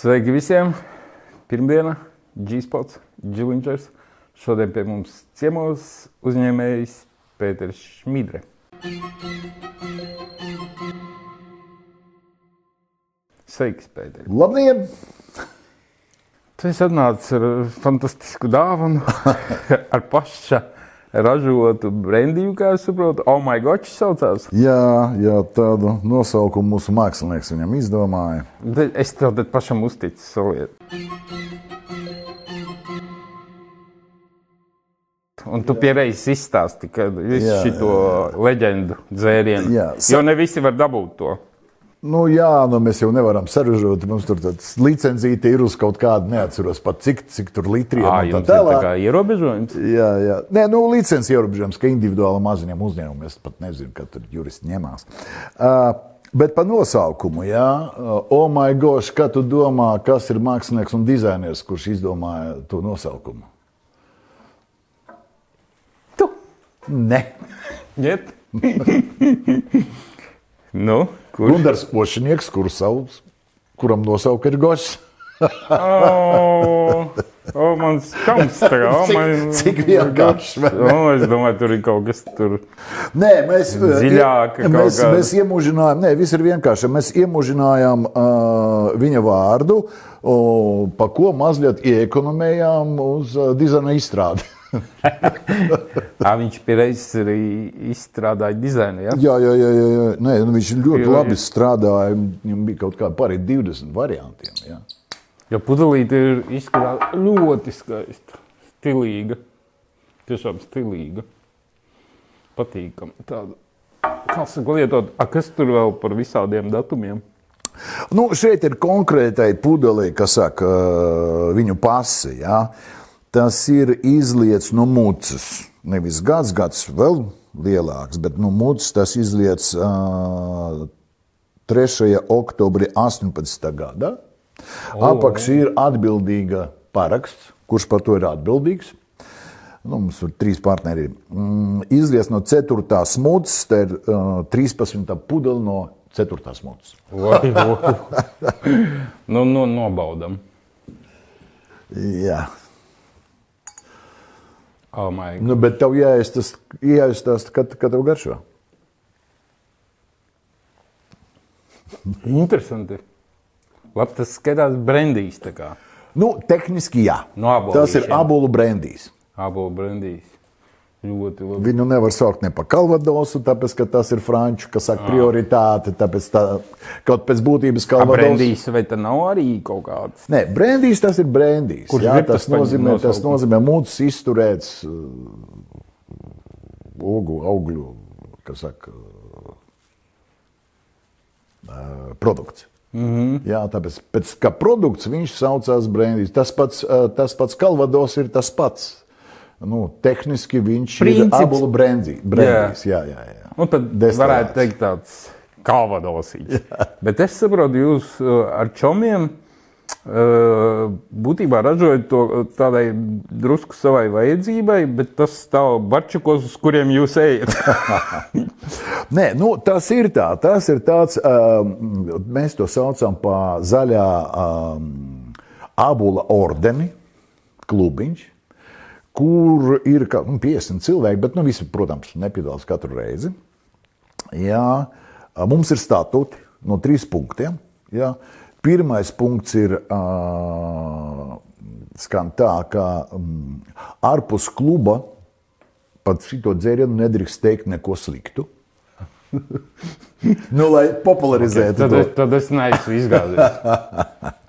Sveiki visiem! Pirmdiena, G-Spots, Džiliņčers. Šodien pie mums ciemos uzņēmējs Pēters Šmidre. Sveiks, Pēter! Labdien! Tu esi atnācis ar fantastisku dāvanu, ar paša ražotu brendīju, kā es saprotu. Oh, my God, šis saucās. Jā, jā, tādu nosaukumu mūsu mākslinieks viņam izdomāja. Bet Es tev tad pašam uzticu soliet. Un tu pierādzi izstāsti, šo leģendu dzērienu. Jā, sa- Jo ne visi var dabūt to. Nu, jā, nu mēs jau nevaram saražot. Mums tur tāds licencīte ir uz kaut kādu, neatceros pat cik, cik tur litriem tā ir tā tālāk. kā ierobežojums. Jā, jā. Nē, nu, licenci ierobežojums, ka individuāli maziņiem uzņēmumiem es pat nezinu, kad tur juristi ņemās. Uh, bet par nosaukumu, jā, oh, my gosh, kā tu domā, kas ir mākslinieks un dizainers, kurš izdomāja to nosaukumu? Tu! Ne. Ņet! nu, kur? Gunārs Ošinieks, kuru sauc, kuram nosauka ir Gošs. O, o, mans kams tā kā. O, Cik- man, cik vienkārši, vai O, es domāju, tur ir kaut kas tur. Nē, mēs, Dziļāka kaut mēs, kāda. mēs iemūžinājām, nē, viss ir vienkārši. Mēs iemūžinājām uh, viņa vārdu, uh, pa ko mazliet iekonomējām uz uh, dizaina izstrādi. Ā, viņš pierādījis arī izstrādāja dizainu. Ja? jā, jā, jā, jā, jā. Nē, nu, viņš ļoti Jo- labi strādāja. Viņam bija kaut kāda pāri 20 variantiem. Jā. Jo pudelīte ir izskatās ļoti skaista, stilīga. Tiešām stilīga. Patīkama. Tāda. Kā saka, lietot, a, kas tur vēl par visādiem datumiem? Nu, šeit ir konkrētai pudelī, kas saka, uh, viņu pasi. Ja? Tas ir izlietas no mucas. Nevis gads, gads vēl lielāks, bet no mucas tas izlietas uh, 3. oktobrī 18. gada. Apakšā ir atbildīga paraksts, kurš par to ir atbildīgs. Nu, mums ir trīs partneri. Mm, Izlies no 4. smuts, tā ir uh, 13. pudele no 4. smuts. Vai, vai. nu, nu, nobaudam. Jā, Oh, nu, bet tev jāizstāsta, jāizstāsta kad, kad tev garšo. Interesanti. Labi, tas skatās brendīs. Nu, tehniski jā. No abolīšiem. Tas ir abolu brendīs. Abolu brendīs. Ļoti labi. Viņu nevar saukt ne par kalvadosu, tāpēc, ka tas ir franču, kas saka prioritāte, tāpēc tā, kaut pēc būtības kalvados. brendīs, vai tā nav arī kaut kāds? Nē, brendīs tas ir brendīs. Kurš Jā, tas, tas nozīmē, tas nosaukums? nozīmē mūcis izturēts uh, ogu, augļu, kas saka, uh, produkts. Mm -hmm. Jā, tāpēc pēc kā produkts viņš saucās brendīs. Tas pats, uh, tas pats kalvados ir tas pats. Nu, tehniski viņš Princips. ir abulu brendī, brendīs. Jā, jā, jā. Un tad Destilēts. varētu teikt, tāds kalvadosīgs. Bet es saprotu, jūs uh, ar čomiem uh, būtībā ražojat to tādai drusku savai vajadzībai, bet tas stāv barčukos, uz kuriem jūs ejat. Nē, nu, tas ir tā. Tas ir tāds, um, mēs to saucam par zaļā um, abula ordeni, klubiņš, kur ir nu, 50 cilvēki, bet nu, visi, protams, nepiedalās katru reizi. Jā, mums ir statūti no trīs punktiem. Jā. Pirmais punkts ir uh, skan tā, ka um, ārpus kluba pat šito dzērienu nedrīkst teikt neko sliktu. nu, lai popularizētu tad, to. tad es neesmu izgājis.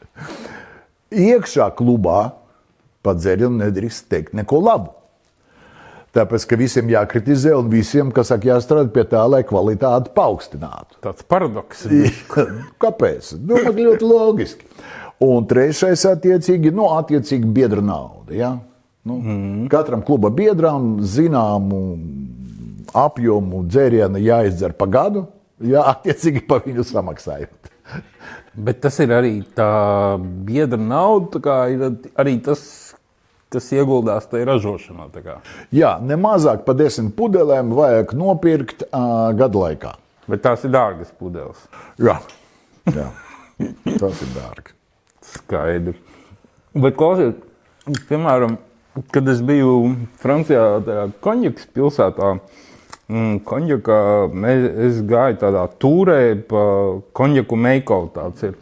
Iekšā klubā pat dzērienu nedrīkst teikt neko labu. Tāpēc, ka visiem jākritizē un visiem, kas saka, jāstrādā pie tā, lai kvalitāti paaugstinātu. Tāds paradoks. Kāpēc? Nu, ļoti loģiski. Un trešais, attiecīgi, nu, attiecīgi biedra nauda. Ja? Nu, mm. Katram kluba biedram zināmu apjomu dzērienu jāizdzer pa gadu, ja attiecīgi pa viņu samaksājot. Bet tas ir arī tā biedra nauda, tā kā ir arī tas, kas ieguldās tajā ražošanā. Jā, ne mazāk par desmit pudelēm vajag nopirkt uh, gadu laikā. Bet tās ir dārgas pudeles. Jā, Jā. tas ir dārgi. Skaidrs. Bet, klausies, piemēram, kad es biju Francijā, tajā konjakas pilsētā, mm, konjakā, es gāju tādā tūrē pa konjaku meikalu tāds ir.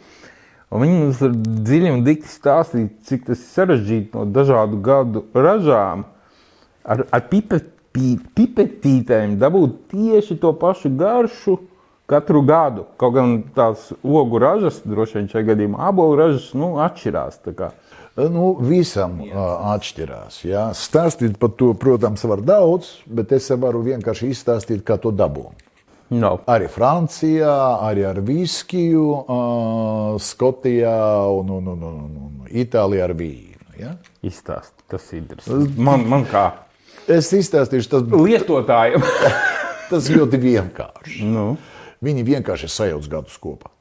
Un viņi mums ar dziļi un dikti stāstīja, cik tas ir sarežģīti no dažādu gadu ražām. Ar, ar pipet, pi, pipetītēm dabūt tieši to pašu garšu katru gadu. Kaut gan tās ogu ražas, droši vien šajā gadījumā abolu ražas, nu, atšķirās. kā. Nu, visam uh, atšķirās. Jā. Stāstīt par to, protams, var daudz, bet es varu vienkārši izstāstīt, kā to dabūt. No. Arī Francijā, arī ar viskiju, uh, Skotijā un, un, un, un, un Itālijā ar vīnu. Ja? Izstāst, tas ir interesanti. Man, man kā Es izstāstīšu, tas, lietotājiem. tas ļoti vienkārši. nu. Viņi vienkārši sajauc gadus kopā.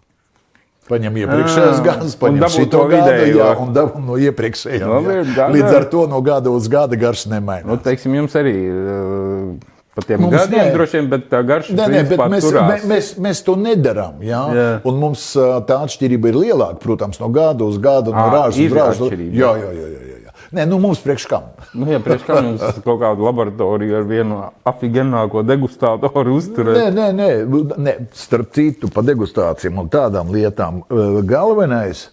Paņem iepriekšējos gadus, paņem to gadu, jā, un dabū no iepriekšējiem. Labi, jā. gada. Līdz ar to no gada uz gada garš nemainās. Nu, teiksim, jums arī uh, pa tiem Mums gadiem nē. droši vien, bet tā garša Nē, nē, bet mēs, turās. mē- mēs, mēs to nedarām. Jā? Jā. Un mums tā atšķirība ir lielāka, protams, no gada uz gadu, no rāžas uz rāžu. Jā, jā, jā. jā, jā. Nē, nu mums priekš kam? Nu, ja priekš kā jums kaut kādu laboratoriju ar vienu afigenāko degustātoru uzturēt? Nē, nē, nē, nē, starp citu, par degustācijām un tādām lietām. Galvenais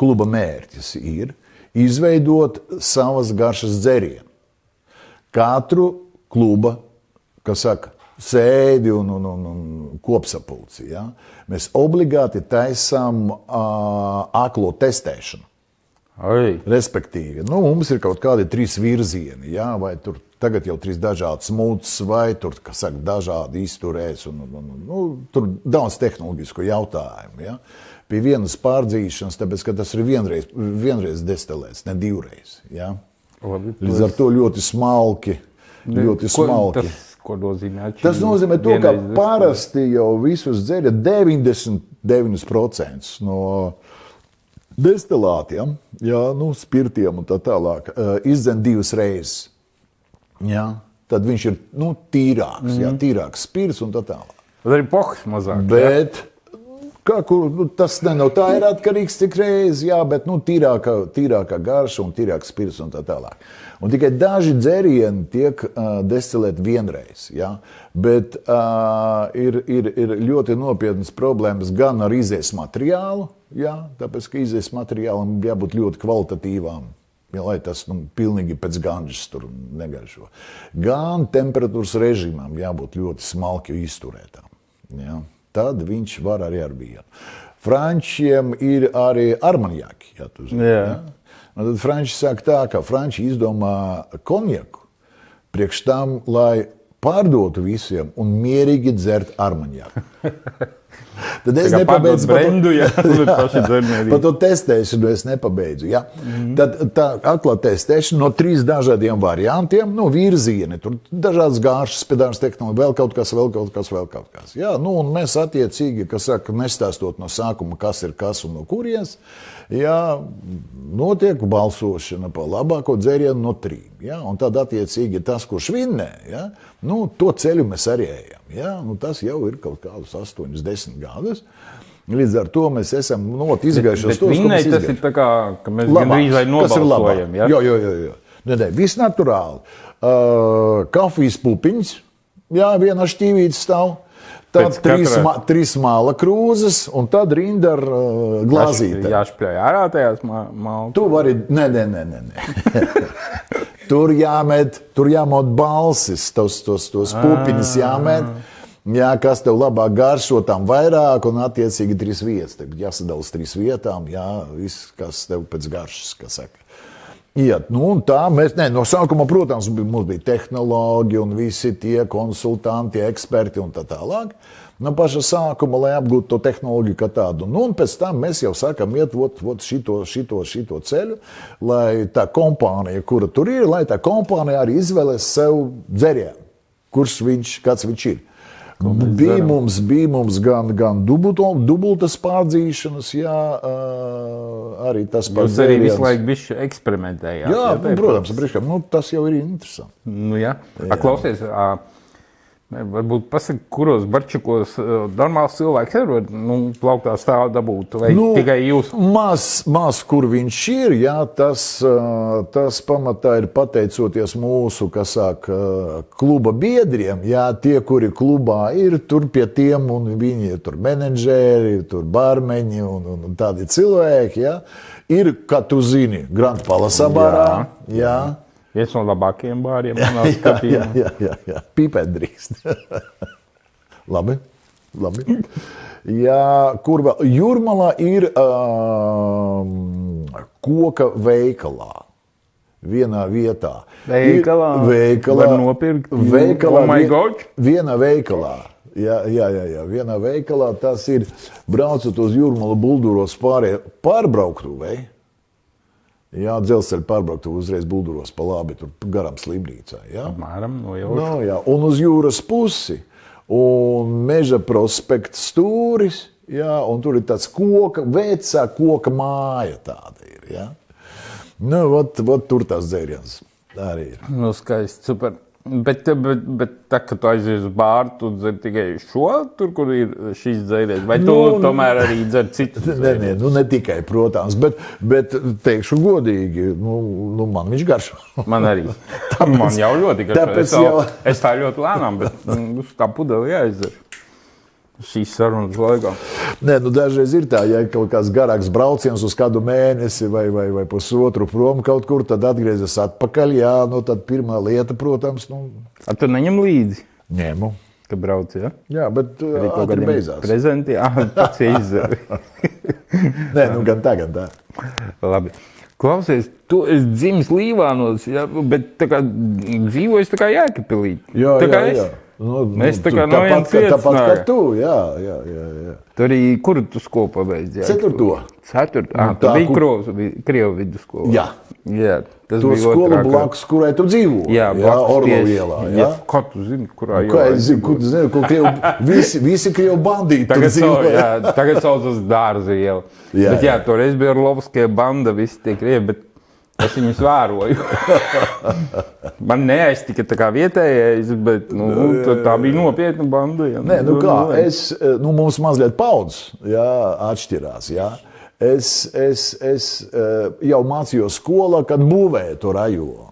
kluba mērķis ir izveidot savas garšas dzērienu. Katru kluba, kas saka, sēdi un, un, un, un kopsapulci. Ja? Mēs obligāti taisām uh, aklo testēšanu. Ai, Respektīvi, nu, mums ir kaut kādi trīs virzieni, jā, vai tur tagad jau trīs dažādas mūces, vai tur, kas saka, dažādi izturēs, un, un, un nu, tur daudz tehnoloģisku jautājumu. Ja. Pie vienas pārdzīšanas, tāpēc, ka tas ir vienreiz, vienreiz destilēts, ne divreiz. Ja. labi. Līdz ar to ļoti smalki, ļoti smalki. Tas, nozīmē? Tas nozīmē, to, ka parasti jau visus dzēra 99% no destilātiem, jā, nu, spirtiem un tā tālāk, eh, izdzen divas reizes. Jā. Tad viņš ir nu, tīrāks, jā, tīrāks spirts un tā tālāk. Tad arī pohs mazāk. Bet kā, kur, nu, tas ne no tā ir atkarīgs, cik reizes, jā, bet nu, tīrāka, tīrāka garša un tīrāks spirts un tā tālāk. Un tikai daži dzērieni tiek uh, destilēti vienreiz. Ja? Bet uh, ir, ir, ir ļoti nopietnas problēmas gan ar izējas materiālu, ja? tāpēc ka izējas materiālam jābūt ļoti kvalitatīvām. Ja, lai tas nu, pilnīgi pēc ganžas tur negaršo. Gan temperatūras režīmam jābūt ļoti smalki izturētām. Ja? Tad viņš var arī ar vienu. Frančiem ir arī armaniaki. Ja, tu zini, Jā. ja? Un tad Franči saka tā, ka Franči izdomā konjaku priekš tam, lai pārdotu visiem un mierīgi dzert armaniaku. Tad es nepabeidzu brendu, ja. Par to testēšanu es nepabeidzu. Ja? Mm -hmm. Tad tā atkal testēšana no trīs dažādiem variantiem, nu, virzieni, tur dažādas gāršas, pedāžas tehnoloģija, vēl kaut kas, vēl kaut kas, vēl kaut kas. Jā, nu, un mēs attiecīgi, kas saka, nestāstot no sākuma, kas ir kas un no kurienes, jā, notiek balsošana par labāko dzērienu no trim. Ja? Un tad attiecīgi tas, kurš vinnē, ja? nu, to ceļu mēs arī ejam. Ja? Nu, tas jau ir kaut kādus 8, 10 gadus. Līdz ar to mēs esam nu, izgājuši viņai mēs tas izgājuši. ir tā kā, ka mēs gandrīz vai nobalsojam. Ja? Jā, jā, jā. jā. Nē, nē, viss naturāli. Uh, kafijas pupiņas, jā, viena šķīvīte stāv. Tad trīs, katra- ma trīs māla krūzes, un tad rinda ar uh, glāzītēm. Jāšpļauj ārā tajās maltās. Tu vari, nē, nē, nē, nē. nē. tur jāmet, tur jāmot balsis, tos, tos, tos pupiņas jāmet. Jā, kas tev labāk garšo, tam vairāk, un attiecīgi trīs vietas. Tev jāsadala uz trīs vietām, jā, viss, kas tev pēc garšas, kas saka. Iet, nu, un tā mēs, ne, no sākuma, protams, mums bija tehnoloģi un visi tie konsultanti, eksperti un tā tālāk. No paša sākuma, lai apgūtu to tehnoloģiju kā tādu. Nu, un pēc tam mēs jau sākam iet ot, ot šito, šito, šito ceļu, lai tā kompānija, kura tur ir, lai tā kompānija arī izvēlēs sev dzērienu, kurš viņš, kāds viņš ir. Bija mums, bija mums gan, gan dubulto, dubultas pārdzīšanas, jā, arī tas pats. Jūs arī visu laiku bišķi eksperimentējāt. Jā, ja, nu, protams, priekšām, nu, tas jau ir interesanti. Nu, jā. A, klausies, a, Ne, Varbūt pasaka, kuros barčakos uh, normāls cilvēks ir, var nu, plauktā stāvā dabūt, vai nu, tikai jūs? Maz, maz, kur viņš ir, jā, tas, ā, tas pamatā ir pateicoties mūsu, kas sāk, ā, kluba biedriem, jā, tie, kuri klubā ir, tur pie tiem, un viņi ir tur menedžeri, tur barmeņi un, un, un tādi cilvēki, jā, ir, kā tu zini, Grand Palasabarā, jā. jā. Viens no labākajiem bāriem manā jā, jā, skatījumā. jā, jā, jā. pipēt drīkst. labi, labi. Jā, kur vēl? Jūrmalā ir um, koka veikalā. Vienā vietā. Veikalā? Ir, veikalā. Var nopirkt? Veikalā. Oh my vien-! Vienā veikalā. Jā, jā, jā, jā, vienā veikalā tas ir braucot uz jūrmālu bulduros pārējie pārbrauktuvēji. Jā, dzelzceļa pārbrauktuve uzreiz bulduros pa labi, tur garām slimnīcā. Jā. Apmēram no jau. No, jā, un uz jūras pusi, un meža prospekta stūris, jā, un tur ir tāds koka, vecā koka māja tāda ir. Jā. Nu, ot, ot, tur tas dzēriens arī ir. Nu, skaisti, super. Bet, bet, bet tā, kad tu aizies uz bāru, tu dzer tikai šo, tur, kur ir šīs dzēriens. Vai tu Nu, tomēr arī dzer citu? Nē, nē, nu ne tikai, protams, bet, bet teikšu godīgi, nu, nu man viņš garšo. Man arī. Man jau ļoti garšo. tāpēc es, jau... es tā ļoti lēnām, bet nu, tā pudeli jāizdzer. Šīs sarunas laikā. Nē, nu dažreiz ir tā, ja ir kaut kāds garāks brauciens uz kādu mēnesi vai, vai, vai pusotru prom kaut kur, tad atgriezies atpakaļ. Jā, nu tad pirmā lieta, protams, nu, A, tu neņem līdzi, ņemu. kad brauc, ja? Jā, bet Arī kaut kādiem beidzās. prezentiem. Ah, pats izdzer. Nē, nu gan tagad, tā. Labi. Klausies, tu esi dzimis Līvānos, ja? bet tā kā dzīvojis tā kā Jēkabpilī. Jā, tā kā jā, es. jā. Nu, Mēs tā tu- kā no tāpat, kā- tāpat kā tu, jā, jā, jā. jā. Tur arī, kur tu skolu pabeidzi? Ceturto. Ceturto. Ah, Nu, tā tā, bija kur- Krievu vidusskola. Jā. Jā, tas To bija skolu otrā, blakus, kurai tu dzīvo. Jā, jā blakus Orlo tieši. ielā. Jā, Jā. kā tu zini, kurā Nu, Kā ielā es zinu, kur, zinu, kur krievu, visi, visi krievu bandīti Tagad, dzīvo. sau, jā, tagad saucas dārza iela. Jā, bet, jā, jā. toreiz bija Orlovskie banda, visi tie krievi, bet es viņus vēroju. Man neaiztika tā kā vietējais, bet nu, tā, tā bija nopietna banda. Jā. Nē, nu kā, es, nu, mums mazliet paudzes atšķirās. Jā. Es, es, es eh, jau mācījos skolā, kad būvēju to rajonu.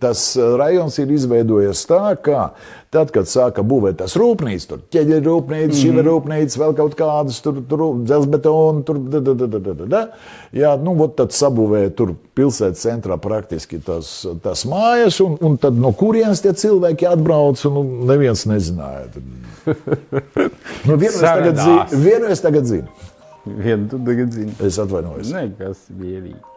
Tas eh, rajons ir izveidojies tā, ka tad, kad sāka būvēt tas rūpnīcas, tur ķeģeļa rūpnīca, mm -hmm. šī rūpnīca, vēl kaut kādas tur, tur dzelzbetona, tur da, da, da, da, da, da. Jā, nu, tad sabūvēja tur pilsētas centrā praktiski tas, tas mājas, un, un tad no kurienes tie cilvēki atbrauc, un nu, neviens nezināja. Nu, vienu es tagad. Vienu es tagad zinu. Vienu tu tagad zini. Es atvainojos. Nē, kas mierīgi.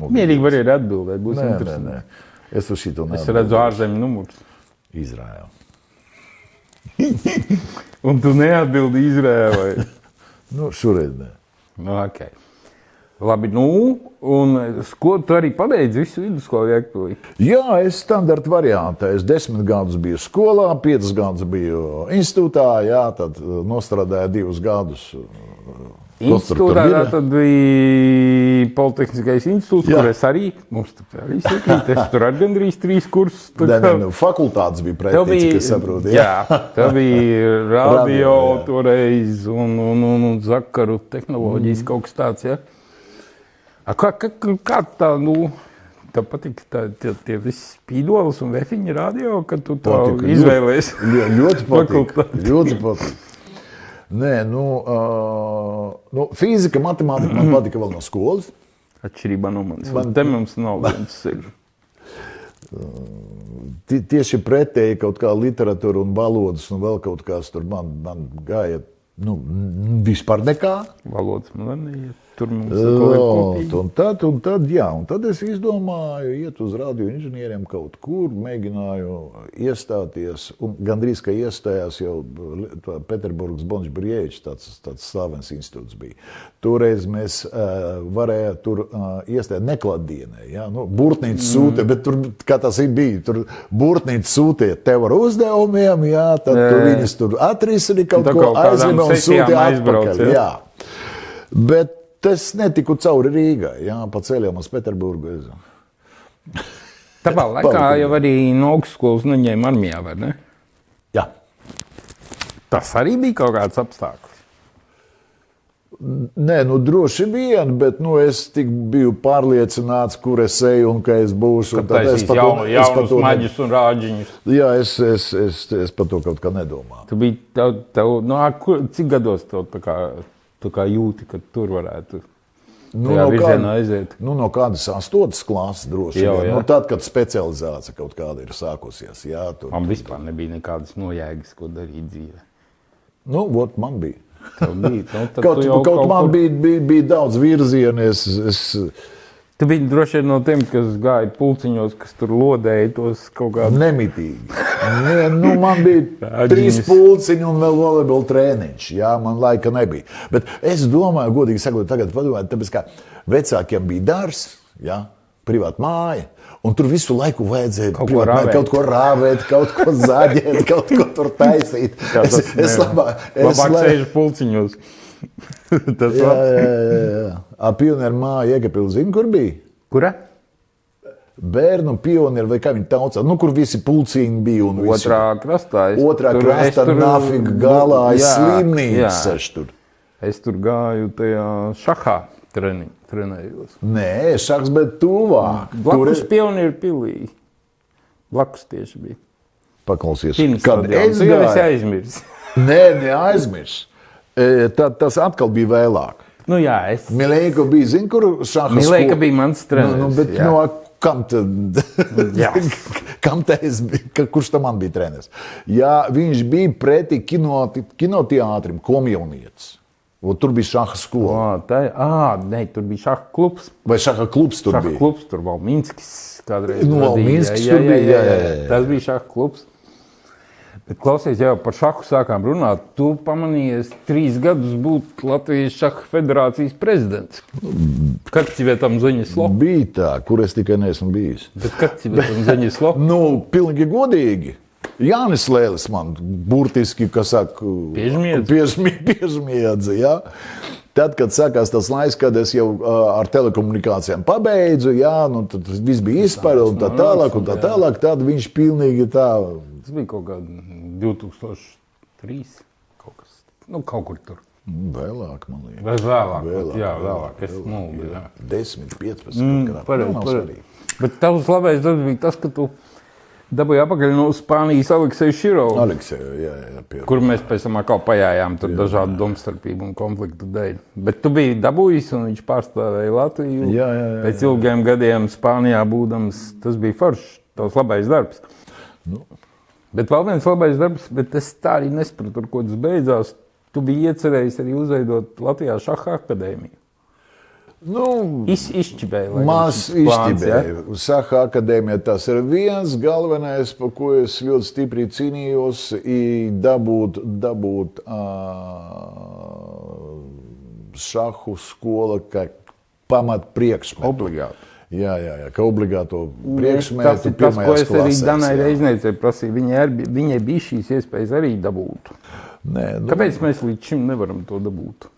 Mierīgi var arī atbildēt. Būs Nē, nē, interesanti. nē. Es uz šito Es redzu ārzemju numurus. Izraēlu. Un tu neatbildi Izrēlai. Nu, šoreiz nē. nu, okay. Labi, nu, un ko tu arī pabeidzi visu vidusskolu Jēkabpilī? Jā, es standarta variantā. Es desmit gadus biju skolā, piecus gadus biju institūtā, jā, tad uh, nostrādāju divus gadus. Uh, Institūtā tā tad bija Politehniskais institūts, Jā. kur es arī, mums tur arī sakrīt, es tur arī gandrīz trīs kursus. tā Nē, nē, kā- nu, fakultātes bija pretī, bija, es saprotu. jā, tev bija radio jā. toreiz un, un, un, un zakaru tehnoloģijas mm. kaut kas tāds, ja? A, Kā, kā, kā tā, nu, tev patīk tā, tie, tie visi spīdolis un vefiņi radio, kad tu to Patika, izvēlējies? Ļo, ļoti patīk. Ļoti patīk. Nē, nu, uh, nu, fizika, matemātika man patika vēl no skolas. Atšķirībā no manis. Man-. Te mums nav viens Tieši pretēji kaut kā literatūra un valodas un vēl kaut kas tur man, man gāja. Nu, vispār nekā. Valodas man arī iet. Tur mums ir. Un tad, un tad, jā, un tad es izdomāju, iet uz radioinženieriem kaut kur, mēģināju iestāties. Gandrīz kā iestājās jau Pēterburgas Bončbrievičs, tāds, tāds slavens institūts bija. Toreiz mēs uh, varējām tur uh, iestāt neklātdienē. Ja? Nu, Burtnīca Mm. sūta, bet tur, kā tas ir bija, tur burtnīca sūtīja tev ar uzdevumiem, jā, tad Jā, tu viņus tur atrisini kaut ko aizņem un aizbrauc, atpakaļ. Jā. Bet es netiku cauri Rīgai, jā, pa ceļam uz Pēterburgu. Es... Tāpēc laikā jau arī no augstskolas neņēma armijā, vai ne? Jā. Tas arī bija kaut kāds apstākļus. Nē, nu droši vien, bet nu, es tik biju pārliecināts, kur es eju un ka es būšu. Tad es pat jaunu, es jaunus to maģus un rāģiņus. Jā, es, es, es, es par to kaut kā nedomāju. Tu biji, tev, tev, nu, kur, cik gados tev tā kā, tu kā jūti, ka tur varētu Nu, no, kāda, aiziet? nu, no kādas astotas klases droši vien. Nu, tad, kad specializācija kaut kāda ir sākusies. Jā, tur, Man vispār nebija nekādas nojēgas, ko darīt dzīvē. nu, vot, man bija. Tev bija, nu, Kaut, jau kaut man kur- bija, bija, bija daudz virzienu. Es, es, Tu biji droši vien no tiem, kas gāja pulciņos, kas tur lodēja tos kaut kādus. Nemitīgi. Nē, nu, man bija trīs pulciņi un vēl volejbola treniņš. Jā, man laika nebija. Bet es domāju, godīgi sakot, tagad padomājiet, tāpēc kā vecākiem bija dārzs, jā, privāta māja. Un tur visu laiku vajadzēja Kaut ko rāvēt. kaut ko rāvēt, kaut ko zaģēt, kaut ko tur taisīt. Es, es labāk, es labāk sēžu pulciņos. Tas Jā, jā, jā. jā. A, pionieru māja Iegapils, zini, kur bija? Kura? Bērnu pionieri, vai kā viņi taucā, nu, kur visi pulciņi bija. Otrā krastā. Es Otrā tur- krastā es tur- nafika galā ir Jā, slimnīca. jā. seš tur. Es tur gāju tajā šahā treni, trenējos. Nē, šāds, bet tuvāk. Tur Blakus ir pionieru pilī. Blakus tieši bija. paklausies. Kins Kad es gāju, aizmirsis. nē, neaizmirs. E, tad tas atkal bija vēlāk. Nu jā, es. Milēka bija, zini, kur šāda Milēka bija mans treneris, Nu, nu, bet jā. no kam tad? Jā. kam te es biju? Kurš tam man bija treneris? Jā, viņš bija pretī kino, kinoteātrim, komjaunietis. Un Tur bija šāda skola. Ā, tā, ā, nē, tur bija šaha klubs. Vai šāda klubs tur Šaha bija? klubs tur Valminskis kādreiz. Nu, vadīja. Valminskis Jā, tur jā, bija, jā, jā, jā, jā, jā. Tas bija šaha klubs. Bet, klausies, jau par šahu sākām runāt. Tu pamanījies trīs gadus būt Latvijas šaha federācijas prezidents. Kad tev tam ziņas lo? Bija tā, kur es tikai neesmu bijis. Bet kad tev tam ziņas lo? Nu, pilnīgi godīgi. Jānis Lēlis man burtiski, kas saka, Piežmiedz. piežmi- piežmiedza. Ja? Tad, kad sākās tas laiks, kad es jau ar telekomunikācijām pabeidzu, jā, nu, tad viss bija izpēle un tā tālāk, un tā tālāk, tad viņš pilnīgi tā. Tas bija kaut kādā 2003. Kaut, kas, nu, kaut kur tur. Vēlāk, man liekas. Vai vēlāk? Vēlāk, jā, vēlāk, vēlāk. Es jā. 10, 15. Mm, pareizi. Bet tavs labais darbs bija tas, ka tu dabūji apakaļ no Spānijas Alekseja Širovu. Alekseja, jā, jā, pie. Kur mēs pēc tam atkal pajājām tur dažādu domstarpību un konfliktu dēļ. Bet tu biji dabūjis, un viņš pārstāvēja Latviju. Jā, jā, jā, Pēc ilgiem gadiem Spānijā būdams, tas bija foršs, tavs labais darbs. Nu. Bet vēl viens labais darbs, bet es tā arī nesapratu, ar ko tas beidzās. Tu biji iecerējis arī uzveidot Latvijā šaha akadēmiju. Nu, Iz, izšķibēja. Maz plāns, ja? Saka, akadēmija tas ir viens galvenais, par ko es ļoti stipri cīnījos, ir dabūt, dabūt uh, šahu skola kā pamat priekšmetu. Obligāti. Jā, jā, jā, kā obligāto Tas priekšmetu ir tas, ko es arī klasēs, Danai jā. Reizniecei prasīju. Viņai, ar, viņai bija šīs iespējas arī dabūt. Nē, nu, Kāpēc mēs līdz šim nevaram to dabūt?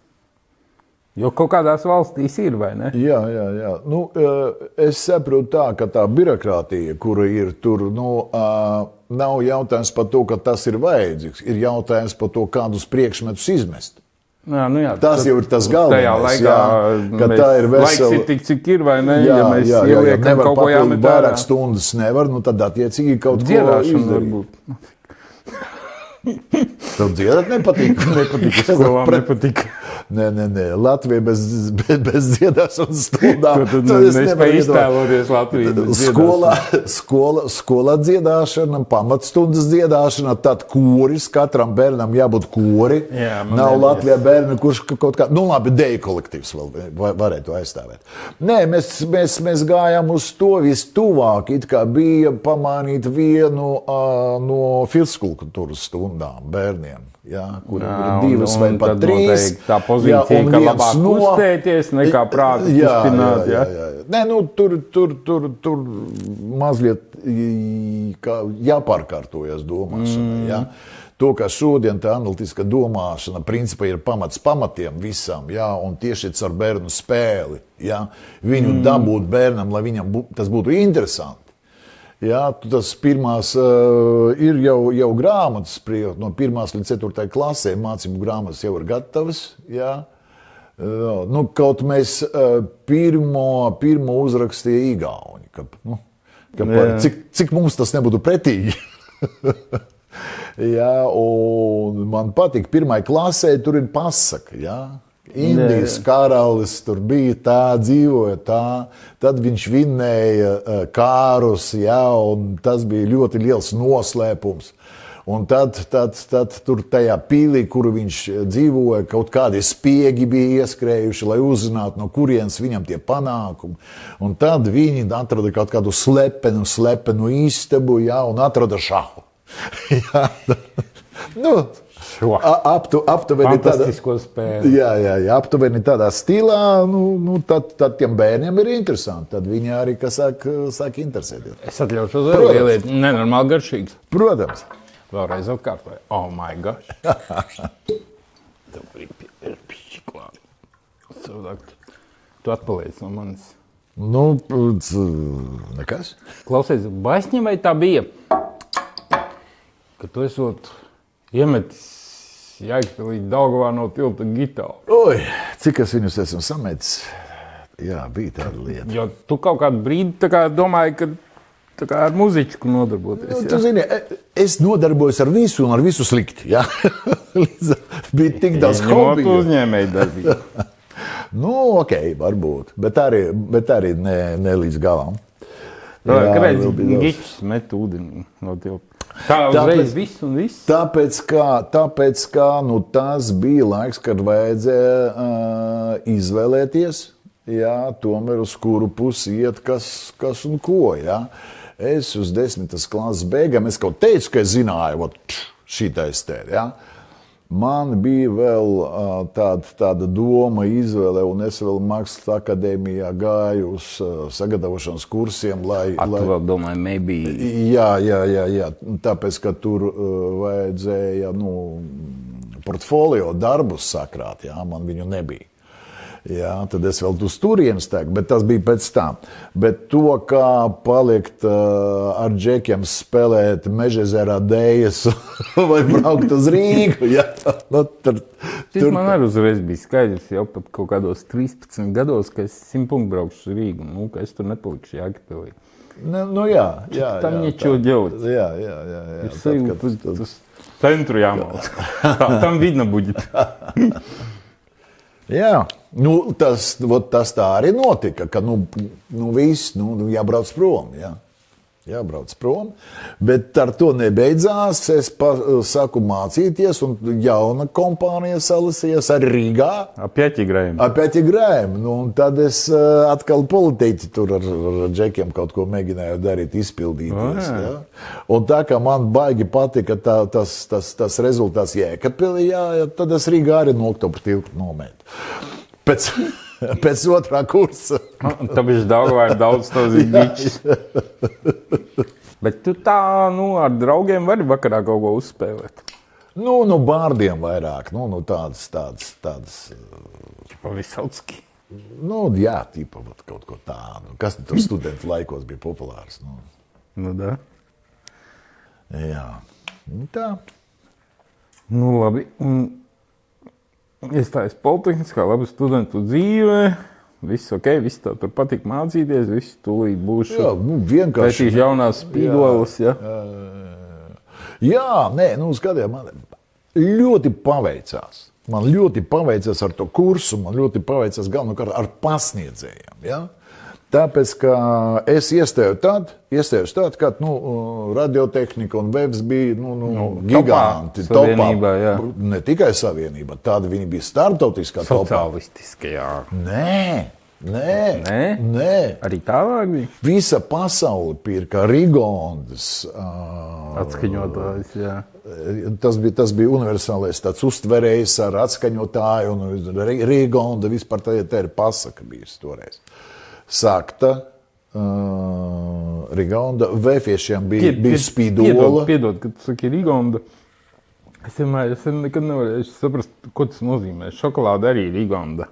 Jo kaut kādās valstīs ir, vai ne? Jā, jā, jā. Nu, eh, es saprotu, tā, ka tā birokrātija, kura ir tur, nu, nav jautājums par to, ka tas ir vajadzīgs. Ir jautājums par to, kādus priekšmetus izmest. Jā, nu jā, Tas tad- jau ir tas galvenais, laikā jā, mēs, tā ir vesela- ir tik, cik ir, vai ne? Jā, ja mēs jā, jā, jā. ieliekam nevar kaut ko jāmet vairāk stundas, nevar, nu tad attiecīgi kaut ko Dziedāšana izdarīt. varbūt. Tev dziedāt nepatīk. nepatīk. Skolām nepatīk. Nē, nē, nē. Latvija bez, bez, bez dziedāšanas stundām. Tu To es nevaru iztēloties Latviju. Skolā, skola, skolā dziedāšana, pamatstundas dziedāšana, tad koris. Katram bērnam jābūt kori. Jā, Nav nebija. Latvijā bērni, kurš ka- kaut kā, nu labi, deju kolektīvs vēl va- varētu aizstāvēt. Nē, mēs, mēs, mēs gājām uz to vistuvāk, it kā bija pamanīt vienu uh, no fiziskultūras stundām bērniem. Jā, kuriem Jā, ir un- divas vai un pat trīs. tā pozīcija, un ka labāk kustēties nekā prātu jā, kustināt, Jā, ja? jā, jā. Nē, nu, tur, tur, tur, tur mazliet jāpārkārtojas domāšanai. Mm. Ja? To, ka šodien tā analītiskā domāšana principā ir pamats pamatiem visam, ja? un tieši ar bērnu spēli, ja? viņu mm. dabūt bērnam, lai viņam bū, tas būtu interesanti. Jā, tas pirmās uh, ir jau, jau grāmatas, prie- no 1 līdz 4 klasē mācību grāmatas jau ir gatavas. Jā. Uh, nu, kaut mēs uh, pirmo, pirmo uzrakstīja Igauni. Ka, nu, ka par, cik, cik mums tas nebūtu pretīgi. jā, un man patīk, pirmā klasē tur ir pasaka. Jā. Indijas karalis tur bija tā, dzīvoja tā. Tad viņš vinnēja eh, kārus, jā, un tas bija ļoti liels noslēpums. Un tad, tad, tad tur tajā pīlī, kur viņš dzīvoja, kaut kādi spiegi bija ieskrējuši, lai uzzinātu, no kurienes viņam tie panākumi. Un tad viņi atrada kaut kādu slepenu, slepenu istabu, jā, un atrada šahu. jā, nu, Šo. aptu, aptuveni Fantastisko spēli. jā, jā, jā, aptuveni tādā stilā, nu, nu, tad, tad tiem bērniem ir interesanti. Tad viņi arī, sāk, sāk interesēties. Es atļaušos vēl ieliet. Nenormāli garšīgs. Protams. Vēlreiz atkārtoju. Oh, my gosh. Tev pieci klāti. Cilvēki, tu atpaliec no manis. Nu, nekas. Klausies, baisņa vai tā bija? Ka tu esot iemetis Jēkabīlī Daugavā no tilta gitāru. Oi, cik es viņus esmu sametis? Jā, bija tāda lieta. Jo tu kaut kādu brīdi kā domāji, ka tā kā ar muziku nodarboties. Nu, zini, e- es nodarbojos ar visu un ar visu slikti. Līdz ar- bija tik daudz hobiju. uzņēmēju darbību. Nu, ok, varbūt. Bet arī, bet arī ne, ne līdz galam. Kāpēc daudz. gičs met ūdeni no tilta? Tā Tāpēc- uzreiz viss un viss. Tāpēc, kā, tāpēc kā nu, tas bija laiks, kad vajadzēja uh, izvēlēties, jā, tomēr uz kuru pusi iet, kas, kas un ko. Jā. Es uz desmitas klases beigām es kaut teicu, ka es zināju, šī taisnē. Ja? Man bija vēl tāda, tāda doma, izvēle, un es vēl Mākslas akadēmijā gāju uz sagatavošanas kursiem, lai, Ar lai, vēl domāju, maybe. Jā, jā, jā, jā. tāpēc, ka tur vajadzēja nu, portfolio darbus sakrāt, jā, man viņu nebija. Jā, tad es vēl uz turienes teiku, bet tas bija pēc tam. Bet to, kā palikt uh, ar džekiem, spēlēt meža dēļas vai braukt uz Rīgu, jā, nu, tur, Tas man arī uzreiz bija skaidrs, jau pat kaut kādos 13 gados, ka es simt punktu braukšu uz Rīgu. Nu, ka es tur nepalikšu Jēkabīlī. Nu, nu, jā, jā, Tam nečo ģelots. Jā, jā, jā. jā. Ir sajūta, ka tas centru jāmalc. Tā, Tam vidna buģita. Jā, nu, tas, tas tā arī notika, ka nu, nu, viss nu, nu, jābrauc prom. Jā. Jābrauc prom, bet ar to nebeidzās. Es pa, sāku mācīties, un jauna kompānija salasījās arī Rīgā. Apieķi grējumi. Apēc grēm. Nu, tad es uh, atkal politiķi tur ar, ar džekiem kaut ko mēģināju darīt, izpildīties. Ah. Ja? Un tā kā man baigi patika tā, tas, tas, tas rezultāts Jēkabpilī, jā, tad es Rīgā arī no oktobra tiltu nomētu. Pēc, pēc otrā kursa. Tāpēc Daugavā ir daudz tavas gičs. Bet tu tā, nu, ar draugiem vari vakarā kaut ko uzspēlēt. Nu, nu bārdiem vairāk, nu, nu tādas, tādas, tādas. Pavisauski. Nu, jā, tīpa, kaut ko tādu. Kas tur studentu laikos bija populārs? Nu, Nu, da. jā, nu, tā. Nu, labi. Un iestājas Politehniskā, labi studentu dzīve. Viss ok, viss tev tur patīk mācīties, viss tūlīt būšu. Jā, nu, vienkārši. Pētīs jaunās spīdolas, ja. Jā, nē, nu, skatiet, man ļoti paveicās. Man ļoti paveicās ar to kursu, man ļoti paveicās galvenokārt ar pasniedzējiem. Ja? Tāpēc, ka es iestājos tad, iestājos tad kad nu, radiotehnika un webs bija nu, nu, Nu, giganti. topā jā. Ne tikai savienība, tāda viņi bija starptautiskā topā. Sociālistiskajā. Nē, nē, Nē? nē. Arī tālāk bija Visa pasaule pirka Rigondas. Uh, atskaņotājs. Jā. Tas bija, tas bija universālais tāds uztverējs ar atskaņotāju, un Rīgonda vispār tā, tā ir pasaka bijusi toreiz. Sākta uh, Rīgonda, vēfiešiem bija, Pied- bija spīdola. Piedod, piedod, kad saki Rigonda. Es vienmēr, es nekad nevarēju saprast, ko tas nozīmē. Šokolāde arī ir Rigonda.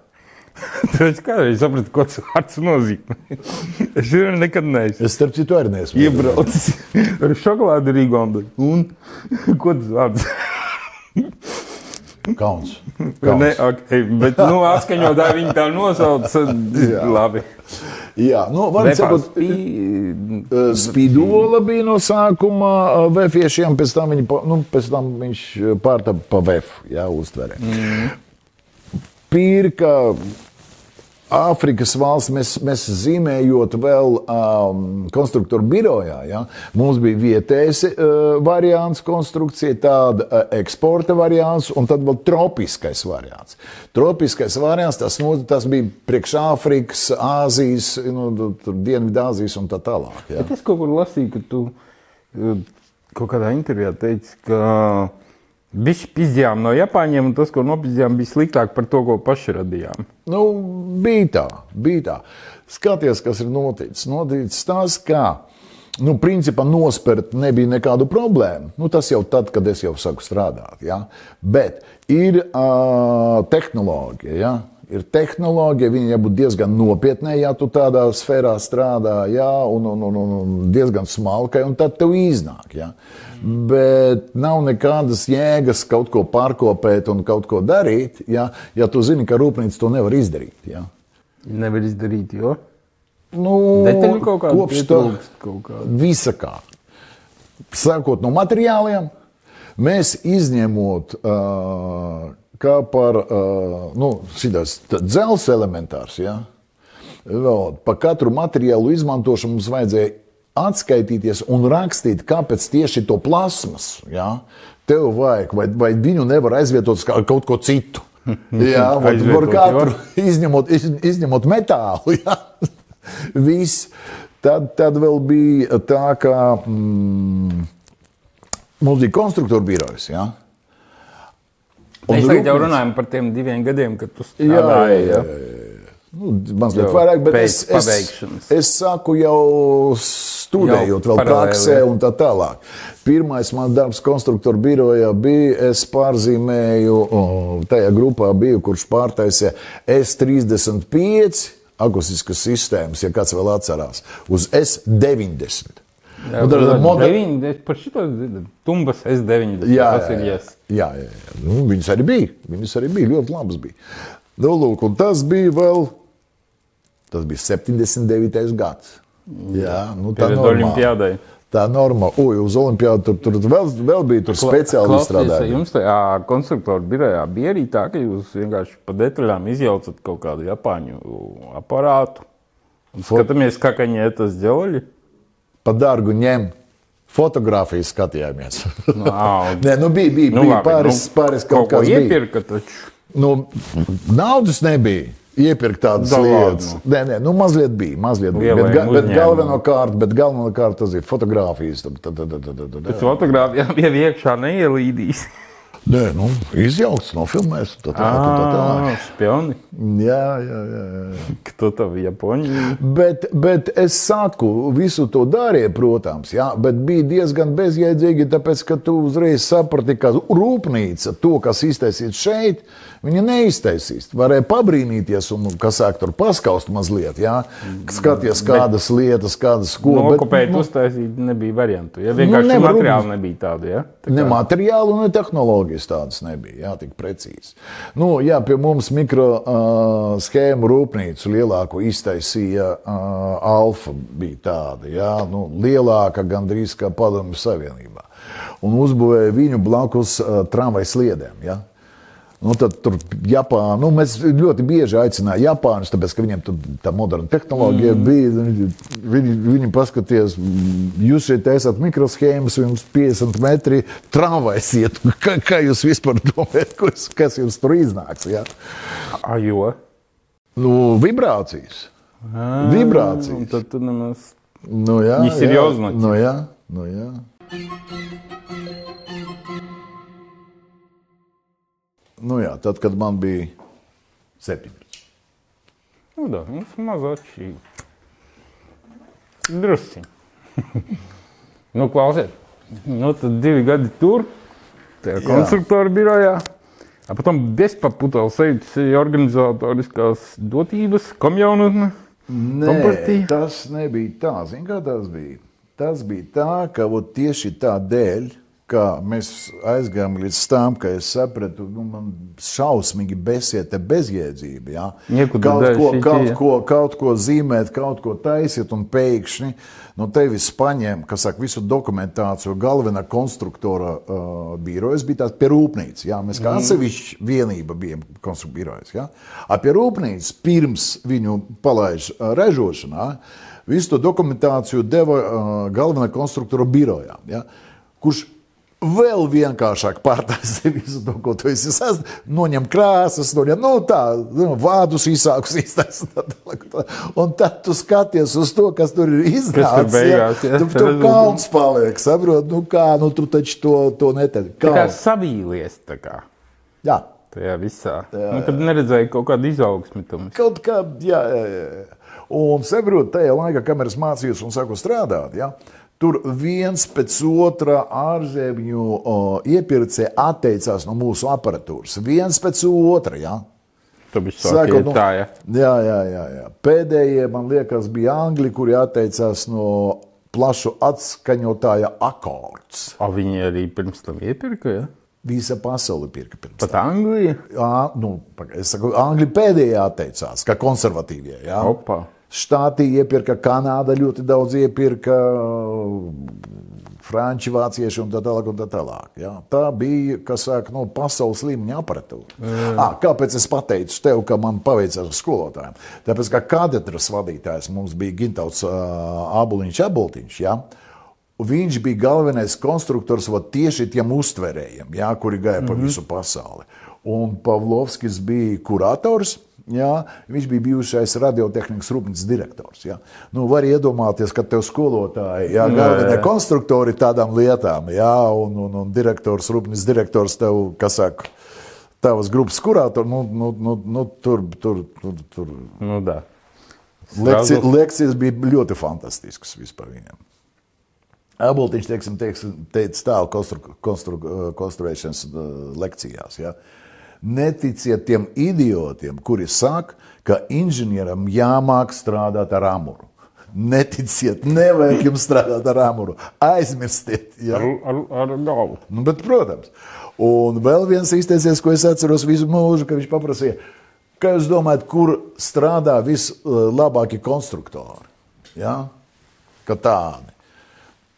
Tad kādreiz sapratu, ko tas vārds nozīmē. Es jau nekad neesmu Es starp citu arī neesmu. iebraucis ar šokolādi Rīgondu. Un ko tas vārds? Kauns. Ne, Kauns. okay, bet, nu, atskaņotāji viņi tā nosauc. Labi. Jā, nu, var sakot, Nepārspī... Spīdola bija no sākuma uh, vefiešiem, pēc tam, viņi, pa- nu, pēc tam viņš pārtapa pa vefu, jā, uztverē. Mm. Pirka Āfrikas valsts, mēs, mēs zīmējot vēl um, konstruktoru birojā, ja, mums bija vietējais uh, variants konstrukcija, tāda uh, eksporta variants un tad vēl tropiskais variants. Tropiskais variants, tas, no, tas bija priekš Āfrikas, Āzijas, nu, Dienvidāzijas un tā tālāk. Ja. Bet es kaut kur lasīju, ka tu eh, kaut kādā intervijā teici, ka Bišķi pizdījām no Japāņiem, un tas, ko nopizdījām, bija sliktāk par to, ko paši radījām. Nu, bija tā, bija tā. Skaties, kas ir noticis. Noticis tas, ka, nu, principā nospērt nebija nekādu problēmu. Nu, tas jau tad, kad es jau sāku strādāt. Ja? Bet ir uh, tehnoloģija. Ja? Ir tehnoloģija, viņa jābūt diezgan nopietnai, ja tu tādā sfērā strādā, ja? un, un, un, un diezgan smalkai, un tad tev iznāk. Ja? Bet nav nekādas jēgas kaut ko pārkopēt un kaut ko darīt, ja, ja tu zini, ka rūpnīca to nevar izdarīt. Ja. Nevar izdarīt, jo Nu, detaļu kaut kādu kopš tā kaut kādu. visa kā. Sākot no materiāliem, mēs izņemot uh, kā par uh, nu, šitās dzelzs elementārs. Ja? Vēl, pa katru materiālu izmantošanu mums vajadzēja atskaitīties un rakstīt, kāpēc tieši to plasmas. Ja? Tev vajag, vai, vai viņu nevar aizvietot ar kaut ko citu. Jā, par katru izņemot, iz, izņemot metālu. Ja? Viss. Tad, tad vēl bija tā, ka mm, mums bija konstruktoru birojas. Ja? Mēs jau runājam par tiem diviem gadiem, kad tu Jā, jā, strādāji. jā, jā, jā. Nu, mazliet Jau vairāk, bet es, es, es saku jau studējot, Jau vēl praksē jā. un tā tālāk. Pirmais man darbs konstruktoru birojā bija, es pārzīmēju, tajā grupā biju, kurš pārtaisīja S35 akustiskas sistēmas, ja kāds vēl atcerās, uz S90. Jā, Nu, tad protams, moder- 9, es par šito. Tumbas S9. Jā, tas ir jā, yes. jā, jā, jā. Nu, viņas arī bija. Viņas arī bija ļoti labas. Bija. Nu, lūk, un tas bija vēl. Tas bija 79. gads. Jā, nu, tā normāli. olimpiādai. Tā normāli. Ui, uz olimpiādu tur, tur vēl, vēl bija tur speciāli izstrādājumi. Jums tajā konstruktoru birojā bija arī tā, ka jūs vienkārši pa detaļām izjaucat kaut kādu japāņu aparātu. Skatāmies, kā viņi tas ģeloļi. Pa dārgu ņem. Fotogrāfijas skatījāmies. Nu, ā, un- Nē, nu bija, bija, Nu, bija labi, pāris, nu, pāris kaut kaut kas iepirka taču. Nu, naudas nebija. Iepirkt tādas Da lietas. ladnu. Nē, nē, nu mazliet bija. Mazliet bija. Bet, Lielajiem ga, bet galvenokārt, bet galvenokārt tas ir fotogrāfijas. Tad, tad, tad, tad, tad, tad. Tas fotogrāfijā jau iekšā neielīdīs. Nē, nu, izjaukts, nofilmēts. Tā, tā, tā. Ah, spioni. Jā, jā, jā. Kto tev Japoņi? Bet, bet es saku, visu to darīju, protams, jā, bet bija diezgan bezjēdzīgi, tāpēc, ka tu uzreiz saprati, ka rūpnīca, to, kas iztaisīts šeit, viņa neiztaisīs. Varēja pabrīnīties un, kas sāk tur paskaust mazliet, jā, skaties kādas lietas, kādas ko. bet, Nokopēt, nu, uztaisīt nebija variantu. Ja vienkārši nevar materiāli nebija tādi. Ja? Tā Ne kā- materiālu, ne tehnoloģijas tādas nebija. Jā, tik precīzi. Nu, jā, pie mums mikro uh, schēmu rūpnīcu lielāko iztaisīja uh, Alfa. Bija tāda, jā, nu, lielāka gandrīz kā Padomju Savienībā. Un uzbūvēja viņu blakus uh, tramvaja sliedēm. Jā. Nu, tad tur Japāna, nu, mēs ļoti bieži aicinājām Japānus, tāpēc, ka viņiem tur tā moderna tehnoloģija mm. bija. Viņi, viņi paskatījās, mm, jūs šeit esat mikroshēmas, jums 50 metri tramvajs iet. Kā, kā jūs vispār domājat, kas, kas jums tur iznāks? Ja? A, jo? Nu, vibrācijas. A, vibrācijas. Tad tur nemaz. Nu, jā, Viņi ir jāuzmanīgi. Nu, jā, nu, jā nu jā, tad, kad man bija 17. Nu, da, mums mazāk šī. Drusciņi. nu, klausiet, nu, tad divi gadi tur, tajā konstruktora birojā. A potom bezpaputēl sevis organizatoriskās dotības, kam jaunatne? Nē, kompartija? tas nebija tā, zin kā tas bija. Tas bija tā, ka ot, tieši tā dēļ, ka mēs aizgājām līdz tam, ka es sapratu, nu, man šausmīgi besieta bezjēdzība. Ja? Kaut, ko, kaut, ko, kaut ko zīmēt, kaut ko taisīt, un pēkšņi no tevis paņēma saka, visu dokumentāciju. Galvenā konstruktora uh, birojas bija tāds pie rūpnīcas. Ja? Mēs kā atsevišķa vienība bijām konstruktora birojas. Ja? A pie rūpnīcas pirms viņu palaiž uh, ražošanā. Visu to dokumentāciju deva uh, galvenā konstruktora birojā, ja? kurš vēl vienkāršāk pārtaisa visu to, ko tu esi sasniedzis. Noņem krāsas, noņem nu, tā, nu, vārdus īsākus, iztaisa. Un tad tu skaties uz to, kas tur ir izdarīts. beigās, ja? Tu tur kauns paliek, saprot, nu kā, nu tu taču to, to netari. Tā kā savīlies tā kā Jā. tajā visā. Nu, kad neredzēju kaut kādu izaugsmi tam. Kaut kā, jā, jā, jā. Un saprotu, tajā laikā, kamēr es mācījos un sāku strādāt, ja, tur viens pēc otra ārzemju iepirkēji atteicās no mūsu aparatūras. Viens pēc otra. Ja. Sākot nu, tā, ja. jā, jā, jā, jā. Pēdējie, man liekas, bija angļi, kuri atteicās no plašu atskaņotāja akords. A, viņi arī pirms tam iepirka, ja? Visa pasaule pirka pirms Pat Anglija. Jā, nu, es saku, Angļi pēdējie atteicās, kā konservatīvie. Jā. Opa. Štāti iepirka, Kanāda ļoti daudz iepirka, Franči, Vācieši un tā tālāk. Un tā, tālāk jā. tā bija, saka, no pasaules līmeņa aparatūra. À, kāpēc es pateicu tev, ka man paveicās ar skolotājiem? Tāpēc, kā katedras vadītājs mums bija Gintauts Aboliņš Aboltiņš. Jā. Viņš bija galvenais konstruktors vat, tieši tiem uztverējiem, jā, kuri gāja pa visu pasauli. Un Pavlovskis bija kurators. Jā, viņš bija bijušais radiotehnikas rūpnīcas direktors. Jā. Nu, var iedomāties, ka tev skolotāji, jā, galvenie konstruktori tādām lietām, jā, un, un, un direktors, rūpnīcas direktors tev, kas saka, tavas grupas kurātori, nu, nu, nu, nu, tur, tur, tur, tur. Nu, da. Lekci, lekcijas bija ļoti fantastiskas vispār viņam. Aboltiņš teiksim, teiksim, teica tālu konstru, konstru, konstruēšanas uh, lekcijās. Ja? Neticiet tiem idiotiem, kuri saka, ka inženieram jāmāk strādāt ar amuru. Neticiet, nevajag jums strādāt ar amuru. Aizmirstiet. Ja? Ar, ar, ar galvu. Nu, bet, protams, un vēl viens izteicies, ko es atceros visu mūžu, ka viņš paprasīja, kā jūs domājat, kur strādā vislabākie konstruktori? Ja? Ka tādi.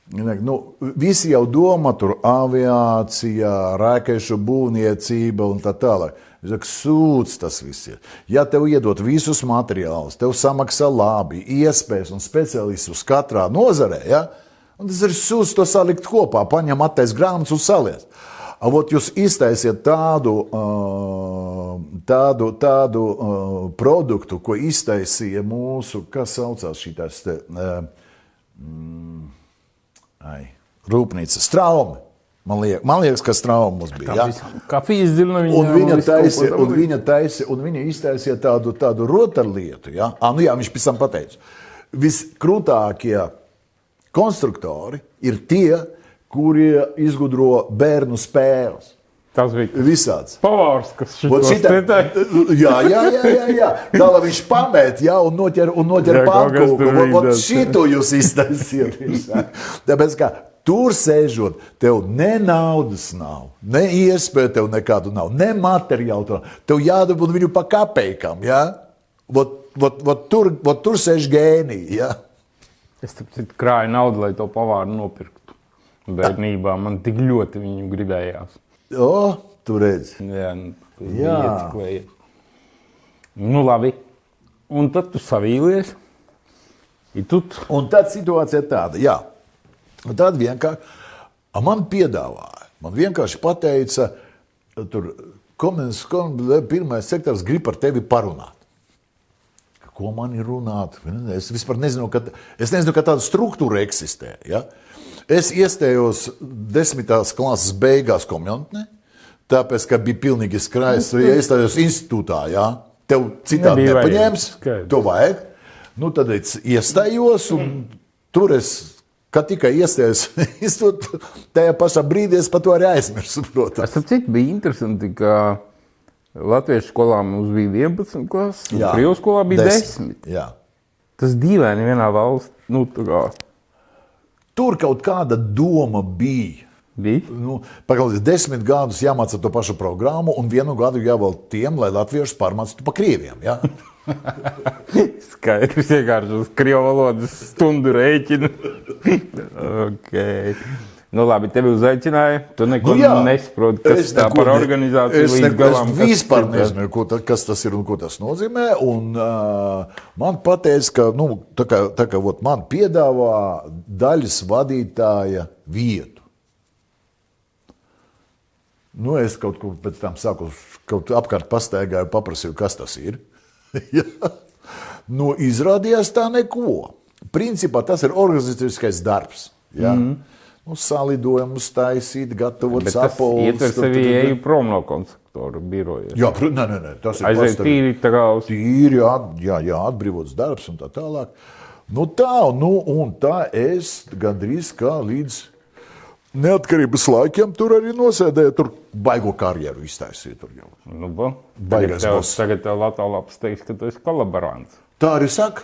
Nu, visi jau domā, tur aviācija, rakešu būvniecība un tā tālāk. Sūds tas viss ir. Ja tev iedod visus materiālus, tev samaksā labi, iespējas un speciālistus katrā nozarē, ja? un tas ir sūds to salikt kopā, paņem attais grāmatas un saliec. Avot jūs iztaisiet tādu, tādu, tādu produktu, ko iztaisīja mūsu, kas saucās šitās te, uh, mm, ai, rūpnīca straumi. Man, liek, man liekas, ka straumi mums bija. Ja? Kafijas dzirna viņa. Un viņa, taisi, un, viņa taisi, un viņa iztaisīja tādu, tādu rotaļlietu. Ja? À, nu jā, viņš pēc tam pateica, viskrūtākie konstruktori ir tie, kuri izgudro bērnu spēles. Tas bija Visāds. pavārs, kas šitā-. Jā, jā, jā, jā, jā. Tā lai viņš pamēt, jā, un noķer, un noķer tur rīdās. šito jūs iztaisiet. Tāpēc, kā tur sēžot, tev ne naudas nav, ne iespēja tev nekādu nav, ne materiālu. Tev, tev jādabū viņu pa kapeikam, jā. Vot, vot, vot, tur, vot tur sēž gēniji, jā. Es tam citu krāju naudu, lai to pavāru nopirktu. Bērnībā man tik ļoti viņu gribējās. O, tu redzi. Jā, nu, Jā. ieciklējies. Nu, labi. Un tad tu savīlies. I tu t- Un tad situācija ir tāda, jā. Un tad vienkārši man piedāvāja. Man vienkārši pateica, tur komunis, komunis, pirmais sektors grib ar tevi parunāt. Ko man ir runāt? Es vispār nezinu, ka, es nezinu, ka tāda struktūra eksistē. Ja? Es iestājos desmitās klases beigās komunitē, tāpēc, ka bija pilnīgi skrājis. Ja iestājos institūtā, ja? tev citādi Nebija nepaņēmis, vajag. To vajag. Nu, tad es iestājos, un tur es, kad tikai iestājos, tajā pašā brīdī es par to arī aizmirsu. Protams. Citu bija interesanti, ka Latviešu skolā mums bija 11 klases, un Jā. Krievu skolā bija Desmit. 10. Jā. Tas dīvaini vienā valstī. Nu, kā Tur kaut kāda doma bija. bija. Nu, Pagaidiet, desmit gadus jāmācā to pašu programmu, un vienu gadu jāvēl tiem, lai latviešus pārmācītu pa krieviem. Ja? Skaidrs, vienkārši uz krievu valodas stundu rēķinu. okay. Nu, labi, tevi uzaicināja. Tu neko nu, nesaproti, kas tā neko par organizāciju es līdz galam. Es kas vispār tā- nezinu, ko ta, kas tas ir un ko tas nozīmē. Un, uh, man pateica, ka nu, tā kā, tā kā vot, man piedāvā daļas vadītāja vietu. Nu, es kaut ko pēc tam sāku kaut apkārt pastaigāju, paprasīju, kas tas ir. Nu, izrādījās tā neko. Principā tas ir organizatoriskais darbs. Ja. Mm. Nu, salidojumus taisīt, gatavot sapulces. ietver sevi eju prom no konstruktora biroja. Jā, pr- nē, nē, nē, tas ir Aiziet tīri tā kā uz tīri, jā, jā, jā, atbrīvots darbs un tā tālāk. Nu tā, nu, un tā es gandrīz kā līdz neatkarības laikiem tur arī nosēdēju, tur baigo karjeru iztaisīju. Tur jau. Nu, Tagad tev, boss. tagad tev Latvijas teiks, ka tu esi kolaborants. Tā arī saka.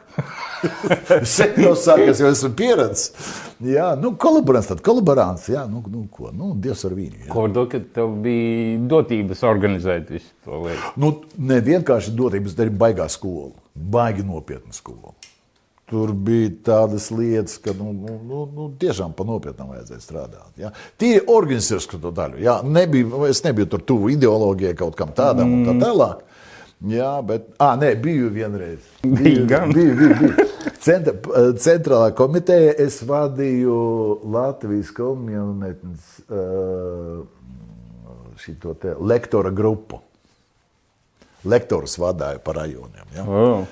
Sen jau saka, es jau esmu pieredzējis. Jā, nu, kolaborants, tad kolaborants, jā, nu, nu ko, nu, Dievs ar viņu. Jā. Ko var dot, ka tev bija dotības organizēt visu to lietu? Nu, ne vienkārši dotības, bet arī baigā skola. Baigi nopietna skola. Tur bija tādas lietas, ka nu, nu, nu, nu, tiešām pa nopietnām vajadzēja strādāt. Ja? Tīri organizatorisku to daļu. Ja? Nebiju, es nebiju tur tuvu ideoloģijai kaut kam tādam mm. un tā tālāk. Jā, bet, ah, nē, biju vienreiz. Bija gan. Biju, biju, biju. Centra, centrālā komiteja es vadīju Latvijas komunitnes uh, šito te lektora grupu. Lektorus vadīju pa rajoniem. Ja? Oh.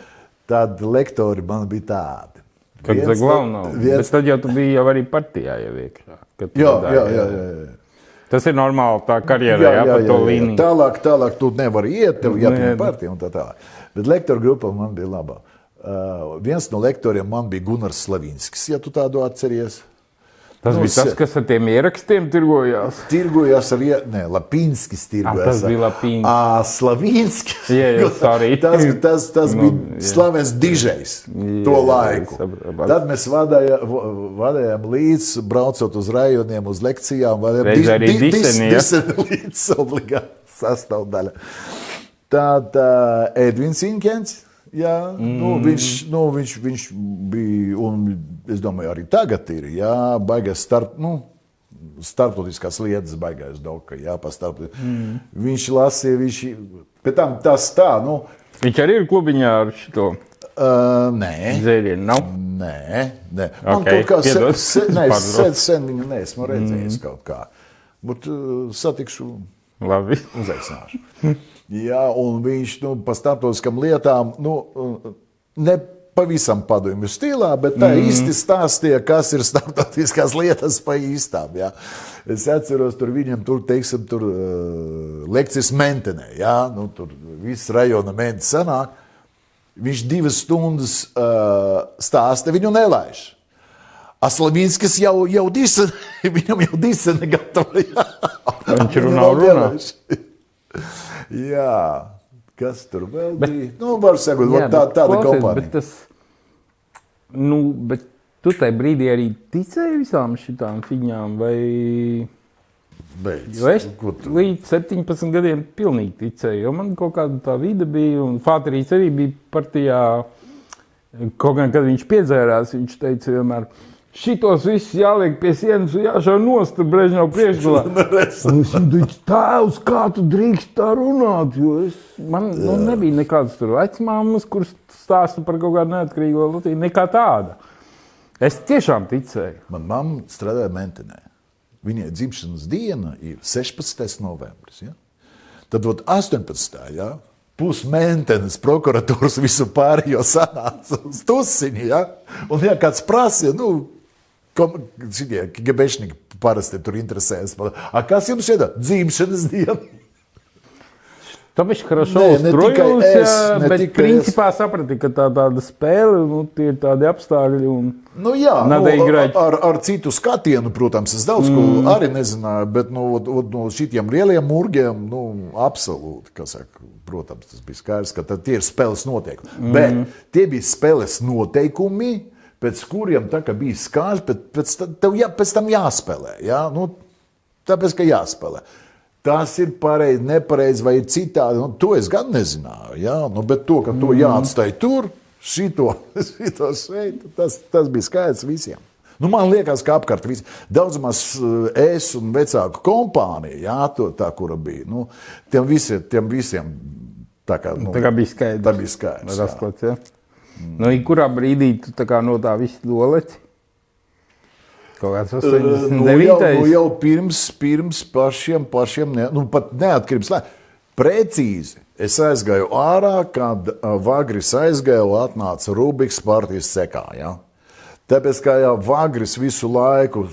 Tad lektori man bija tādi. Kad Viens Zaglau nav. viens- Bet tad jau tu biji jau arī partijā jau iekšā. Jā, vadīji, jā, jā, jā, jā. Tas ir normāli tā karjerā, jā, jā, pa to līniju. Tālāk, tālāk tu nevari iet, tev jāpieņem partija un tā tālāk. Bet lektoru grupa man bija laba. Uh, viens no lektoriem man bija Gunārs Slavinskis, ja tu tādu atceries. Tas Nu, bija tas, kas ar tiem ierakstiem tirgojās. Tirgojās ar ne, Lapinskis. Tirgojās tas bija Lapinskis. Ā, Slavinskis. Jā, jā, sorry. tas tas, tas Nu, bija jā. slavens dižejs Jā, to jā, laiku. saprotu. Tad mēs vadāja, v- vadījām līdzi, braucot uz rajoniem, uz lekcijām. Reiz arī di- dis- diseni, ja? diseni līdzi obligāti sastāvdaļa. Tad uh, Edvins Inkens. Jā, mm. nu, viņš, nu, viņš, viņš bija, un es domāju, arī tagad ir. Jā, baigās starp, nu, starptautiskās lietas, baigās doka. Jā, pa starp, mm. Viņš lasīja, viņš, pēc tam tas tā, nu, Viņš arī ir klubiņā ar šo uh, nē. dzērienu. Nav? Nē, nē. man Ok, kaut kā se, piedod. se, nē, sen, sen viņu neesmu redzējis mm. kaut kā. Bet uh, satikšu, Labi. uzaicināšu. Jā, un viņš nu, par starptautiskām lietām nu, ne pavisam padomju stilā, bet tā mm. īsti stāstīja, kas ir starptautiskās lietas pa īstām. Jā. Es atceros, tur viņam tur, teiksim, tur uh, lekcijas mentenē, jā, nu, tur viss rajona mente sanāk. Viņš divas stundas uh, stāsta, viņu nelaiž. Aslavinskis jau, jau disen, viņam jau disene gatava. Viņš Viņu runā, vēl runā. nelaiž. Jā, kas tur vēl bet, bija? Nu, var sakot, jā, tā, tāda klausies, kompānija. Bet, tas, nu, bet tu tajā brīdī arī ticēji visām šīm fiņām, vai Beidz. jo es tu? līdz 17 gadiem pilnīgi ticēju, jo man kaut kāda tā vide bija, un Fāterīs arī bija partijā, kaut gan, kad viņš piedzērās, viņš teica vienmēr, šitos visus jāliek pie sienas un jāšauj nost, tur Brežņau priekšgalā. Un es teicu, tēvs, kā tu drīkst tā runāt? Jo es, man nu, nebija nekādas tur vecmāmas, kuras stāsta par kaut kādu neatkarīgo Latviju, nekā tāda. Es tiešām ticēju. Man mamma strādāja Mentenē. Viņai dzimšanas diena ir 16. novembris. Ja? Tad ot, 18. Ja? Pusmentenes prokuratūras visu pārējo sanāca uz tusiņu. Ja? Un, ja kāds prasīja, nu, Kom, šitie gabešnieki parasti tur interesējas. A kas jums šeit ir dzimšanas diena? Tāpēc Krašovs ne, ne trojausi, es, ne bet principā es. saprati, ka tā tāda spēle, nu, tie ir tādi apstākļi un nu, jā, nada nu, igrāt. Ar, ar citu skatienu, protams, es daudz mm. ko arī nezināju, bet nu, no, no, no šitiem lieliem murgiem, nu, absolūti, kas saka, protams, tas bija skaidrs, ka tie ir spēles noteikumi. Mm. Bet tie bija spēles noteikumi, pēc kuriem tā kā bija skaidrs, bet pēc, tev jā, pēc tam jāspēlē. Jā? Nu, tāpēc, ka jāspēlē. Tas ir pareizi, nepareizi vai citādi. Nu, to es gan nezināju. Jā? Nu, bet to, ka to jāatstāj tur, šito, šito šeit, tas, tas bija skaidrs visiem. Nu, man liekas, ka apkārt visam. Daudz maz eh, es un vecāku kompānija, jā, to, tā, kura bija. Nu, tiem, visiem, tiem visiem tā kā, nu, Tā kā bija skaidrs. Tā bija skaidrs. jā. Rasklats, ja? Nu, kurā brīdī tu tā no tā visu doleci? Kaut kāds Nu, jau, 89. nu, jau pirms, pirms pašiem, pašiem ne, nu, pat neatkarības laikā. Precīzi es aizgāju ārā, kad ā, Vagris aizgāja atnāca Rubiks partijas sekā. Ja? Tāpēc, kā jau Vagris visu laiku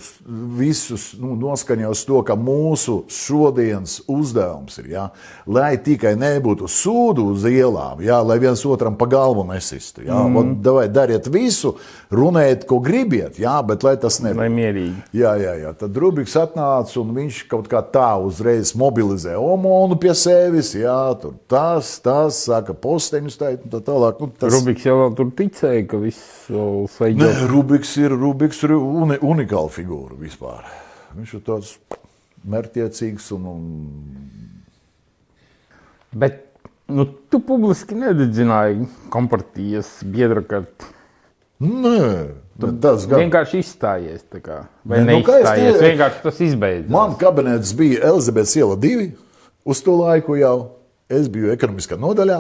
visus, nu, noskaņoja uz to, ka mūsu šodienas uzdevums ir, ja, lai tikai nebūtu sūdu uz ielām, ja, lai viens otram pa galvu nesistu. Ja, mm. Davai, dariet visu, runājiet, ko gribiet, ja, bet lai tas nebūtu. Lai mierīgi. Jā, jā, jā. Tad Rubiks atnāca un viņš kaut kā tā uzreiz mobilizē Omonu pie sevis. Jā, tur tas, tas, saka, posteņus tā, tā tālāk. Nu, tas... Rubiks jau vēl tur ticēja, ka viss vēl Nē, sveiks. Rubiks ir, Rubiks ir uni, unikāla figūra vispār. Viņš ir tāds mērķiecīgs un, un Bet nu, tu publiski nededzināji kompartijas biedra karti. Nē, tas gan. Vienkārši izstājies. Vai Nē, nu, te- Vienkārši tas izbeidzās. Man kabinets bija Elizabetes iela divi uz to laiku jau. Es biju ekonomiskā nodaļā.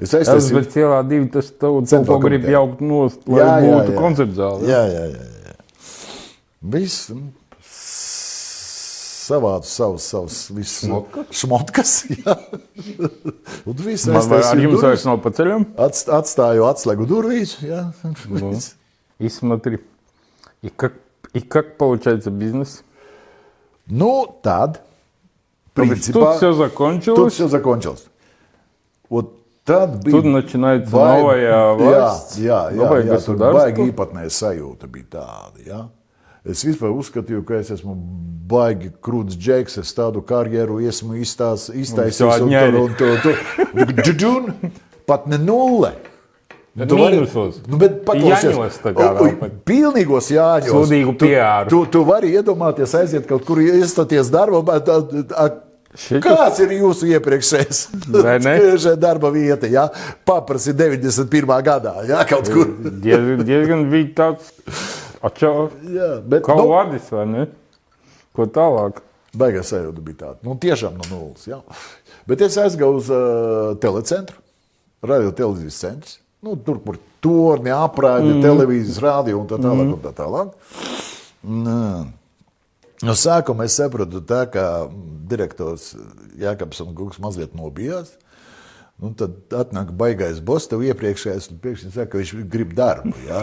Es aiztaisīju. bija cielā divi, tas Centrāla ko grib jaukt nost, lai Jā, jā, būtu jā. koncerts zāle. Jā, jā, jā. jā. Viss nu, savāds savus, savus visus Šmotkas? šmotkas. jā. Un viss Man vai ar aiztaisīju jums durvis, vairs nav pa ceļam? atst- Atstāju atslēgu durvīs. jā. Viss. И смотри, и как, и как получается бизнес? Nu, tad, То есть principā, Тут все тут закончилось, все закончилось. Вот tad bija тут начинается baigi- новая власть, jā, jā, jā, новое jā, tur государство. baigi īpatnēja sajūta bija tāda. Jā. Es vispār uzskatīju, ka es esmu baigi krūts džeks, es tādu karjeru esmu iztaisījis un tur un tur. Džudžun, pat ne nulle. Bet tu vari nu, paklausīties tagad. Pilnīgos jāņos. Sūdīgu PR. Tu, tu, tu vari iedomāties, aiziet kaut kur iestāties darbā. Šitas... Kāds ir jūsu iepriekšējais darba vieta? Ja? Paprasti 91. gadā, ja kaut kur. Diezgan bija tāds atšā, Jā, bet, kā nu, vadis, vai ne? Ko tālāk? Baigās sajūta bija tāda. Nu, tiešām no nulles. Jā. Bet es aizgāju uz uh, telecentru, radio televīzijas centrs. Nu, tur, kur torni, aprādi, mm. televīzijas, rādio un tā tālāk. Un tā tālāk. Nā. No sākuma es sapratu, tā, ka direktors Jānis Kungs mazliet nobijās. Nu, tad atnāk baigais boss, tev iepriekšējais, un pēkšņi saka, ka viņš grib darbu. Ja?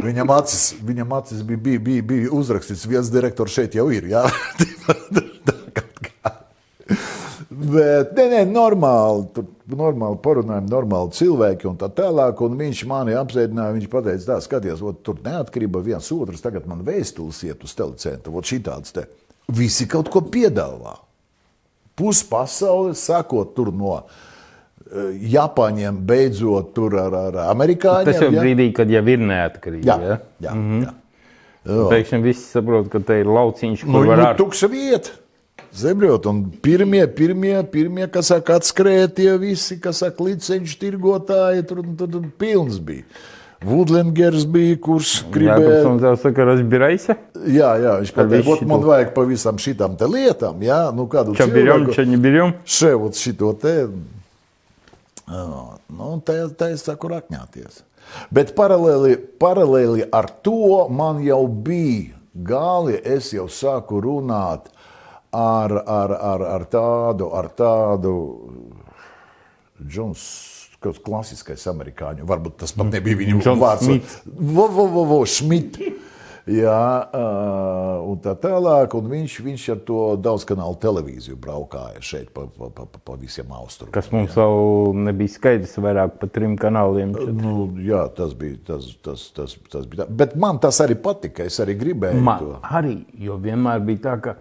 Viņam acis, viņam acis bija, bija, bija, bija uzrakstīts, viens direktors šeit jau ir. Ja? Bet, nē, nē, normāli, tur normāli parunājumi, normāli cilvēki un tā tālāk. Un viņš mani apsēdināja, viņš teica, tā, skaties, ot, tur neatkarība viens otrs, tagad man vēstules iet uz telecentru, ot šitāds te. Visi kaut ko piedāvā. Puspasaule, sākot tur no Japāņiem, beidzot tur ar, ar amerikāņiem. Tas jau ja? brīdī, kad jau ir neatkarīgi. Jā, Ja? jā, mm -hmm. jā. Pēkšņi viss saprot, ka te ir lauciņš, Nu, kur var nu, ar... tukša vieta. Zemļot, un pirmie, pirmie, pirmie, kas saka, atskrēja tie visi, kas saka, licenču tirgotāji, tur, tur, tur pilns bija. Vudlingers bija, kurš Jā, gribēja. un tev saka, разбирайся. Jā, jā, viņš Ar pateica, visu "Vot man šito." vajag pavisam šitām te lietām, jā, nu kādu Что берем, что не берем. Še, ot šito te. Nu, tā, tā es saku rakņāties. Bet paralēli, paralēli ar to man jau bija gāli, es jau sāku runāt ar, ar, ar, ar tādu, ar tādu Džons, kaut klasiskais amerikāņu, varbūt tas pat nebija viņa Džons vārds. Smits. Vo, vo, vo, vo, Šmit. Jā, un tā tālāk. Un viņš, viņš ar to daudzkanālu televīziju braukāja šeit pa, pa, pa, pa visiem austrumiem. Kas mums jā. jau nebija skaidrs, vairāk par trim kanāliem. Nu, jā, tas bija tas, tas, tas, tas bija tā. Bet man tas arī patika. Es arī gribēju man to. Arī, jo vienmēr bija tā, ka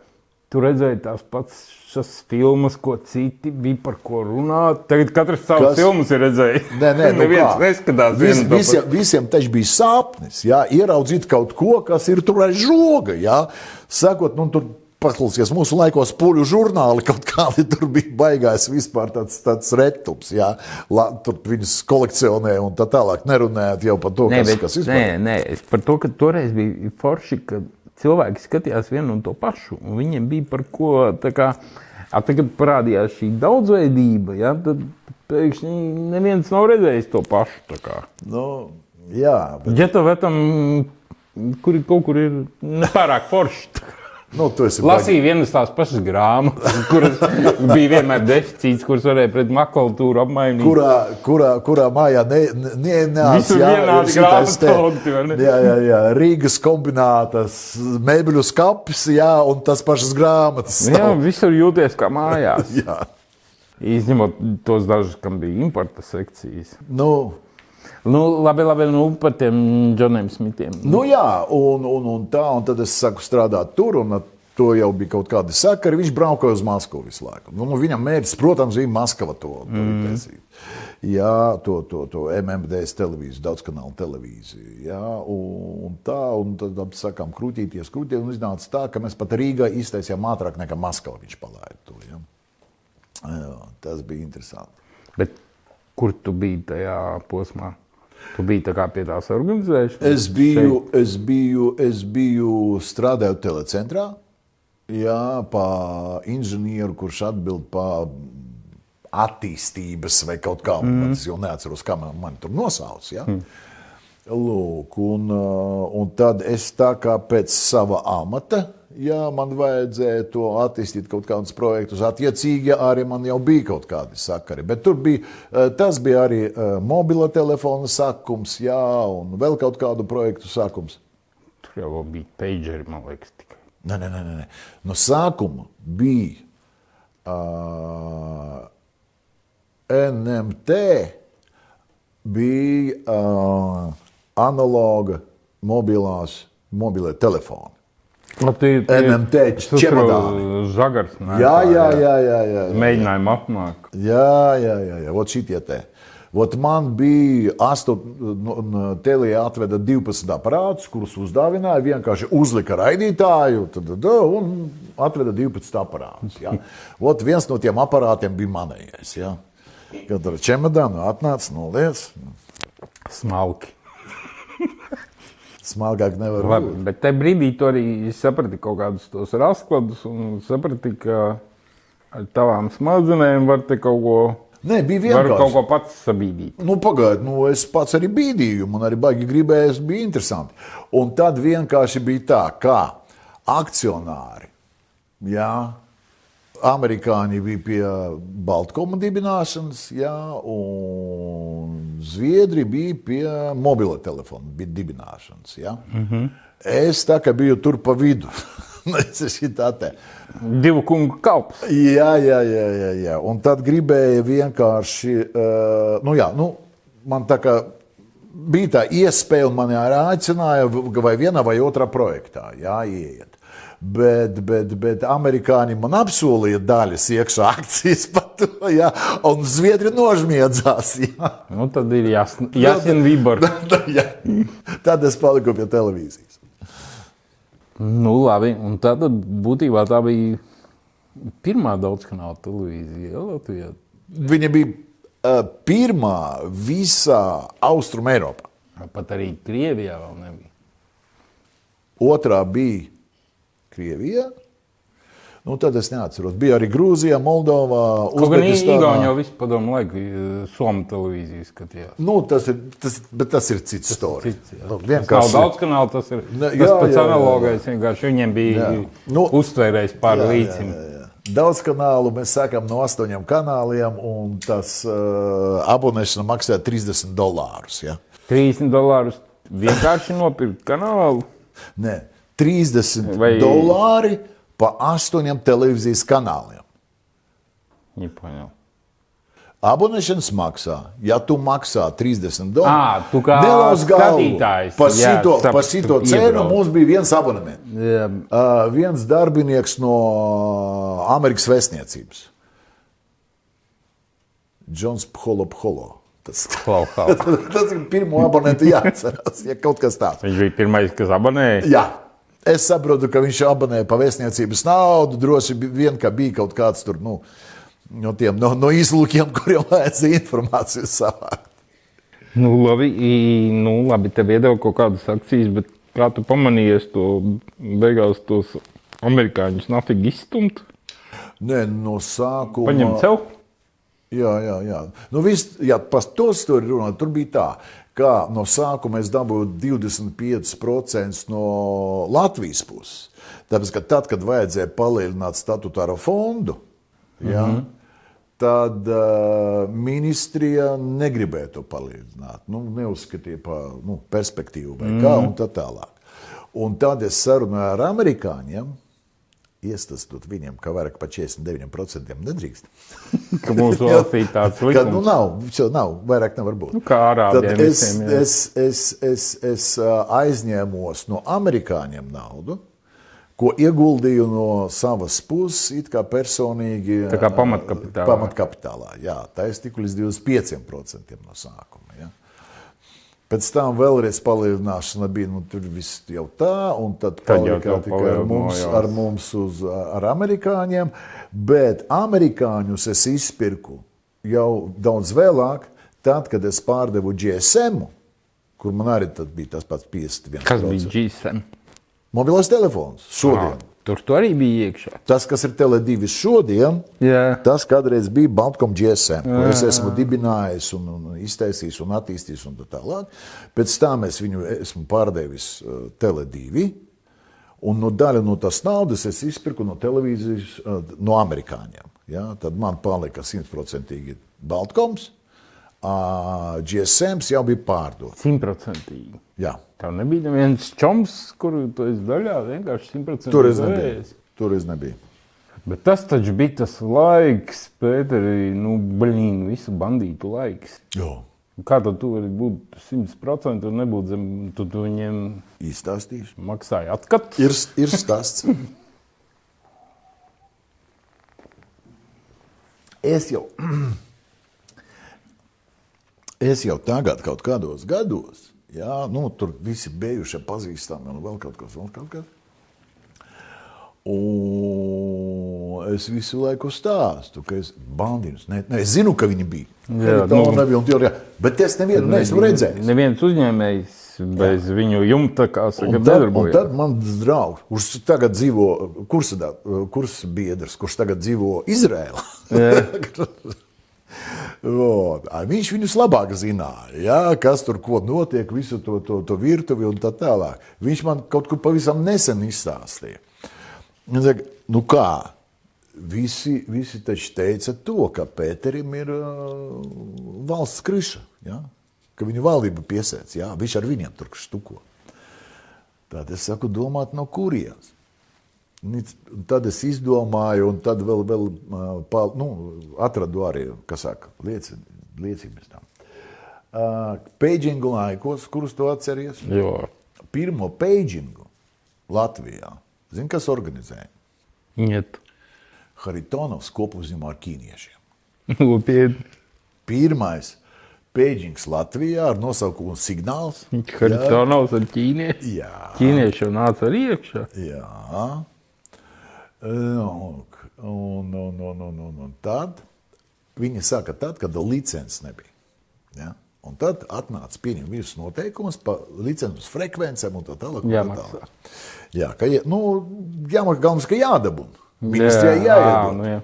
tu redzēji tās pats šas filmas, ko citi bija par ko runāt. Tagad katrs savus Kas? filmas ir redzējis. Nē, nē, nu neviens kā? neskatās. Vis, visiem, visiem taču bija sapnis, jā, ieraudzīt kaut ko, kas ir tur aiz žoga. Jā. Sakot, nu, tur paklausies mūsu laikos, puļu žurnāli kaut kādi tur bija baigājis vispār tāds, tāds retums. Jā. La, tur viņus kolekcionēja un tā tālāk nerunājot jau par to, nē, kas, bet, kas vispār. Nē, nē, par to, ka toreiz bija forši, ka cilvēki skatījās vienu un to pašu, un viņiem bija par ko. Kā, a, tagad parādījās šī daudzveidība, ja, tad pēkšņi neviens nav redzējis to pašu. Nu, jā, bet... Ja tev tam, kur kaut kur ir nepārāk forši. Nu, Lasīju vienas tās pašas grāmatas, kuras bija vienmēr deficīts, kuras varēja pret makulatūru apmainīt. Kurā, kurā, kurā mājā nenāca ne, jā, jā, jā, Rīgas kombinātas, mēbeļu skapis, jā, un tas pašas grāmatas. Stāv. Jā, visur jūties kā mājās. jā. Izņemot tos dažus, kam bija importa sekcijas. Nu, Nu, labi, labi, nu, par tiem Džoniem Smitiem. Nu, jā, un, un, un tā, un tad es saku strādāt tur, un to jau bija kaut kādi sakari. Viņš braukoja uz Maskavu visu laiku. Nu, viņam mērķis, protams, bija Maskava to, to mm. Jā, to, to, to MMDS televīziju, daudzkanālu televīziju. Jā, un, un tā, un tad sakām, krūtīties, krūtīties. Un iznāca tā, ka mēs pat Rīgā iztaisījām ātrāk nekā Maskava viņš palaida to. Jā. Jā, tas bija interesanti. Bet kur tu biji tajā posmā? Tu biji tā pie tās organizēšanas? Es biju, šeit. es biju, es biju strādāju telecentrā, jā, pa inženieru, kurš atbild par attīstības vai kaut kā, mm. es jau neatceros, kā man, man tur nosauc. Ja? Mm. Lūk, un, un tad es tā kā pēc sava amata ja man vajadzēja to attīstīt kaut kādus projektus, attiecīgi arī man jau bija kaut kādi sakari. Bet tur bija, eh, tas bija arī eh, mobila telefona sākums, jā, un vēl kaut kādu projektu sākums. Tur jau bija pageri, man liekas, tikai. Nē, nē, nē, nē. No sākuma bija uh, NMT, bija uh, analoga mobilās, mobilē telefoni. Nu, tie, tie, NMT čemodāni. Žagars. Nē, jā, jā, jā, jā, jā. Mēģinājumi apmāk. Jā, jā, jā, jā. Vot šitie te. Vot man bija 8, nu, Telija atveda 12 aparātus, kurus uzdāvināja, vienkārši uzlika raidītāju tad, un atveda 12 aparātus. Ja. Vot viens no tiem aparātiem bija manējais. Ja. Kad ar čemodānu atnāca noliec. Smalki. Smalkāk nevar Labi, būt. Bet tajā brīdī tu arī saprati kaut kādus tos raskladus un saprati, ka ar tavām smadzenēm var te kaut ko. Nē, bija vienkārši. Var kaut ko pats sabīdīt. Nu, pagaidi, nu, es pats arī bīdīju, man arī baigi gribējās, bija interesanti. Un tad vienkārši bija tā, kā akcionāri, jā, amerikāņi bija pie Baltkoma dibināšanas, jā, un Zviedri bija pie mobila telefona dibināšanas. Ja? Mm -hmm. Es tā kā biju tur pa vidu. te. Divu kungu kalps. Jā, jā, jā, jā, jā. Un tad gribēja vienkārši, uh, nu jā, nu, man tā kā bija tā iespēja, un mani arī aicināja vai vienā vai otrā projektā, jā, ieiet. Bet, bet, bet amerikāņi man apsolīja daļas iekšā akcijas par to, ja, un zviedri nožmiedzās. Ja. Nu, tad ir jāsaka, Vībor. ja. Tad es paliku pie televīzijas. Nu, labi, un tad būtībā tā bija pirmā daudzkanāla televīzija Latvijā. Viņa bija uh, pirmā visā Austrum Eiropā. Pat arī Krievijā vēl nebija. Otrā bija Krievijā. Nu, tad es neatceros. Bija arī Grūzija, Moldova, Uzbekistāna. Igauni jau visu padomu laiku Somijas televīziju skatījās. Nu, tas ir, tas, bet tas ir cits stāsts. Nu, vienkārši... Nav daudz kanālu, tas ir ne, jā, tas pats jā, analogais. Vienkārši viņiem bija nu, uztvērējis pār līdzim. Daudz kanālu mēs sākam no astoņiem kanāliem, un tas uh, abonēšana maksā 30 dolārus. Ja? 30 dolārus vienkārši nopirkt kanālu. Nē, 30 Vai- dolāri pa astoņiem televīzijas kanāliem. Nepaņem. Abonēšanas maksā. Ja tu maksā 30 Ā, dolārus, tu kā skatītājs, Par šito, par šito cenu mums bija viens abonements. Uh, viens darbinieks no Amerikas vēstniecības. Džons Pholo Pholo. Tas, klau, klau. tas ir pirmo abonentu jāatcerās, ja kaut kas tāds. Viņš bija pirmais, kas abonēja. Jā. Es saprotu, ka viņš abonēja pa vēstniecības naudu. Droši vien, ka bija kaut kāds tur, nu, no tiem no, no izlūkiem, kuriem vajadzēja informāciju savākt. Nu, labi, nu, labi tev iedeva kaut kādas akcijas, bet kā tu pamanījies to beigās tos amerikāņus nafīgi izstumt? Nē, no sākuma. Paņemt sev? Jā, jā, jā. Nu, vis, jā par to stāstu runāt, tur bija tā, ka no sākuma es dabūju 25% no Latvijas puses. Tāpēc, ka tad, kad vajadzēja palielināt statutāro fondu, jā, mm -hmm. tad uh, ministrija negribēja to palielināt. Nu, neuzskatīja par nu, perspektīvu vai kā, un tā tālāk. Un tad es sarunāju ar amerikāņiem. Iestāstot viņiem, ka vairāk par 49% nedrīkst. Ka mūsu valstī tāds Kad, nu, likums. nav, jau nav, vairāk nevar būt. Nu, kā ārābiem Tad es, visiem, jā. es, es, es, es aizņēmos no amerikāņiem naudu, ko ieguldīju no savas puses, it kā personīgi. Tā kā pamatkapitālā. Pamatkapitālā, jā. Tā es tiku līdz 25% no sākuma. Pēc tam vēlreiz palielināšana bija nu, tur viss jau tā, un tad tev tikai ar mums, ar mums uz, ar amerikāņiem, bet amerikāņus es izpirku jau daudz vēlāk, tad, kad es pārdevu GSM, kur man arī tad bija tas pats 51. Kas bija GSM? Mobilais telefons šodien. Ah, Tur tu arī bija iekšā. Tas, kas ir Tele2 šodien, Jā. tas kādreiz bija Baltkom GSM, ko es esmu dibinājis, un, un iztaisījis un attīstījis. Un tā tālāk. Pēc tam es viņu esmu pārdevis uh, Tele2. Un no daļa no tās naudas es izpirku no televīzijas, uh, no amerikāņiem. Ja? Tad man palika simtprocentīgi Baltkoms, uh, GSM jau bija pārdots. Simtprocentīgi. Jā. Tev nebija neviens čoms, kuru tu esi daļā, vienkārši simtprocentīgi. Tur es nebiju. Tur es nebiju. Bet tas taču bija tas laiks, Pēteri, nu, blīn, visu bandītu laiks. Jā. Kā tad tu vari būt 100% un nebūt zem, tu, tu viņiem Izstāstīšu. maksāji atskatu? Ir, ir stāsts. Es jau, es jau tagad, kaut kādos gados, jā, nu, tur visi bijušie pazīstami un vēl kaut kas, vēl kaut kas. Un es visu laiku stāstu, ka es bandīnus, ne, ne, es zinu, ka viņi bija. Jā, tā nu. nebija, arī, bet es nevienu neesmu redzējis. Neviens uzņēmējs bez viņu jumta, kā saka, nedarbojās. tad mans draugs, kurš tagad dzīvo, kursa, kurs biedrs, kurš tagad dzīvo Izrēlā. Ai, Viņš viņus labāk zināja, ja, kas tur notiek, visu to, to, to virtuvi un tā tālāk. Viņš man kaut ko pavisam nesen izstāstīja. Viņš saka, nu kā, visi, visi taču teica to, ka Pēterim ir uh, valsts kriša, ja, ka viņu valdība piesēc, ja, viņš ar viņiem tur štuko. Tad es saku, domāt no kurienes. Tad es izdomāju, un tad vēl, vēl ā, pa, nu, atradu arī saka, lieci, liecības tam. Uh, Peidžingu laikos, kurus tu atceries? Jo, Pirmo peidžingu Latvijā. Zini, kas organizēja? iet. Haritonovs kopuzņumā ar ķīniešiem. Nopietni. Pirmais peidžings Latvijā ar nosaukumu Signāls. Haritānaus ar ķīnieši. Jā. Ķīnieši jau nāca arī iekšā. Jā. Un, un, un, un, un, un tad viņi saka, tad, kad licences nebija. Ja? Un tad atnāca pieņemt visus noteikumus par licences frekvencēm un tā tālāk. un tā tālāk. Jā, ka, nu, jāmaksā, galvenais, ka jādabūna. Ministrijai jāiedod. nu jā.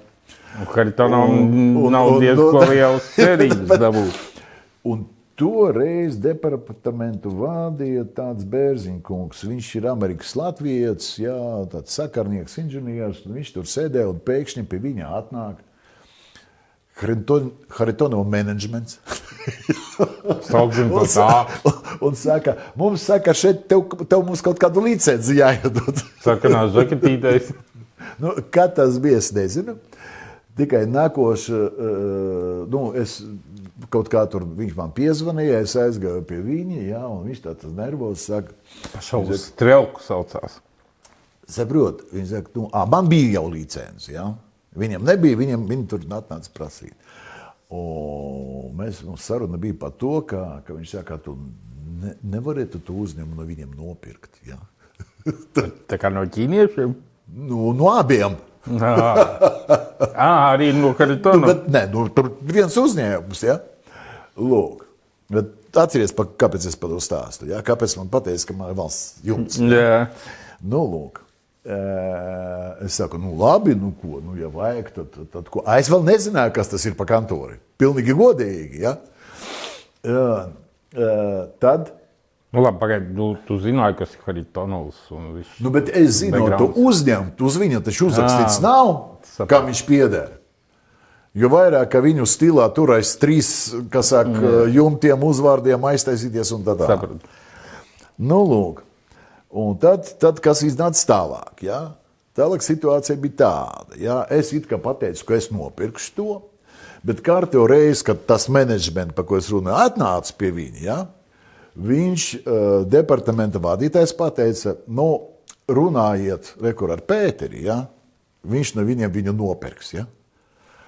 Un Haritānam Un- un- nav un- diezko un- liels cerības dabūt. Un toreiz departamentu vadīja tāds Bērziņkungs. Viņš ir Amerikas Latvijas, jā, tāds sakarnieks, inženieris. un Viņš tur sēdēja un pēkšņi pie viņa atnāk Haritonova menedžments. Sauksim Un, tā. sa- un saka, mums saka, šeit tev, tev mums kaut kādu licenci jāiedod. Sakanās žaketītais. Nu, kad tas bija, es nezinu. Tikai nākošais, uh, nu, es kaut kā tur viņš man piezvanīja, es aizgāju pie viņa, jā, un viņš tāds nervozs saka, Šaubas strelku saucās. saprot, viņš saka, nu, ā, man bija jau licence, jā. Viņam nebija, viņam, viņi tur atnāca prasīt. Un mēs, mums saruna bija par to, ka, ka viņš saka, ka tu ne, nevarētu to uzņēmumu no viņiem nopirkt, jā. Tā kā no ķīniešiem. Nu, no abiem. Jā, arī no Nu, karitona. bet, nē, nu, tur viens uzņēmums. Ja? Lūk, bet atcerieties, kāpēc es par to stāstu. Ja? Kāpēc man teica, ka man ir valsts jumts? Jā, Nu, lūk. Es saku, nu, labi, nu, ko, nu, ja vajag, tad, tad, tad ko. A, Es vēl nezināju, kas tas ir pa kantori. Pilnīgi godīgi. Ja? Tad, nu labi, pagaidi, tu, tu zināji, kas ir viņš- nu, bet es zinu, to Backgrounds. uzņemt, uz viņa taču uzrakstīts nav, kam viņš pieder. Jo vairāk viņu stilā tur aiz trīs, kas saka, jumtiem uzvārdiem aiztaisīties un tā tālāk. Nu, lūk. Un tad, tad kas iznāca tālāk? Ja? Tālāk situācija bija tāda. Ja? Es it kā pateicu, ka es nopirkšu to, bet kārtējo reizi, kad tas menedžments, par ko es runāju, atnāca pie viņa, ja? viņš, uh, departamenta vadītājs, pateica, nu, runājiet rekur ar Pēteri, ja? viņš no viņiem viņu nopirks. Ja?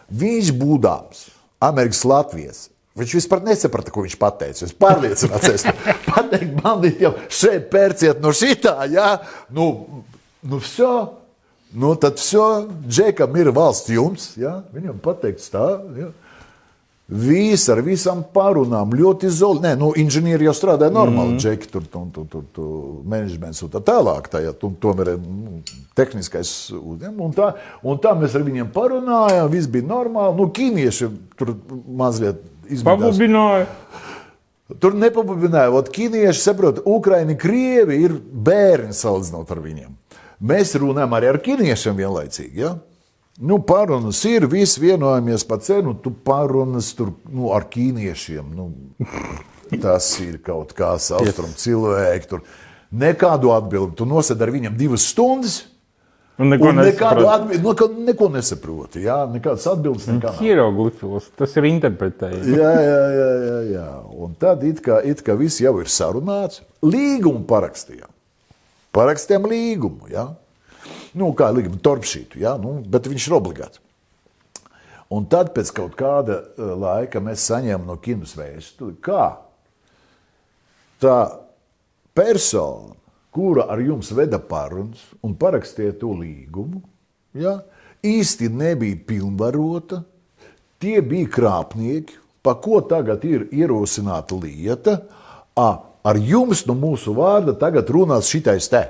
Viņš būdams Amerikas Latvijas Viņš vispār nesaprata, ko viņš teica. Es pārliecināts, ka pateikt bandītiem, šeit pērciet no šitā, jā, nu, nu, visu. Nu, tad viss, Džekam, ir valsts jums. Jā, viņam pateikts tā. Jā. Visi ar visām parunām, ļoti izolēti. Nē, nu, inženieri jau strādāja normāli, mm. džeki, tur, tur, tur, tur, tur menedžments un tā tālāk. Tā, ja, tu, tomēr nu, tehniskais. Un, tā, un tā mēs ar viņiem parunājām, viss bija normāli. Nu, ķīnieši tur mazliet izbīdās. Pabubināja. Tur nepabudināja, ot, ķīnieši saprot, Ukraiņi, Krievi ir bērni salīdzinot ar viņiem. Mēs runājam arī ar ķīniešiem vienlaicīgi. Ja? Nu, parunas ir, visi vienojamies par cenu, tu parunas tur nu, ar ķīniešiem. Nu, tas ir kaut kāds austrumu cilvēks. Tur nekādu atbildi. Tu nosēdi ar viņiem divas stundas. Un neko Un nekādu atbildi, neko, neko nesaproti. Jā, nekādas atbildes, nekā. Hieroglifos, tas ir interpretējis. Jā, jā, jā, jā, jā. Un tad it kā, it kā viss jau ir sarunāts. Līgumu parakstījām. Parakstījām līgumu. Ja? Nu, kā līgumu, torpšītu, ja? nu, bet viņš ir obligāts. Un tad pēc kaut kāda eh, laika mēs saņēmām no kinas vēstuli, kā tā persona, kura ar jums veda parunas un parakstīja to līgumu, ja, īsti nebija pilnvarota. Tie bija krāpnieki, pa ko tagad ir ierosināta lieta. A, ar jums no mūsu vārda tagad runās šitais te.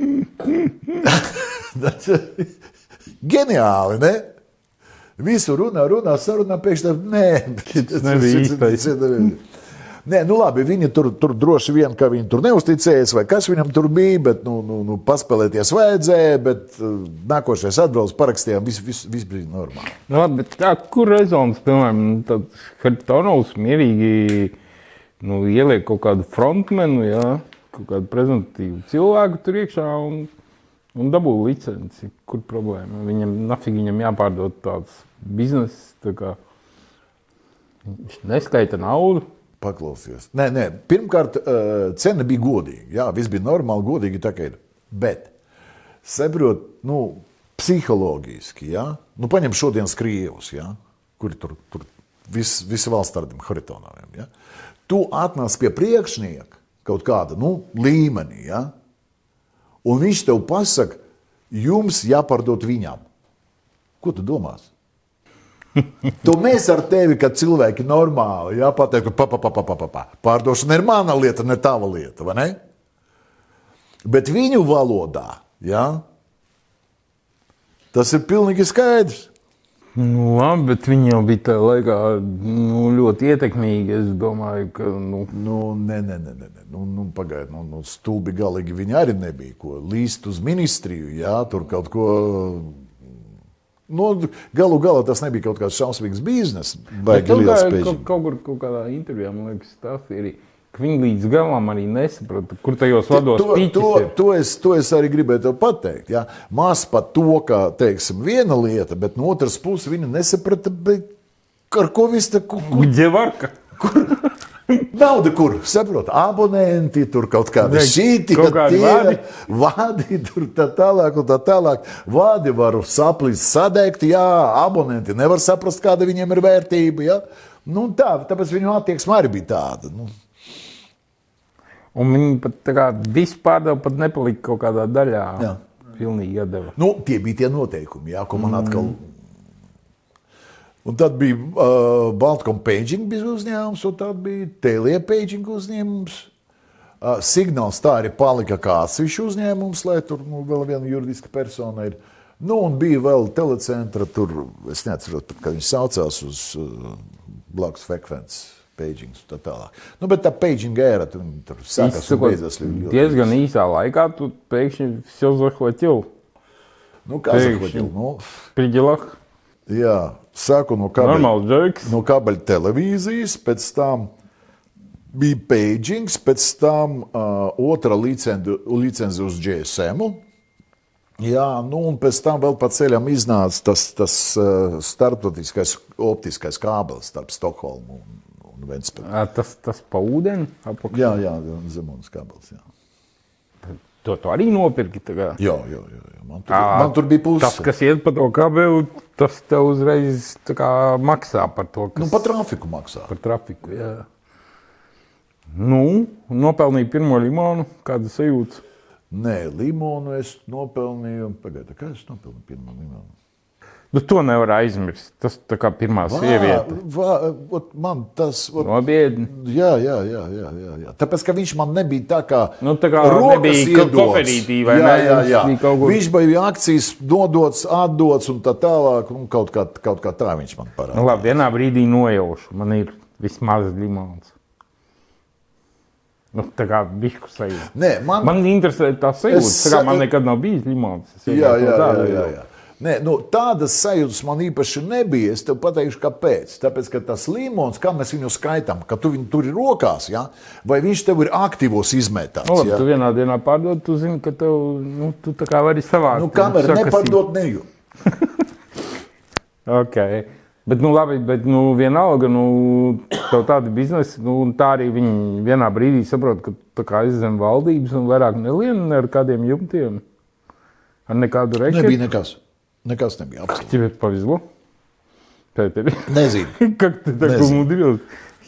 Tas ir Ģeniāli, ne? Visu runā, runā, sarunā, pēkšņi tā, nē, tas nebija īstais. Nē, nu labi, viņi tur, tur droši vien, ka viņi tur neusticējās, vai kas viņam tur bija, bet, nu, nu, nu paspēlēties vajadzēja, bet uh, nākošais atbrauc, parakstījām, viss vis, vis bija normāli. Nu, labi, bet kā, kur rezons, piemēram, tāds Hartonovs mierīgi nu, ieliek kaut kādu frontmenu, jā, kaut kādu prezentatīvu cilvēku tur iekšā un, un dabū licenci. Kur problēma? Viņam, nafig viņam jāpārdod tāds bizness, tā kā viņš neskaita naudu. Paklausies. Nē, nē, pirmkārt, uh, cena bija godīga. Jā, viss bija normāli, godīgi tā kā ir. Bet, saprot, nu, psiholoģiski, jā, nu, paņem šodienas krievus, jā, kuri tur, tur vis, visi valsts tādiem haritonoviem, jā. Tu atnāc pie priekšnieka kaut kāda, nu, līmenī, jā, un viņš tev pasaka, jums jāpārdod viņam. Ko tu domās? Tu mēs ar tevi, kad cilvēki normāli jā, pateikt, ka pa, pa, pa, pa, pa, pārdošana ir mana lieta, ne tava lieta. ne? Bet viņu valodā jā, tas ir pilnīgi skaidrs. Nu, labi, bet viņi jau bija tajā laikā nu, ļoti ietekmīgi. Es domāju, ka nu, Nu, nē, nē, nē, nē. Nu, nu, pagaidiet, nu, nu, stulbi galīgi viņi arī nebija. Ko līst uz ministriju, jā, tur kaut ko Nu, galu galā tas nebija kaut kāds šausmīgs bizness. Vai liels kā, pēļņi. kaut, kaut kur kaut kādā intervijā, man liekas, tas ir. Ka Viņi līdz galam arī nesaprata, kur tajos vados To, to, to, es, to es arī gribēju pateikt. Ja? Maz pat to, ka teiksim, viena lieta, bet no otras puses viņa nesaprata, ar ko viss kur, Ģevarka. nauda, kur saprot, abonenti, tur kaut kādi Ne, šīti, kaut kādi vādi. vādi, tur tā tālāk un tā tālāk. Vādi var saplīst, sadegt, jā, abonenti nevar saprast, kāda viņiem ir vērtība. Ja? Nu, tā, tāpēc viņu attieksme arī bija tāda. Nu, Un viņi pat tā kā vispār pat nepalika kaut kādā daļā. Jā. Pilnīgi iedeva. Nu, tie bija tie noteikumi, jā, ko man atkal. Un tad bija uh, Baltcom Paging bija uzņēmums, un tad bija Telie Paging uzņēmums. Uh, signāls tā arī palika kā atsevišķs uzņēmums, lai tur nu, vēl viena juridiska persona ir. Nu, un bija vēl telecentra, tur es neatceros, pat, kā viņš saucās uz uh, blakus frekvences Pagings, un tā tālāk. Nu, bet tā paging ēra tur, tur sākās un Izsakot, beidzās ļoti. ļoti- diezgan īsā laikā tu pēkšņi все захватил. Nu, kā pēkšņi. sakot, nu, При делах jā, sāku no kabeļa. нормал джекс. no kabeļa televīzijas, pēc tam bija pagings, pēc tam uh, otra licenci, licenci uz GSM. Jā, nu un pēc tam vēl pa ceļam iznāca tas, tas uh, starptautiskais optiskais kābelis starp Stokholmu un, Ā, Tas, tas pa ūdeni apakšā. Jā, jā, zemonas kābelis. Jā. To, to arī nopirki. tā. Jā, jā, jā, jā. Man, tur, Ā, man tur bija puse. Tas, kas iet pa to kabeli, tas tev uzreiz tā kā, maksā par to, kas nu, pa trafiku maksā. par trafiku. Jā. Nu, nopelnīja pirmo limonu, kāda sajūta. Nē, limonu es nopelnīju. Pagaidā, kā es nopelnīju pirmo limonu? Nu, to nevar aizmirst. Tas tā kā pirmā sieviete. Vā, ot, man tas. Ot, Nobiedni. Jā, jā, jā, jā, jā, jā. Tāpēc, ka viņš man nebija tā kā. Nu, tā kā nebija koferītī, vai jā, ne? jā, jā. Kaut Viņš bija akcijas nodots, atdots un tā tālāk. Un kaut, kā, kaut kā tā viņš man Nu, parādīja. labi, vienā brīdī nojaušu. Man ir vismaz limons. Nu, tā kā bišku sajūta. Nē, man, Man interesē tā sajūta. Es Tā kā man nekad nav bijis limons. Jā, jā, jā, jā, jau- jā. Nē, nu, tādas sajūtas man īpaši nebija. Es tev pateikšu, kāpēc. Tāpēc, ka tas limons, kā mēs viņu skaitām, ka tu viņu tur ir rokās, ja? vai viņš tev ir aktīvos izmetāts. Labi, ja? tu vienā dienā pārdod, tu zini, ka tev, nu, tu tā kā vari savākt. Nu, kamera sakasīt. nepārdot nejūt. Ok. Bet, nu, labi, bet, nu, vienalga, nu, tev tādi biznesi, nu, tā arī viņi vienā brīdī saprot, ka tā kā aizzem valdības un vairāk nelien ar kādiem jumtiem, ar nekādu Nebija reketu. nekas. Nekas nebija absolūti. Тебе повезло. Pēteri. Nezinu. Как ты так Nezinu. умудрился?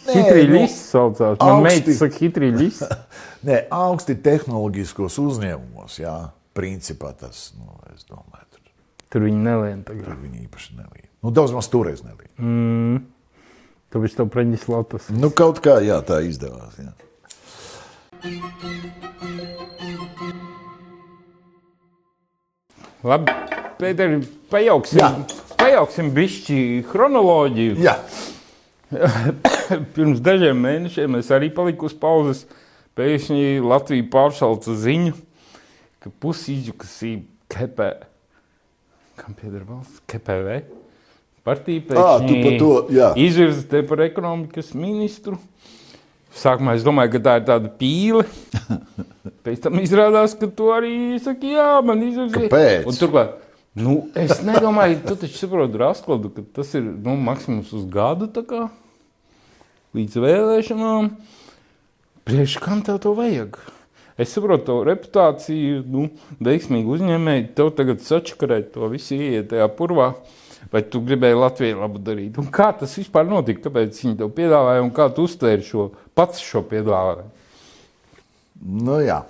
Nē, Хитрый nu, лис saucās. Man augsti- meita saka хитрый лис. Nē, augsti tehnoloģiskos uzņēmumos, jā, principā tas, nu, es domāju, tur, Tur viņi nelien tagad. tur viņi īpaši nelīja. Nu, daudz maz toreiz nelīja. Mm. Tāpēc tev pronесло tas. Nu, kaut kā, jā, tā izdevās, jā. Labi, Pēteri, pajauksim, Jā. pajauksim bišķi chronoloģiju. Jā, Pirms dažiem mēnešiem es arī paliku uz pauzes. Pēkšņi Latvija pāršalca ziņu, ka pusīģu, kas ir KP, kam pieder valsts, KPV, partija pēkšņi to, jā. izvirza te par ekonomikas ministru. Sākumā es domāju, ka tā ir tāda pīle. Pēc tam izrādās, ka tu arī saki, jā, man izvirzīja. Turklāt, nu, es nedomāju, tu taču saproti, Raskladu, ka tas ir nu, maksimums uz gadu kā, līdz vēlēšanām. Priekš kam tev to vajag? Es saprotu, to reputāciju, nu, veiksmīgi uzņēmēji, tev tagad sačakarēt to visu ieiet tajā purvā. Vai tu gribēji Latvijai labu darīt? Un kā tas vispār notika? Kāpēc viņi tev piedāvāja un kā tu uztvēri šo pats šo piedāvājumu? Nu, jā.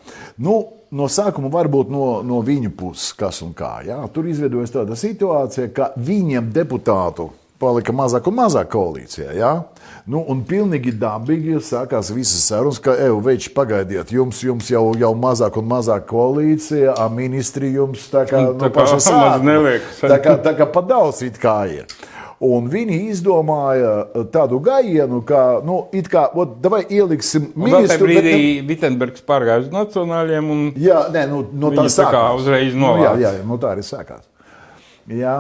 Nu, no sākuma varbūt no, no viņu puses, kas un kā. Jā. Tur izveidojas tāda situācija, ka viņiem deputātu palika mazāk un mazāk koalīcijā. Jā? Nu, un pilnīgi dabīgi sākās visas sarunas, ka, ej, veči, pagaidiet, jums, jums jau, jau mazāk un mazāk koalīcija, a ministri jums tā kā Tā no kā paša maz sākuma. Tā kā, tā kā pa daudz it kā ir. Un viņi izdomāja tādu gājienu, ka, nu, it kā, ot, davai ieliksim ministru. bet brīdī ne- Vitsenbergs pārgāja uz nacionāliem un Jā, nē, nu, no tā tā kā uzreiz nu, jā, novāc. jā, no tā arī sākās. Jā.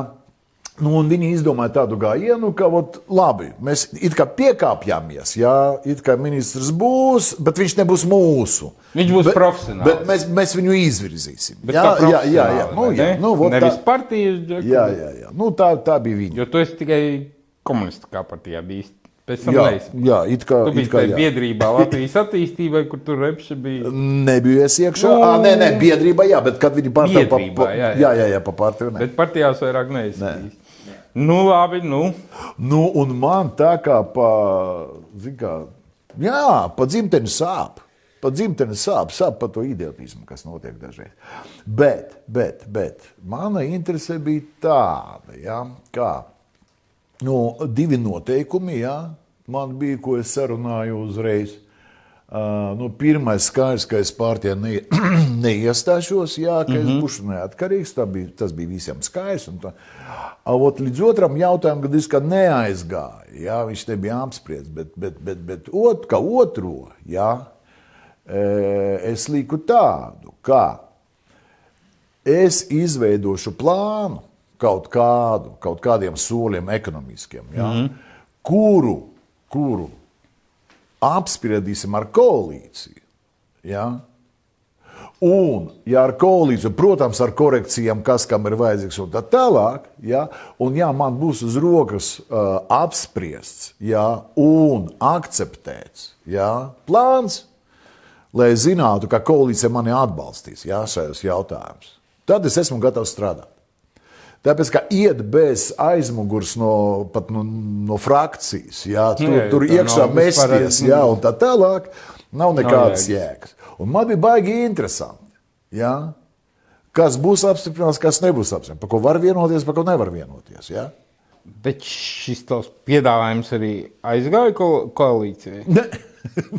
Nu, un viņi izdomāja tādu gājienu, ka, ot, labi, mēs it kā piekāpjamies, jā, it kā ministrs būs, bet viņš nebūs mūsu. Viņš būs bet, profesionāls. Bet mēs, mēs viņu izvirzīsim. Bet jā, jā, jā, jā. Nu, jā. Nu, vot Nevis tā, partijas džeku, jā, jā, jā. Nu, tā, tā bija viņa. Jo tu esi tikai komunistu kā partijā bijis. Pēc tam Jā, neesi. jā, it kā, tajā jā. biedrībā Latvijas attīstībai, kur tur repši bija. Nebiju es iekšā. Nu. Nu, nē, nē, biedrībā, jā, bet kad viņi pārstāv pa, pa, jā, jā. jā, jā, pa partiju. nē. Bet partijās vairāk neesi. Nu, labi, nu. Nu, un man tā kā pa, kā, jā, pa dzimteni sāp. Pa dzimteni sāp, sāp par to idiotismu, kas notiek dažreiz. Bet, bet, bet mana interese bija tāda, ja, kā nu, divi noteikumi, jā, man bija, ko es sarunāju uzreiz. Uh, nu, pirmais skaidrs, ka es partijā ne, neiestāšos, jā, ka mm -hmm. es būšu neatkarīgs. Bija, tas bija visiem skaidrs. Avot, līdz otram jautājumam, kad es kā neaizgāju, jā, viņš nebija apspriests, bet, bet, bet, bet ot, kā otro, jā, e, es liku tādu, ka es izveidošu plānu kaut kādu, kaut kādiem soļiem ekonomiskiem, jā, mm -hmm. kuru, kuru apspriedīsim ar koalīciju. Ja? Un, ja ar koalīciju, protams, ar korekcijām, kas kam ir vajadzīgs, un tā tālāk, ja, un ja man būs uz rokas uh, apspriests ja, un akceptēts ja, plāns, lai zinātu, ka koalīcija mani atbalstīs ja, šajos jautājumos, tad es esmu gatavs strādāt. Tāpēc, ka iet bez aizmugures no, pat no, no frakcijas, jā, tur, Jā, tur iekšā nav aiz- jā, un tā tālāk, nav nekādas jēgas. jēgas. Un man bija baigi interesanti, jā, kas būs apstiprināts, kas nebūs apstiprināts, par ko var vienoties, par ko nevar vienoties. Jā. Bet šis tavs piedāvājums arī aizgāja ko koalīcijai.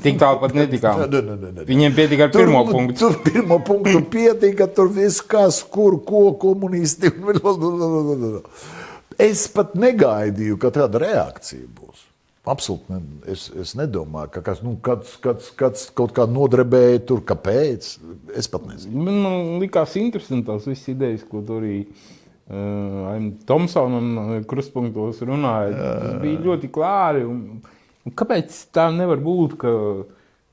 Tik tālu pat netikām. Ne, ne, ne, ne. Viņiem pietika ar pirmo punktu. Tur pirmo punktu pietika, tur viss kas, kur, ko komunisti. Es pat negaidīju, ka tāda reakcija būs. Absolūti, ne, es, es nedomāju, ka kas, nu, kāds, kāds, kāds kaut kā nodarbēja tur, kāpēc. Es pat nezinu. Man, man likās interesanti tās visas idejas, ko tur arī uh, Tomsonam krustpunktos runāja. Tas bija ļoti klāri. Un, un kāpēc tā nevar būt, ka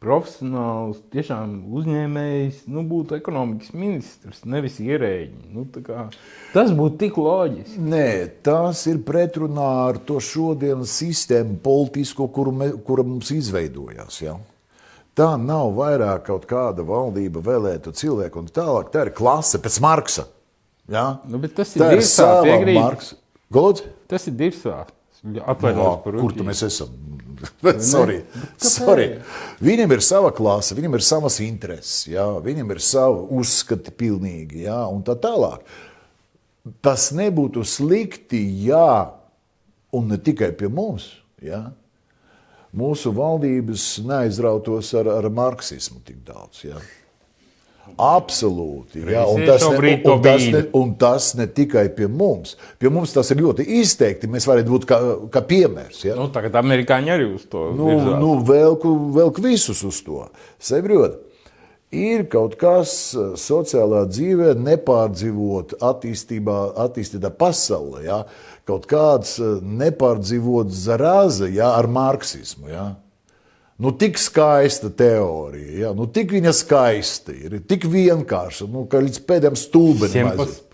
profesionāls, tiešām uzņēmējs nu, būtu ekonomikas ministrs, nevis ierēģis? Nu, kā, tas būtu tik loģiski. Nē, tas ir pretrunā ar to šodienas sistēmu, politisko, kuru me, kura mums izveidojās. Ja? Tā nav vairāk kaut kāda valdība vēlētu cilvēku un tālāk. Tā ir klase pēc Marksa. Ja? Nu, tas ir ir sava piekrīt. Tas ir dirzā. Atvainojos par Kur tu mēs esam? Sorry. Sorry. Viņam ir sava klase, viņam ir savas intereses, jā, viņam ir savi uzskati pilnīgi, jā, un tā tālāk. Tas nebūtu slikti, ja, un ne tikai pie mums, jā, mūsu valdības neaizrautos ar, ar marksismu tik daudz. Jā. Absolūti. Jā, un, tas ne, un, tas ne, un tas ne tikai pie mums. Pie mums tas ir ļoti izteikti. Mēs varētu būt kā, kā piemērs. Ja? Nu, tagad amerikāņi arī uz to Nu, virzās. nu, velku, velku visus uz to. Saprotiet, ir kaut kas eh, sociālā dzīvē, nepārdzīvot attīstībā, attīstītā pasaulē. Ja? Kaut kāds eh, nepārdzīvots zarāze ja? ar marksismu. Ja? Nu, tik skaista teorija, ja? nu, tik viņa skaista ir, tik vienkārša, nu, ka līdz pēdējiem stūbenim ir jāatzīst.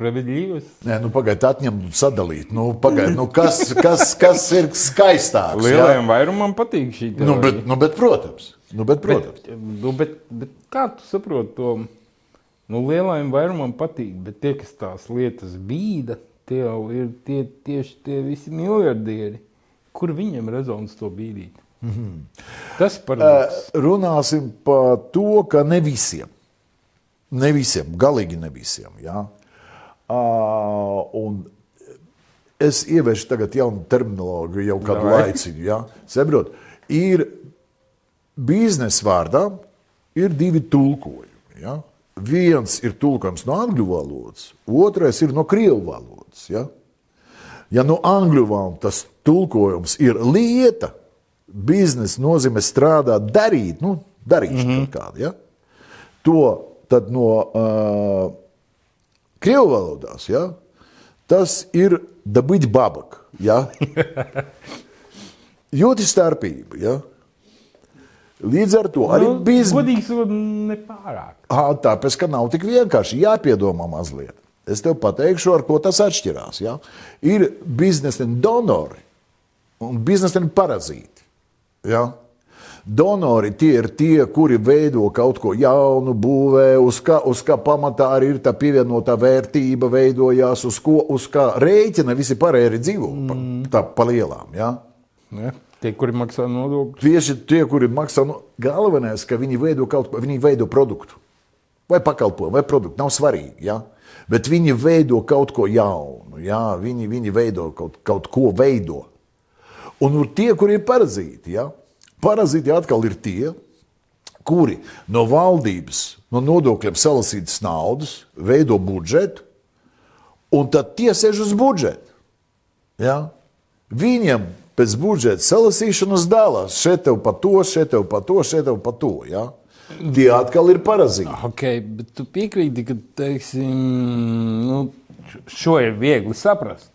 Nē, nu, pagaidiet, atņemt, nu, sadalīt. Nu, pagaid, nu, kas, kas, kas ir skaistāks? Lielajam ja? vairumam patīk šī nu, teorija. Nu, bet, nu, bet, protams, nu, bet, protams. Bet, nu, bet, bet kā tu saproti to? Nu, lielajam vairumam patīk, bet tie, kas tās lietas bīda, tie jau ir tie, tieši tie visi miljardieri. Kur viņiem rezonans to bīdīt? Mhm. Tas par uh, Runāsim par to, ka ne visiem, ne visiem, galīgi ne visiem. Ja? Uh, un es ieviešu tagad jaunu terminoloģiju, jau kādu Davai. laiciņu. Ja? Saprot, ir biznesa vārdā ir divi tulkojumi. Ja? Viens ir tulkojums no angļu valodas, otrais ir no krievu valodas. Ja, ja no angļu valodas tas tulkojums ir lieta, biznesa nozīmē strādāt, darīt, nu, darīšana mm -hmm. kāda. Ja? To tad no uh, krievu valodās, ja? tas ir dabūt babaku. Ja? Jūti starpība. Ja? Līdz ar to arī Nu, biznesa. Godīgs un nepārāk. Ā, Tāpēc, ka nav tik vienkārši jāpiedomā mazliet. Es tev pateikšu, ar ko tas atšķirās. Ja? Ir biznesa donori un biznesa parazīti. Ja? Donori tie ir tie, kuri veido kaut ko jaunu, būvē, uz kā, uz kā pamatā arī ir tā pievienotā vērtība, veidojās, uz, ko, uz kā rēķina visi pārējie dzīvo. Pa, tā pa lielām. Ja? Ne? Tie, kuri maksā nodokļus. Tieši tie, kuri maksā, nu, galvenais, ka viņi veido kaut ko, viņi veido produktu. Vai pakalpojumu, vai produktu, nav svarīgi. Ja? Bet viņi veido kaut ko jaunu, ja? viņi, viņi veido kaut, kaut ko veido. Un ir tie, kuri ir parazīti. Ja? Parazīti atkal ir tie, kuri no valdības, no nodokļiem salasītas naudas, veido budžetu, un tad tie sēž uz budžetu. Ja? Viņiem pēc budžeta salasīšanas dalās šeit tev pa to, šeit tev pa to, šeit tev pa to. Ja? Tie atkal ir parazīti. Okay, bet tu piekrīti, ka teiksim, nu, šo ir viegli saprast.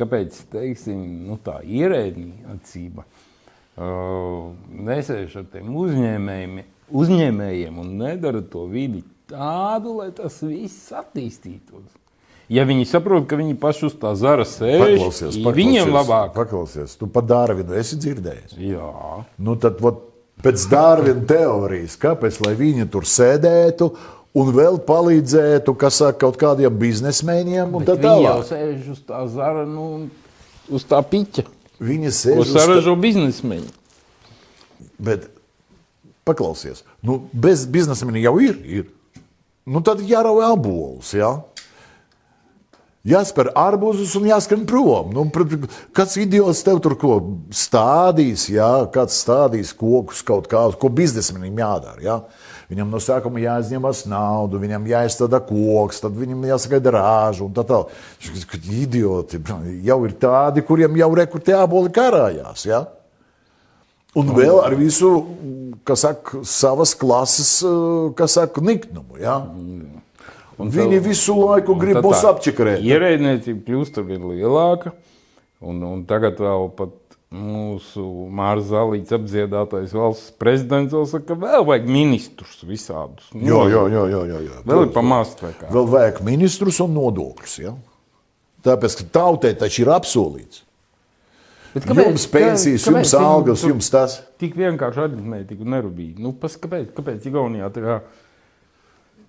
Kāpēc teiksim, nu, tā ierēdņa acība uh, nesēž ar tiem uzņēmējiem, uzņēmējiem un nedara to vidi tādu, lai tas viss attīstītos. Ja viņi saprot, ka viņi paši uz tā zara sēž, Paklausies, paklausies, viņiem labāk. Paklausies, tu pat Dārvinu esi dzirdējis. Jā, Nu, tad, vot, pēc Dārvina teorijas, kāpēc lai viņi tur sēdētu un vēl palīdzētu kas saka, kaut kādiem biznesmeņiem un tā Bet viņi jau sēž uz tā zara, nu, uz tā piķa, Viņi ko sēž uz tā- saražo biznesmeņi. Bet paklausies, nu, bez biznesmeni jau ir. ir. Nu, tad jārauj abolus. Ja? Jāspēr arbūzus un jāskrien prom. Nu, kāds idiots tev tur ko stādīs, ja? kāds stādīs kokus kaut kādu, ko biznesmenim jādara. Ja? Viņam no sākuma jāizņemas naudu, viņam jāizstāda koks, tad viņam jāsagaida rāžu un tā tālāk. Idioti jau ir tādi, kuriem jau rekrutē aboli karājās. Ja? Un vēl ar visu, kas saka, savas klases, eh, kas saka, niknumu. Ja? Un Viņi tev- visu laiku grib tā apčakarēt. Ierēdniecība kļūst ar vien lielāka, un, un tagad vēl pat mūsu Mārcis Zalīts apdziedātais valsts prezidents vēl saka, ka vēl vajag ministrus visādus. Nu, Jā, jā, jā. jā, jā, jā. Vēl ir pamāst vai kā. Vēl vajag ministrus un nodokļus. Ja? Tāpēc, ka tautai taču ir apsolīts. Bet Jums pensijas, kā- jums kāpēc viņi algas, jums tas. Tik vienkārši aritmētika nerūpīgi. Nu, pas, kāpēc, kāpēc Igaunijā tā kā,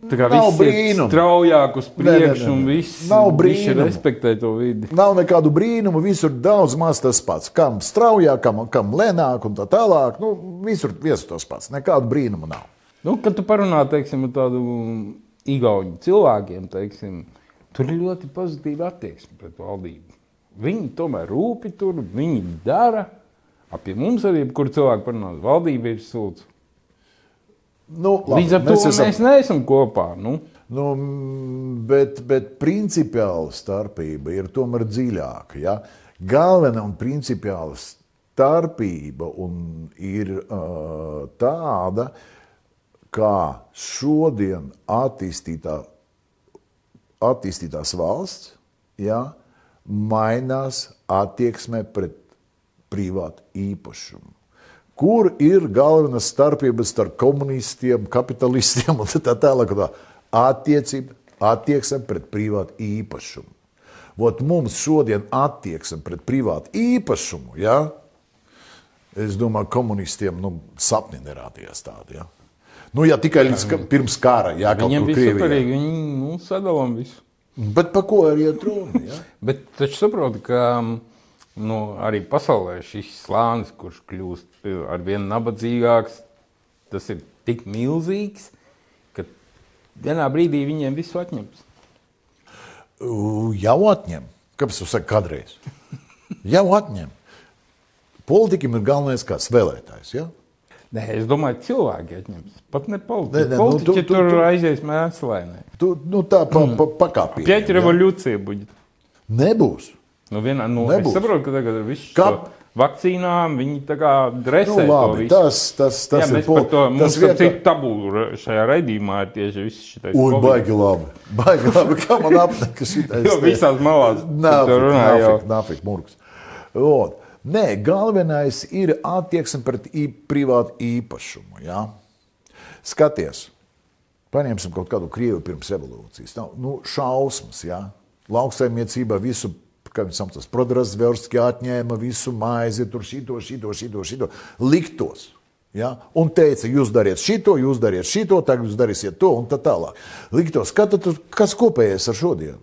tā kā Nav brīnumu. straujāk uz priekšu un viss Nav brīnumu. respektē to vidi? Nav nekādu brīnumu, visur daudz maz tas pats. Kam straujāk, kam, kam lēnāk un tā tālāk. Nu, visur viens tas pats. Nekādu brīnumu nav. Nu, kad tu parunā teiksim, ar tādu igauņu cilvēkiem, teiksim, tur ir ļoti pozitīva attieksme pret valdību. Viņi tomēr rūpi tur, viņi dara. Apie mums arī, kur cilvēki parunā, valdība ir sūdz. Nu, labi, Līdz ar to mēs, esam... mēs neesam kopā. Nu. Nu, bet, bet principiāla starpība ir tomēr dziļāka. Ja? Galvenā un principiāla starpība un ir uh, tāda, kā šodien attīstītā, attīstītās valsts ja, mainās attieksme pret privātu īpašumu. Kur ir galvenā starpība starp komunistiem, kapitalistiem un tā tālāk? Tā attiecība, attieksme pret privātu īpašumu. Vot mums šodien attieksme pret privātu īpašumu, ja? es domāju, komunistiem nu, sapni nerādījās tādi. Ja? Nu, ja tikai līdz ka, pirms kara, ja kaut kur Krievijā. superīgi, viņi nu, sadalām visu. Bet par ko arī ir runa? Ja? Bet taču saprotu, ka nu, arī pasaulē šis slānis, kurš kļūst ar vien nabadzīgāks, tas ir tik milzīgs, ka vienā brīdī viņiem visu atņems. Jau atņem. Kāpēc jūs sakat, kādreiz? Jau atņem. Politiķim ir galvenais kāds vēlētājs. Ja? Nē, es domāju, cilvēki atņems. Pat ne Nē, politiķi. nē, nu, Politiķi tu- tu- tur tu- aizies mēslēnē. Tu, nu, tā pa, pa, pakāpīgi. Pieķa revolūcija buģi. Nebūs. Nu, vienā, nu, Nebūs. es saprotu, ka tagad Kā- šo vakcīnām, viņi tā kā dresē Nu, labi, tas, tas, tas Jā, ir par to, tas vietā... cik tabū šajā raidījumā ir tieši viss šitais. Ui, Covid. baigi labi. Baigi labi, kā man apnika šitais. Jo visās malās Nafik, runā nafik, nafik, murgs. Ot. Nē, galvenais ir attieksme pret privātu īpašumu. Ja? Skaties, paņemsim kaut kādu Krievu pirms revolūcijas. Nav, nu, šausmas, ja? lauksaimniecībā visu, kā viņi sauc, prodrazverski atņēma visu maizi, tur šito, šito, šito, šito, liktos. Ja? Un teica, jūs dariet šito, jūs dariet šito, tagad jūs darīsiet to un tā tālāk. Liktos, kad tad, kas kopējais ar šodienu?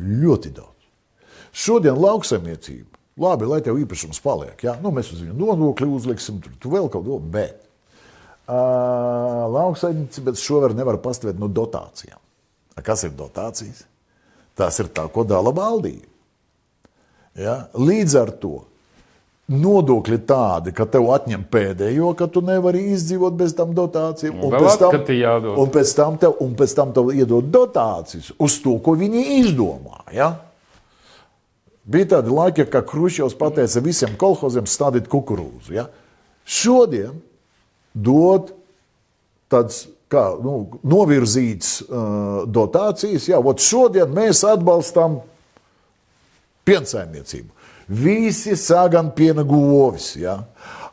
Ļoti daudz. Šodien lauksaimniecība, labi, lai tev īpašums paliek. Ja? Nu, mēs uz viņu nodokli uzliksim, tur tu vēl kaut ko, bet uh, lauksaimniecība šovar nevar pastāvēt no dotācijām. Kas ir dotācijas? Tas ir tā, ko dala valdība. Ja? Līdz ar to nodokļi tādi, ka tev atņem pēdējo, ka tu nevari izdzīvot bez tam dotācijām. Un pēc tam, un pēc tam tev, un pēc tam tev iedod dotācijas uz to, ko viņi izdomā. Ja? Bija tādi laiki, kad Krušjovs pateica visiem kolhoziem stādīt kukurūzu. Ja? Šodien dod tāds kā, nu, novirzīts uh, dotācijas. Jā, šodien mēs atbalstām piensaimniecību. Visi sāgan piena govis. Ja?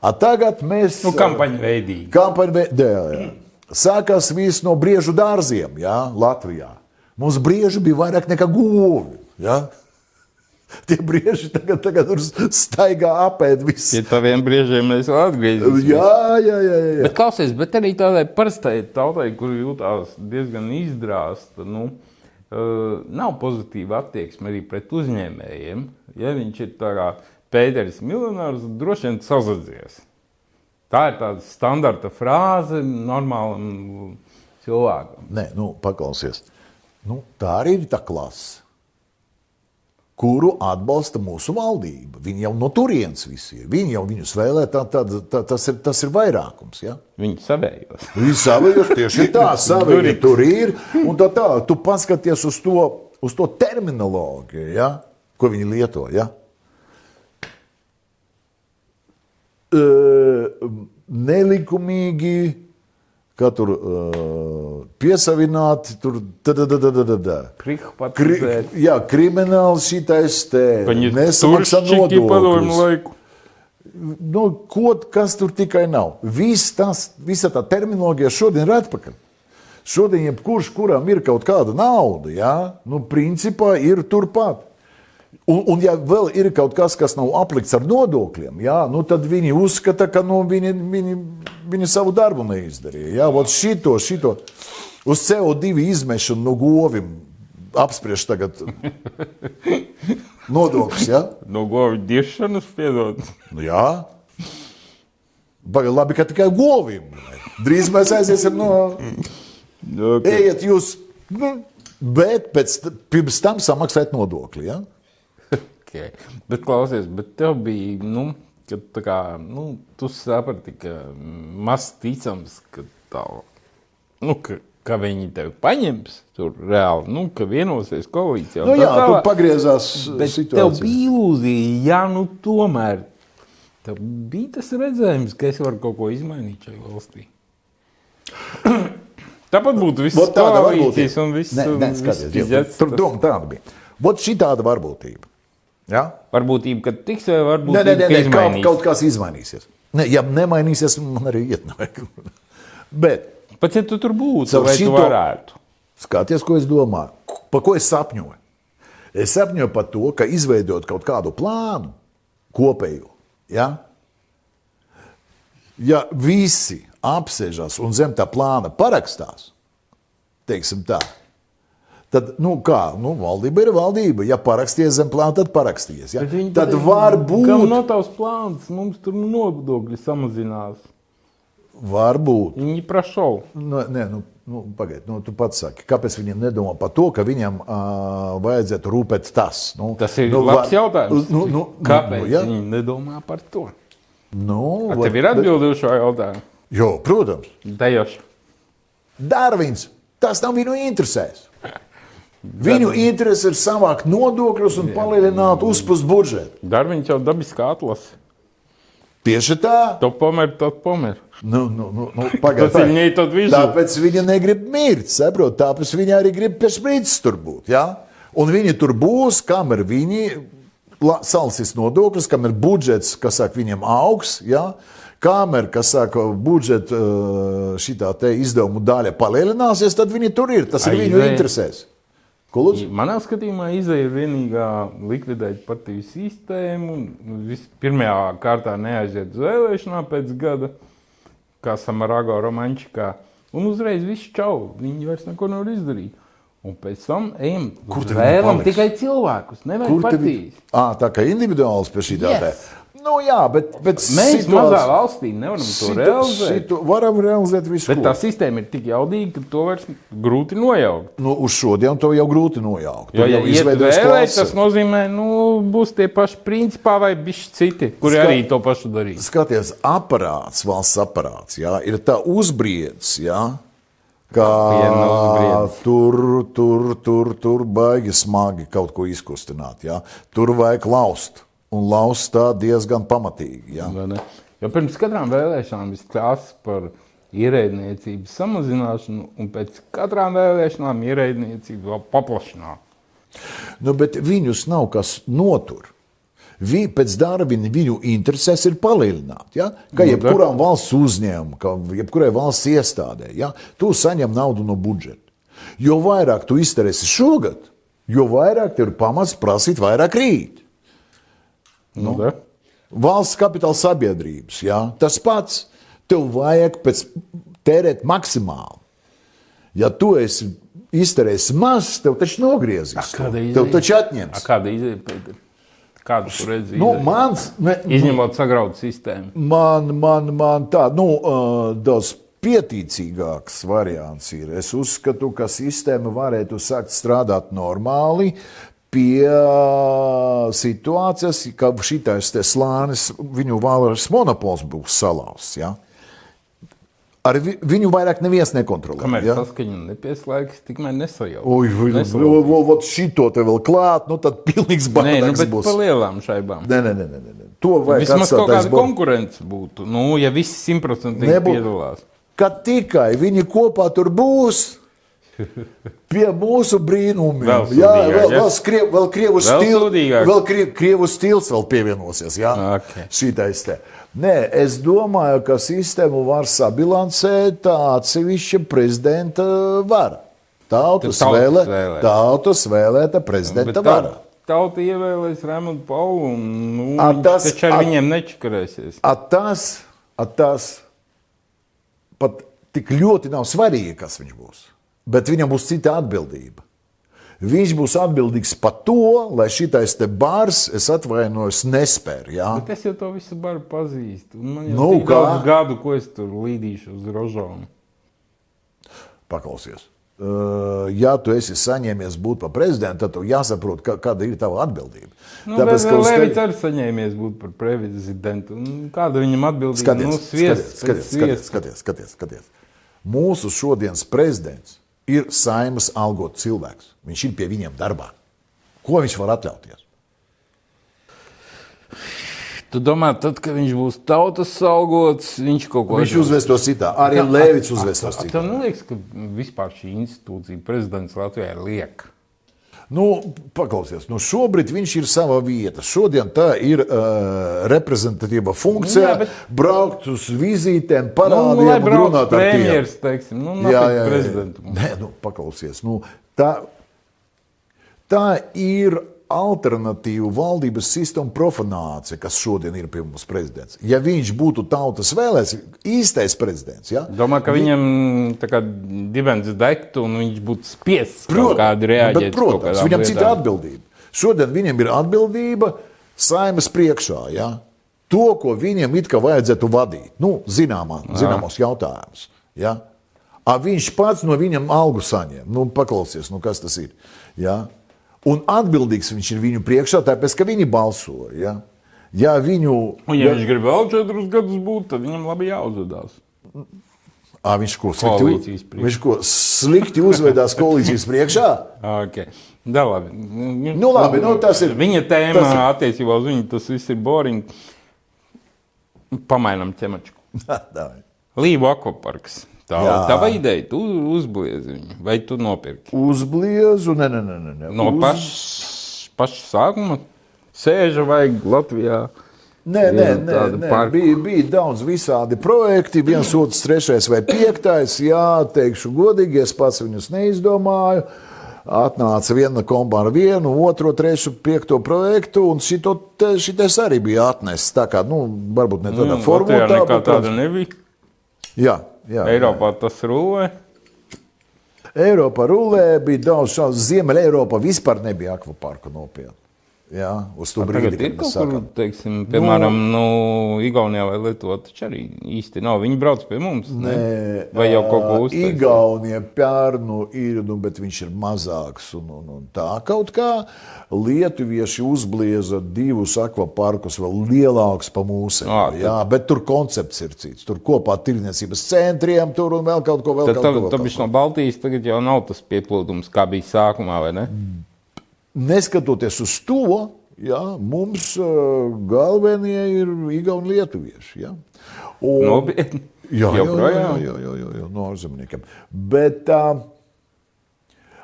A tagad mēs. Nu, kampaņa veidīgi. Kampaņa veidīgi. Jā, jā. Sākās viss no briežu dārziem jā, Latvijā. Mums brieži bija vairāk nekā govi. Ja? Tie brieži tagad, tagad tur staigā apēd visu. Pie taviem briežiem mēs vēl atgriezīsimies. Jā, jā, jā. jā. Bet klausies, bet arī tādai parastai tautai, kur jūtās diezgan izdrāsta, nu, nav pozitīva attieksme arī pret uzņēmējiem. Ja viņš ir tā kā Pēteris miljonārs, droši vien sazadzies. Tā ir tāda standarta frāze normālam cilvēkam. Nē, nu, paklausies. Nu, tā arī ir tā klase, kuru atbalsta mūsu valdība. Viņi jau no turienes visi ir. Viņi jau viņus vēlē, tā, tā, tā, tas, ir, tas ir vairākums. Ja? Viņi savējos. Viņi savējos tieši tā, savēji tur ir. Un tā tā, tu paskaties uz to, uz to terminoloģiju, ja? ko viņi lieto. Ja? E, nelikumīgi, kā tur uh, piesavināti, tur. Kri, jā, krimināls šitais te nesamaksā nodokļus. Nu, ko, kas tur tikai nav? Viss tas, visa tā terminoloģija šodien ir atpakaļ. Šodien, jebkurš, kuram ir kaut kāda nauda, jā, nu, principā ir turpat. Un, un ja vēl ir kaut kas, kas nav aplikts ar nodokļiem, jā, nu, tad viņi uzskata, ka nu, viņi, viņi, viņi savu darbu neizdarīja. Jā, Vot šito, šito uz CO2 izmešanu no govim apspriež tagad nodokļus. Jā? No govju diršanas piedod. Nu, jā. Baga, labi, ka tikai govim. Drīz mēs aiziesim no. Okay. Ejiet, jūs. Nu, bet pēc, pirms tam samaksāt nodokli. Ja? Okay. Bet, klausies, bet tev bija, nu, kad tā kā, nu, tu saprati, ka maz ticams, ka tā, nu, ka, ka viņi tevi paņems tur reāli, nu, ka vienosies koalīcijā. Nu, tā jā, tur tālāk. pagriezās Bet tev situācija. bija ilūzija, ja nu tomēr tev bija tas redzējums, ka es varu kaut ko izmainīt šajā valstī. Tāpat būtu viss Vot tāda varbūtība. un viss. Nē, viss skaties, jā, pizdzets, tur doma tāda bija. Vot šī tāda varbūtība. Ja? Varbūtība, ka tiks vai Nē, varbūtība, nē, nē, nē kaut, kaut kas izmainīsies. Ne, ja nemainīsies, man arī iet nevajag. Bet Pat ja tu tur būtu, vai tu šito- varētu? Skaties, ko es domāju. Par ko es sapņoju? Es sapņoju par to, ka izveidot kaut kādu plānu kopēju. Ja, ja visi apsēžas un zem tā plāna parakstās, teiksim tā, tad, nu kā, nu, valdība ir valdība. Ja parakstījies zem plāna, tad parakstījies. Ja? Tad pateica, var Kam būt, nav tavs plāns? Mums tur nodokļi samazinās. var būt. Viņi prašau. Nu, nē, nu, nu, pagaid, nu, tu pats saki, kāpēc viņiem nedomā par to, ka viņam uh, vajadzētu rūpēt tas? Nu, Tas ir nu, nu, labs var- jautājums. Nu, nu, Kāpēc Nu, ja? viņi nedomā par to? nu, A, var- tev ir atbildi uz šo jautājumu? Jo, protams, Dejoši. Darvins, tas nav viņu interesēs. Viņu interese ir savākt nodokļus un palielināt uzpūst budžetu. Darbiņš jau dabiski atlasa. Tieši tā. To pomer, to pomer. Nu, nu, nu, nu, pagaid, Tas ir ņēma tad visu. Tāpēc viņa negrib mirt, saprot? Tāpēc viņa arī grib pie sprīdus tur būt. Ja? Un viņi tur būs, kamēr viņi salasīs nodokļus, kamēr budžets, kas saka, viņiem augs. Ja? Kamēr, kas saka, budžeta šitā te izdevumu daļa palielināsies, tad viņi tur ir. Tas ir Ai, viņu interesēs. Ko lūdzu? Manā skatījumā izēja ir vienīgā likvidēt partiju sistēmu. Pirmajā kārtā neaiziet uz vēlēšanām pēc gada, kā Samarago romančikā. Un uzreiz viss čau, viņi vairs neko nevar izdarīt. Un pēc tam ejam, Kur vēlam tikai cilvēkus, te partijas. Ā, tā kā individuāls pie šī. Yes. Nu, jā, bet, bet Mēs situācija- mazā valstī nevaram to situ- realizēt. situ- Varam realizēt visu. Bet ko. tā sistēma ir tik jaudīga, ka to vairs grūti nojaukt. Nu, uz šodienu to jau grūti nojaukt. Jo, ja izveidojas vēlēt, tas nozīmē, nu, būs tie paši principā vai bišķi citi, kuri Ska- arī to pašu darīs. Skaties, aparāts, valsts aparāts, jā, ir tā uzbriedis, jā, uzbriedis. tur, tur, tur, tur baigi smagi kaut ko izkustināt. Jā. Tur vajag laust, un laust tā diezgan pamatīgi. Ne? Jo pirms katrām vēlēšanām ir stāsts par ierēdniecības samazināšanu, un pēc katrām vēlēšanām ierēdniecību vēl paplašināt. Nu, bet viņus nav kas notur. Vi, pēc darba viņi, viņu interesēs ir palielināt. Ja? Kā Nu, jebkuram valsts uzņēmumam, kā jebkurai valsts iestādē, ja? tu saņem naudu no budžeta. Jo vairāk tu izterēsi šogad, jo vairāk tev ir pamats prasīt vairāk rīt. Nu, da? Valsts kapitāla sabiedrības, ja? tas pats. Tev vajag pēc tērēt maksimāli. Ja tu esi izterējis maz, tev taču nogriezīs. Tev taču atņems. A, Kāda Pēter? Kādu tu redzi? Nu, mans, ne, Izņemot sagrautu sistēmu. man, man, man tā, nu, uh, daudz pieticīgāks variants ir. Es uzskatu, ka sistēma varētu sākt strādāt normāli pie situācijas, ka šitais slānis, viņu valsts monopols būs salauzts. Ja? Ar vi, viņu vairāk neviens nekontrolē. Kamēr ja? saskaņa nepieslēgs, tikmēr nesajauc. Oi, vai šito te vēl klāt, nu tad pilnīgs Nē, nu, būs. par lielām šaibām. Nē, nē, nē, nē, nē. To vajag Vismaz kaut kāda borta. konkurence būtu. Nu, ja visi simtprocentīgi piedalās. Kad tikai viņi kopā tur būs, pie mūsu brīnumiem. Vēl jā, vēl, vēl, skriev, vēl krievu stils, vēl krievu, krievu stils vēl pievienosies. Jā, Ok. šitais te. Nē, es domāju, ka sistēmu var sabilancēt tā atsevišķa prezidenta vara. Tautas, Tautas vēlē, vēlē. tautas vēlēta prezidenta tā, vara. tauta ievēlēs Rēmonu Paulu, un nu, A, tas- taču ar a- viņiem nečakarēsies. A tas, a tas pat tik ļoti nav svarīgi, kas viņš būs. Bet viņam būs cita atbildība. Viņš būs atbildīgs par to, lai šitais te bārs, es atvainojos, nespēr. Ja? Bet es jau to visu baru pazīstu. Man jau Nu, kā? daudz gadu, ko es tur līdīšu uz rožām. Paklausies. Uh, ja tu esi saņēmies būt par prezidentu, tad tev jāsaprot, ka, kāda ir tava atbildība. Nu, Tāpēc, ka Levits tevi- arī saņēmies būt par prezidentu. Kāda viņam atbildība? Skaties, nu, sviests, skaties, skaties, skaties, skaties, skaties, skaties. Mūsu šodienas prezidents ir saimas algots cilvēks. Viņš ir pie viņiem darbā. Ko viņš var atļauties? Tu domā, tad, kad viņš būs tautas algots, viņš kaut ko Viņš uzvēs to citā. Arī Lēvits uzvēs to A, citā. Tev neliekas, ka vispār šī institūcija, prezidents Latvijā ir lieka. Nu, paklausies, nu šobrīd viņš ir savā vietā. Šodien tā ir uh, reprezentatīva funkcija. Jā, bet- Braukt uz vizītēm, Nu, un brauc runāt ar premjeras, teiksim, nu, jā, jā, jā. prezidentu. Nē, nu, paklausies. Nu, tā, tā ir alternatīva valdības sistēma profanācija, kas šodien ir pie mums prezidents. Ja viņš būtu tautas vēlēts, īstais prezidents, ja? Domā, ka viņam tā kā dibens degtu un viņš būtu spiests kaut kādu bet, reaģēt. kaut protams, viņam cita lietām. atbildība. Šodien viņam ir atbildība saimas priekšā. Ja? To, ko viņam it kā vajadzētu vadīt, nu, zināmā, zināmos jautājumus. Ja? A, viņš pats no viņam algu saņem. Nu, paklausies, nu, kas tas ir. Ja? Un atbildīgs viņš ir viņu priekšā, tāpēc, ka viņi balsoja. Ja? Ja viņu, Un, ja viņš grib vēl četrus gadus būt, tad viņam labi jāuzvedās. à, viņš ko slikti, viņš ko slikti uzvedās koalīcijas priekšā, Okay. Da, labi. Nu, labi, nu, ir- Viņa tēma ir- attiecībā uz viņu, tas viss ir boring. Pamainam. Davai. Līvu akvaparks. Tā ir tava ideja. Tu uzbliezi viņu, vai tu nopirki? Uzbliezu, ne, ne, ne. ne, ne. No Uz- paša, paša sākuma sēža vajag Latvijā. Nē, nē, nē, nē. Bija, bija daudz visādi projekti, viens, otrs, trešais vai piektais. Jā, teikšu godīgi, es pats viņus neizdomāju. Atnāca viena kompa ar vienu, otru, trešo, piekto projektu, un šito te- šitais arī bija atnesis. Tā kā, nu, varbūt ne tādā Mm, formā, nekā bet, tāda nebija. jā, jā, Eiropā tas rulē. Eiropā rulē, bija daudz šādu. Ziemeļā Eiropā vispār nebija akvaparka nopietni. Jā, uz to brīdi, kad mēs kaut kur, sākām. teiksim, piemēram, nu, Igaunijā vai Lietuvā, taču arī īsti nav. Viņi brauc pie mums. Ne? Nē, Vai jau kaut ko ā, uztaisīja? Igaunija pērnu ir, nu, bet viņš ir mazāks. Un, un, un tā kaut kā lietuvieši uzblieza divus akvaparkus, vēl lielākus. Ā, tad- Jā, bet tur koncepts ir cits. Tur kopā tirdzniecības centriem, tur un vēl kaut ko vēl. Tad kaut ko, vēl tam kaut viņš no Baltijas tagad jau nav tas pieplūdums, kā bija sākumā, vai ne? Neskatoties uz to, jā, mums uh, galvenie ir Igauni lietuvieši. Jā. Un, Nopietni. Jā, jā, jā, Joprojām? jā, jā, jā, jā no ārzemniekiem. Bet uh,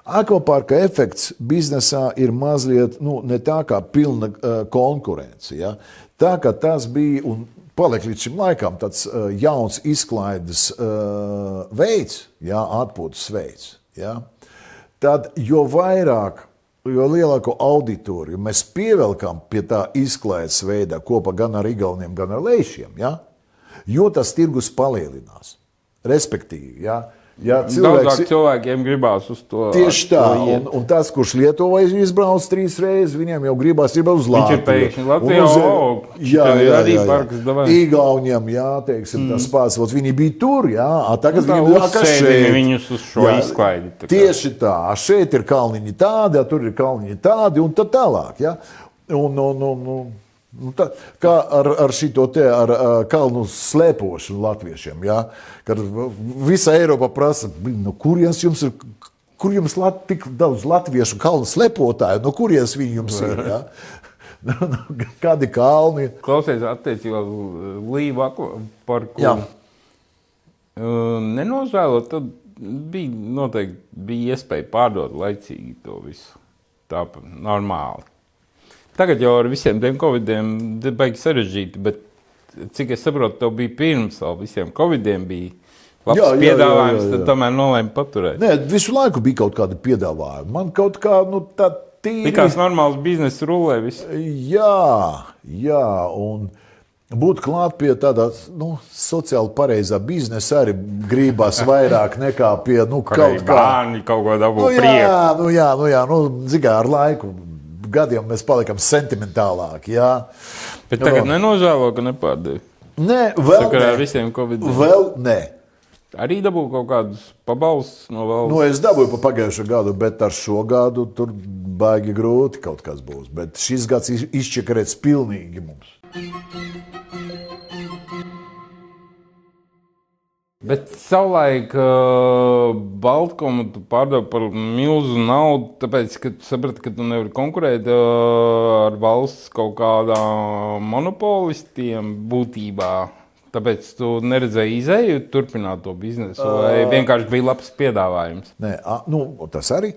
akvaparka efekts biznesā ir mazliet nu, ne tā kā pilna uh, konkurence. Ja? Tā kā tas bija un paliek līdz šim laikam tāds uh, jauns izklaides uh, veids, ja? atpūtas veids. Ja? Tad jo vairāk. Jo lielāko auditoriju mēs pievelkam pie tā izklaides veida kopā gan ar Igauniem, gan ar Leišiem, ja? jo tas tirgus palielinās. Respektīvi, ja, ja Daudzāk cilvēks cilvēkiem gribās uz to. tieši tā, to iet. un, un tas, kurš Lietuvā ir izbraucis trīs reizes, viņiem jau gribās ir uz Viņš Latviju. ir pēkšņi Latvijā, uz- o, jā, ir jā, arī jā, parks, jā. davai. Igauniem, jā, teiksim, tas pats, vot viņi bija tur, jā, a tagad Nu, tā viņi uzsēdina šeit. viņus uz šo izklaidi, tā. Tieši tā, šeit ir kalniņi tādi, a tur ir kalniņi tādi un tā tālāk, jā. Un, un, un, un, Nu, tā, kā ar, ar šo te ar, ar kalnu slēpošanu latviešiem, ja? kad visa Eiropa prasa, "Blin, no kurienes jums ir, kur jums lat, tik daudz latviešu kalnu slepotāju, no kurienes viņi jums ir? Ja? Nu, nu, Kādi kalni? Klausies, attiecībā uz Līvu parku. Jā. Uh, Nenožēlot, tad bija noteikti bija iespēja pārdot laicīgi to visu. Tā normāli. Tagad jau ar visiem tiem covidiem baigi sarežģīti, bet cik es saprotu, tev bija pirms vēl visiem covidiem bija labs Jā, jā, jā, piedāvājums, jā, jā. tad tomēr nolēma paturēt. Nē, visu laiku bija kaut kādi piedāvājumi. Man kaut kā nu, tā tīri. Likās normāls biznesa rulē viss. Jā, jā, un būt klāt pie tāda nu, sociāli pareizā biznesa arī gribas vairāk nekā pie nu, kaut kā. Bērni kaut ko dabū Nu, jā, nu, jā, nu, jā, nu, zigā, ar laiku gadiem mēs palikam sentimentālāki. Jā. Bet tagad nenožēlo, ka nepārdevi. Nē, vēl Sakarā ar nē. visiem covid. Vēl nē. Arī dabū kaut kādus pabalstus no valsts. Nu, es dabūju pa pagājušo gadu, bet ar šo gadu tur baigi grūti kaut kas būs. Bet šis gads iz- izčakarēts pilnīgi mums. Bet savulaik uh, Baltkomu tu pārdevi par milzu naudu, tāpēc, ka tu saprati, ka tu nevari konkurēt uh, ar valsts kaut kādām monopolistiem būtībā. Tāpēc tu neredzēji izēju turpināt to biznesu, vai vienkārši bija labs piedāvājums. Nē, a, nu, tas arī.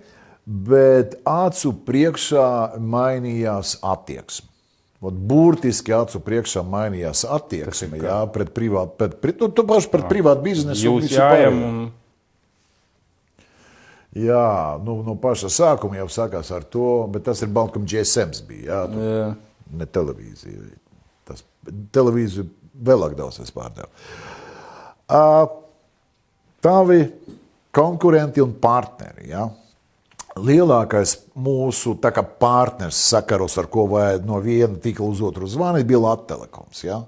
Bet acu priekšā mainījās attieksme. Ot, burtiski acu priekšā mainījās attieksme jā, pret privātu, pret, pret, nu, tu paši pret privātu biznesu. Jūs jājam un Jā, nu, no paša sākuma jau sākās ar to, bet tas ir Baltkam GSM. Bija, jā, tu, Jā. ne televīzija. Tas televīziju vēlāk daudz es pārdevu. Uh, tavi konkurenti un partneri. Ja? Lielākais mūsu kā partners sakaros, ar ko vajag no viena tīkla uz otru zvanīt, bija Latvijas telekoms. Ja?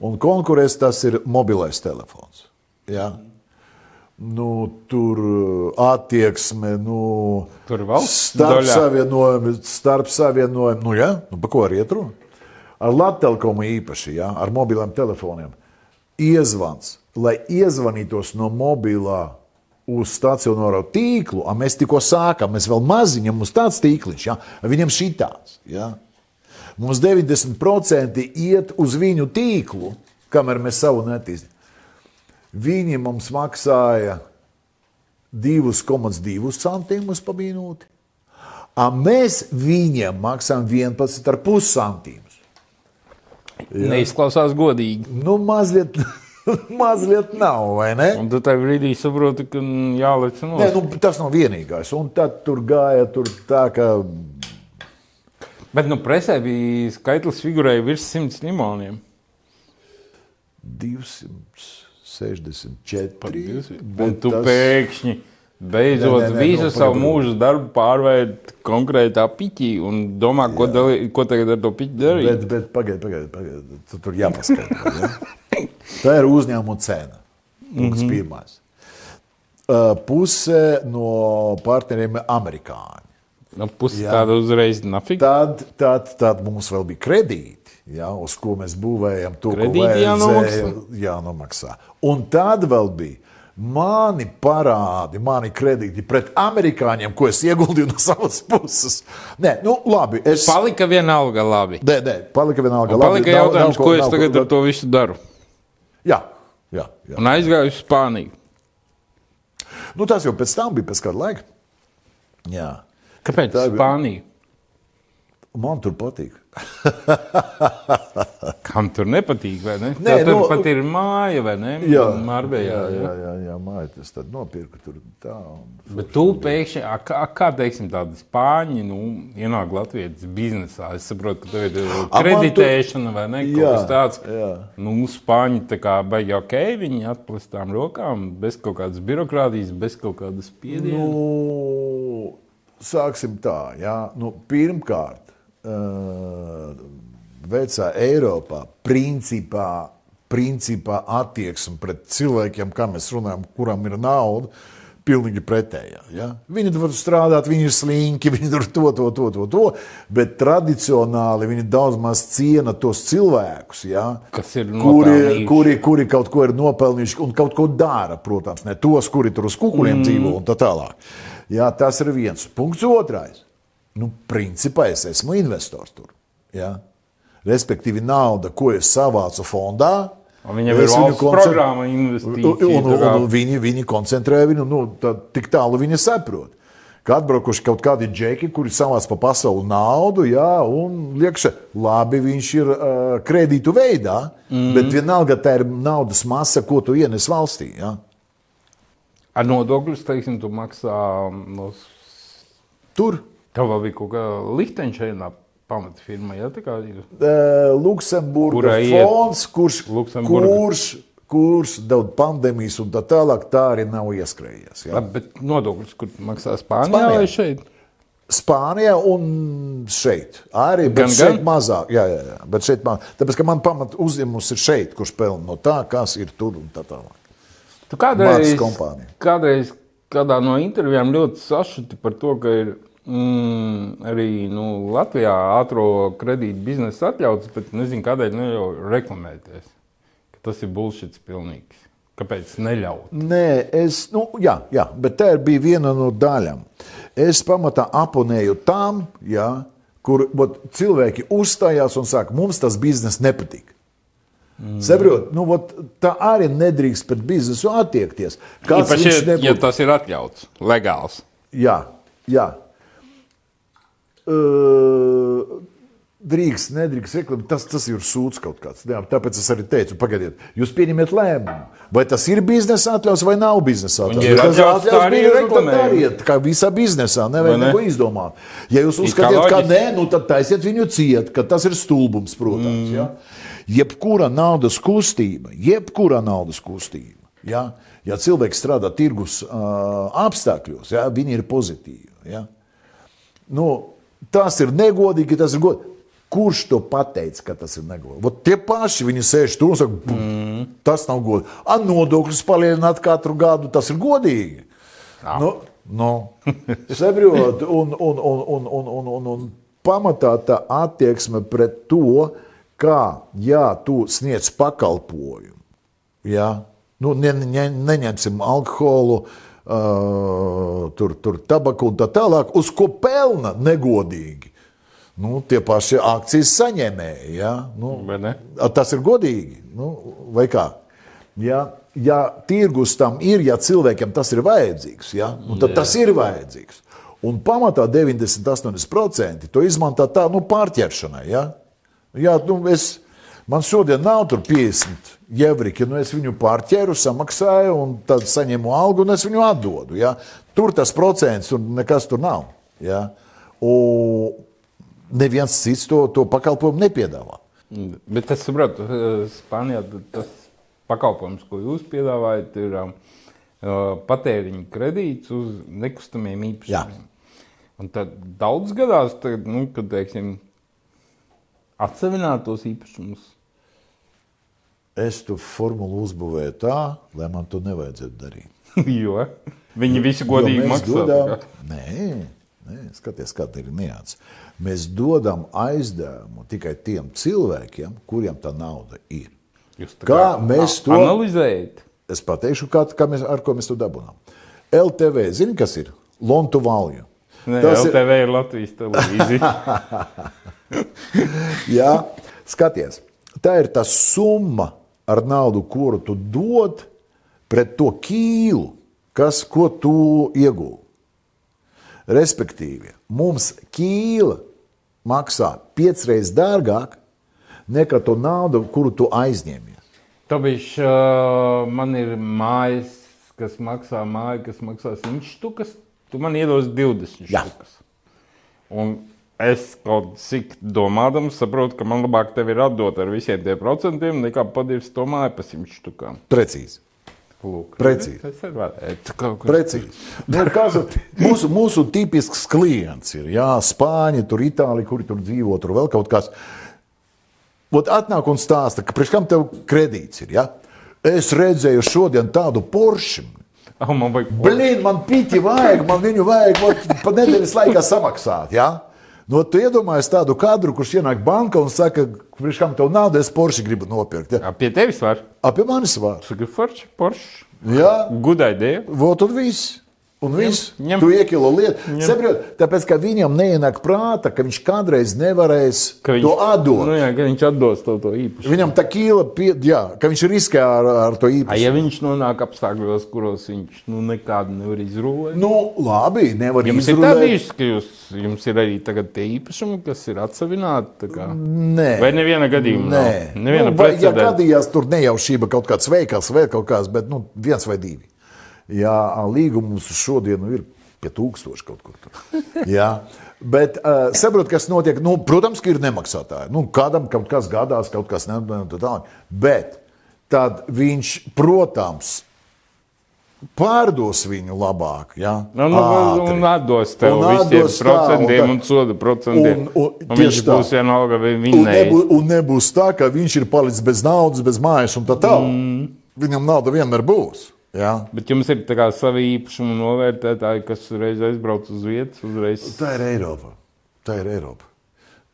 Un konkurents tas ir mobilais telefons. Ja? Nu, tur uh, attieksme, nu, Tur starp savienojumi, starp savienojumi. Nu, ja? nu, par ko arī runa? Ar Latviju īpaši, ja? ar mobiliem telefoniem. Iezvans, lai iezvanītos no mobilā uz stacionāro tīklu, a mēs tikko sākām, mēs vēl maziņam, mums tāds tīkliņš, ja? viņam šitāds. Ja? Mums 90% iet uz viņu tīklu, kamēr mēs savu netīstām. Viņi mums maksāja 2,2 centīmus par minūti, a mēs viņiem maksājam 11,5 centīmus. Neizklausās godīgi. Nu, mazliet, mazliet nav, vai ne? Un tu tajā brīdī saproti, ka mm, jāliec no nu, tas nav vienīgais. Un tad tur gāja tur tā, ka Bet nu, presē bija skaitlis figurēja virs simts limoniem. 264. Un tu tas... pēkšņi beidzot Nē, nē, nē, visu nu, savu mūžu darbu pārvērt konkrētā piķī un domā, ko, dalī, ko tagad ar to piķi darīt. Bet, bet pagaidi, pagaidi, pagaidi. Tu tur jāpaskaidro. Ja? Tā ir uzņēmuma cena. Punkts mm -hmm. pirmais. Uh, Puse no partneriem ir amerikāņi. Nu, pusi tāda uzreiz nafika. Tad, tad, tad mums vēl bija kredīti, ja, uz ko mēs būvējam to, Kredīti ko jānomaksā? jānomaksā. Un tad vēl bija mani parādi, mani kredīti pret amerikāņiem, ko es ieguldīju no savas puses. Nē, nu labi. Es... Palika vienalga labi. Nē, nē, palika vienalga. Un labi, palika nav- jautājums, nav ko es nav tagad ar to visu daru. Jā, jā, jā. Un aizgāju uz Spāniju. Nu, tas jau pēc tam bija pēc kāda laika. Jā. Kāpēc Tā bija- Spānija? Man tur patīk. Kam tur nepatīk, vai ne? Nē, tur nu- pat ir māja, vai ne? Marbējā, jā, jā. jā, jā, jā māja, tas tad nopirka tur tā. Bet tu pēkšņi, a, kā, kā teiksim, tādi spāņi, nu, ienāk Latvijas biznesā. Es saprotu, ka tev ir uh, kreditēšana vai ne? Kaut Jā, kas tāds. jā. Nu, spāņi tā kā baigi ok, viņi atplestām rokām, bez kaut kādas birokrātijas, bez kaut kādas spiediena. Nu, sāksim tā. Jā. Nu, pirmkārt, vecā Eiropā principā, principā attieksme pret cilvēkiem, kā mēs runājam, kuram ir nauda. Pilnīgi pretējā. Ja? Viņi var strādāt, viņi ir slinki, viņi tur to, to, to, to, to, bet tradicionāli viņi daudz maz ciena tos cilvēkus, ja? Kuri, kuri, kuri kaut ko ir nopelnījuši un kaut ko dara, protams, ne tos, kuri tur uz kukuriem mm. dzīvo un tā tālāk. Jā, tas ir viens. Punkts otrais. Nu, principā es esmu investors tur. Jā. Respektīvi, nauda, ko es savācu fondā. Un Viņam ir valsts koncent- programma Un, investīcija. un, kā- un viņi, viņi koncentrē viņu, nu, tā, tik tālu viņi saprot. Ka atbraukuši kaut kādi džeki, kuri savāc pa pasauli naudu, jā, un liekša, labi, viņš ir uh, kredītu veidā, mm. bet vienalga tā ir naudas masa, ko tu ienes valstī. Jā. Ar nodokļus, teiksim, tu maksā no. Tur Tev vēl bija kaut kā Liechtensteinā pamatfirma, ja tā kā ir. uh, iet fonds, kurš, Luksemburga? kurš, kurš daudz pandēmijas un tā tālāk, tā arī nav ieskrējies. Jā. Labi, bet nodokļus, kur maksā Spānijā, Spānijā. vai šeit? Spānijā un šeit. Arī Gan, šeit gan? mazāk. Jā, jā, jā. Bet šeit man, tāpēc, ka man pamat uzņēmums ir šeit, kurš pelna no tā, kas ir tur un tā tālāk. Tu kādreiz, kādreiz kādā no intervijām ļoti sašuti par to, ka ir mm, arī nu, Latvijā ātrā kredīta biznesa atļauts, bet nezinu, kādēļ ne jau reklamēties. Tas ir bullshits pilnīgs. Kāpēc neļaut? Nē, es, nu, jā, jā, bet tā bija viena no daļām. Es pamatā aponēju tam, jā, kur ot, cilvēki uzstājās un saka, mums tas bizness nepatīk. Mm. Saprot, nu, ot, tā arī nedrīkst pret biznesu attiekties. Viņš ja, tas ir atļauts, legāls. Jā, jā. Uh, drīkst, nedrīkst reklamēt. Tas, tas ir sūds kaut kāds. Jā, tāpēc es arī teicu, pagaidiet, jūs pieņemiet lēmumu. Vai tas ir biznesa atļauts vai nav biznesa atļauts? ja Tas atļauts, reklamējam. dariet, kā visā biznesā. Nevajag neko izdomāt. Ja jūs uzskatiet, ka nē, nu tad taisiet viņu ciet, ka tas ir stulbums, protams. Mm. Ja? Jebkura naudas kustība, jebkura naudas kustība. Ja, ja cilvēks strādā tirgus uh, apstākļos, ja, viņi ir pozitīvi. Ja. Nu, tas ir negodīgi, tas ir godīgi. Kurš to pateica, ka tas ir negodīgi? Vot Tie paši viņi sēž tur un saka, mm. tas nav godīgi. Ar nodokļus palielināt katru gadu, tas ir godīgi. Nu, nu, saprot, un, un, un, un, un, un, un, un pamatā tā attieksme pret to, kā jā, tu sniedz pakalpojumu. Jā. Nu, ne, ne, neņemsim alkoholu, uh, tur, tur tabaku un tā tālāk, uz ko pelna negodīgi. nu, tie paši akcijas saņēmēji. Ja? Nu, Vai ne? a, tas ir godīgi. Nu, vai kā? Ja, ja tirgus tam ir, ja cilvēkiem tas ir vajadzīgs, ja? nu, tad tas ir vajadzīgs. Un pamatā 90-80% to izmanto tā nu, pārķeršanai. Ja? Jā, nu, es, man šodien nav tur 50 jevriki, nu es viņu pārķēru, samaksāju, un tad saņemu algu, un es viņu atdodu. Ja? Tur tas procents, un nekas tur nav. Ja? Un neviens cits to, to pakalpojumu nepiedāvā. Bet es saprotu, eh, Spānijā tas pakalpojums, ko jūs piedāvājat, ir uh, patēriņa kredīts uz nekustamiem īpašumiem. Un tad daudz gadās, tad, nu, kad teiksim, atsevināt tos īpašumus. Es tu formulu uzbūvēju tā, lai man to nevajadzētu darīt. jo viņi visi godīgi maksā. Kā. nē, nē, skaties, kāda ir nianses. Mēs dodam aizdevumu tikai tiem cilvēkiem, kuriem tā nauda ir. Jūs tā Kā mēs to- analizējat? Es pateikšu, kā, kā mēs, ar ko mēs to dabūjām. LTV, zini, kas ir? Lontu valju. Nē, Tas ir- LTV ir Latvijas televīzija. Jā, skaties, tā ir tā summa ar naudu, kuru tu dod pret to kīlu, kas, ko tu iegūti. Respektīvi, mums kīla maksā piecreiz dārgāk nekā to naudu, kuru tu aizņēmies. Tāpēc uh, man ir mājas, kas maksā māju, kas maksā 100 štukas. Tu man iedos 20 Jā. štukas. Un es kaut cik domādams saprotu, ka man labāk tev ir atdot ar visiem tiem procentiem, nekā padirst to māju pa 100 štukām. Precīzi. Lūk, Precīzi. Precīzi. Nu, kas, mūsu, mūsu tipisks klients ir jā, Spāņi, tur Itālija, kuri tur dzīvo, tur vēl kaut kas. Ot, atnāk un stāsta, ka priekš kam tev kredīts ir. Ja? Es redzēju šodien tādu poršu. Oh, man vajag Blīn, man pīķi vajag, man viņu vajag ot, pa nedēļas laikā samaksāt. Ja? Nu, tu iedomājies tādu kadru, kurš ienāk bankā un saka, priekš kam tev nauda, es poršu gribu nopirkt. Ja? Jā, Pie tevis var. Apie manis var. Saka, forši, porši. Jā. Gudai dēļ. Vot un viss. Un viss. ņem. Tu iekilo lietu. Saprot, tāpēc, ka viņam neienāk prāta, ka viņš kādreiz nevarēs Ka viņš, to atdot. Nu, jā, ka viņš atdos tev to īpaši. Viņam tā kīla, pie, jā, ka viņš riskē ar, ar to A, īpaši. ja viņš nonāk apstākļos, kuros viņš nu, nekādu nevar izrūvēt, Nu, labi, nevar Jums ir tā izrunāt. bijis, ka jūs, jums ir arī tagad tie īpašumi, kas ir atsevināti? Nē. Vai neviena gadījuma? Nē? Neviena nu, vai, ja gadījās tur nejaušība, kaut kāds veikals, vēl kaut kāds, bet nu, viens vai divi. Jā, līgums mums šodien nu, ir pie tūkstoša kaut kur tur. Jā. Bet uh, saprotiet, kas notiek. Nu, protams, ka ir nemaksātāji. Nu, kādam kaut kas gadās, kaut kas nedaudz. Bet tad viņš, protams, pārdos viņu labāk. Ja? Nu, nu, Ātri. un atdos tev Un atdos tā, procentiem un un tā- soda procentiem. Un- un Un viņš tā. būs vienalga, vai Un, vinnējis. nebūs, un nebūs tā, ka viņš ir palicis bez naudas, bez mājas un tā tālāk. Mm. Viņam nauda vienmēr būs. Ja? Bet jums ir tā kā savi īpašumu novērtētāji, kas uzreiz aizbrauc uz vietas, uzreiz. Tā ir Eiropa. Tā ir Eiropa.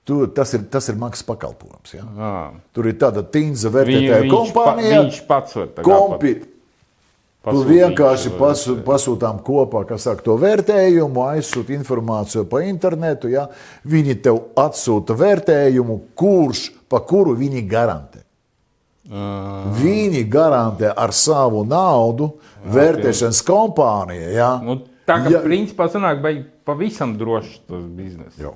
Tu, tas, ir, tas ir maksas pakalpojums. Ja? À, Tur ir tāda Viņu, vērtētāja pa, kompānija. viņš pats var tā Kompi, pat tu pasūtīt vienkārši pasu, pasūtām kopā kas saka, to vērtējumu, aizsūti informāciju pa internetu. Ja? Viņi tev atsūta vērtējumu, kurš, pa kuru viņi garantē. Viņi garantē ar savu naudu vērtēšanas kompāniju. Ja? Nu, tā kā Ja- principā sanāk, vai pavisam drošs tas bizness. Jau.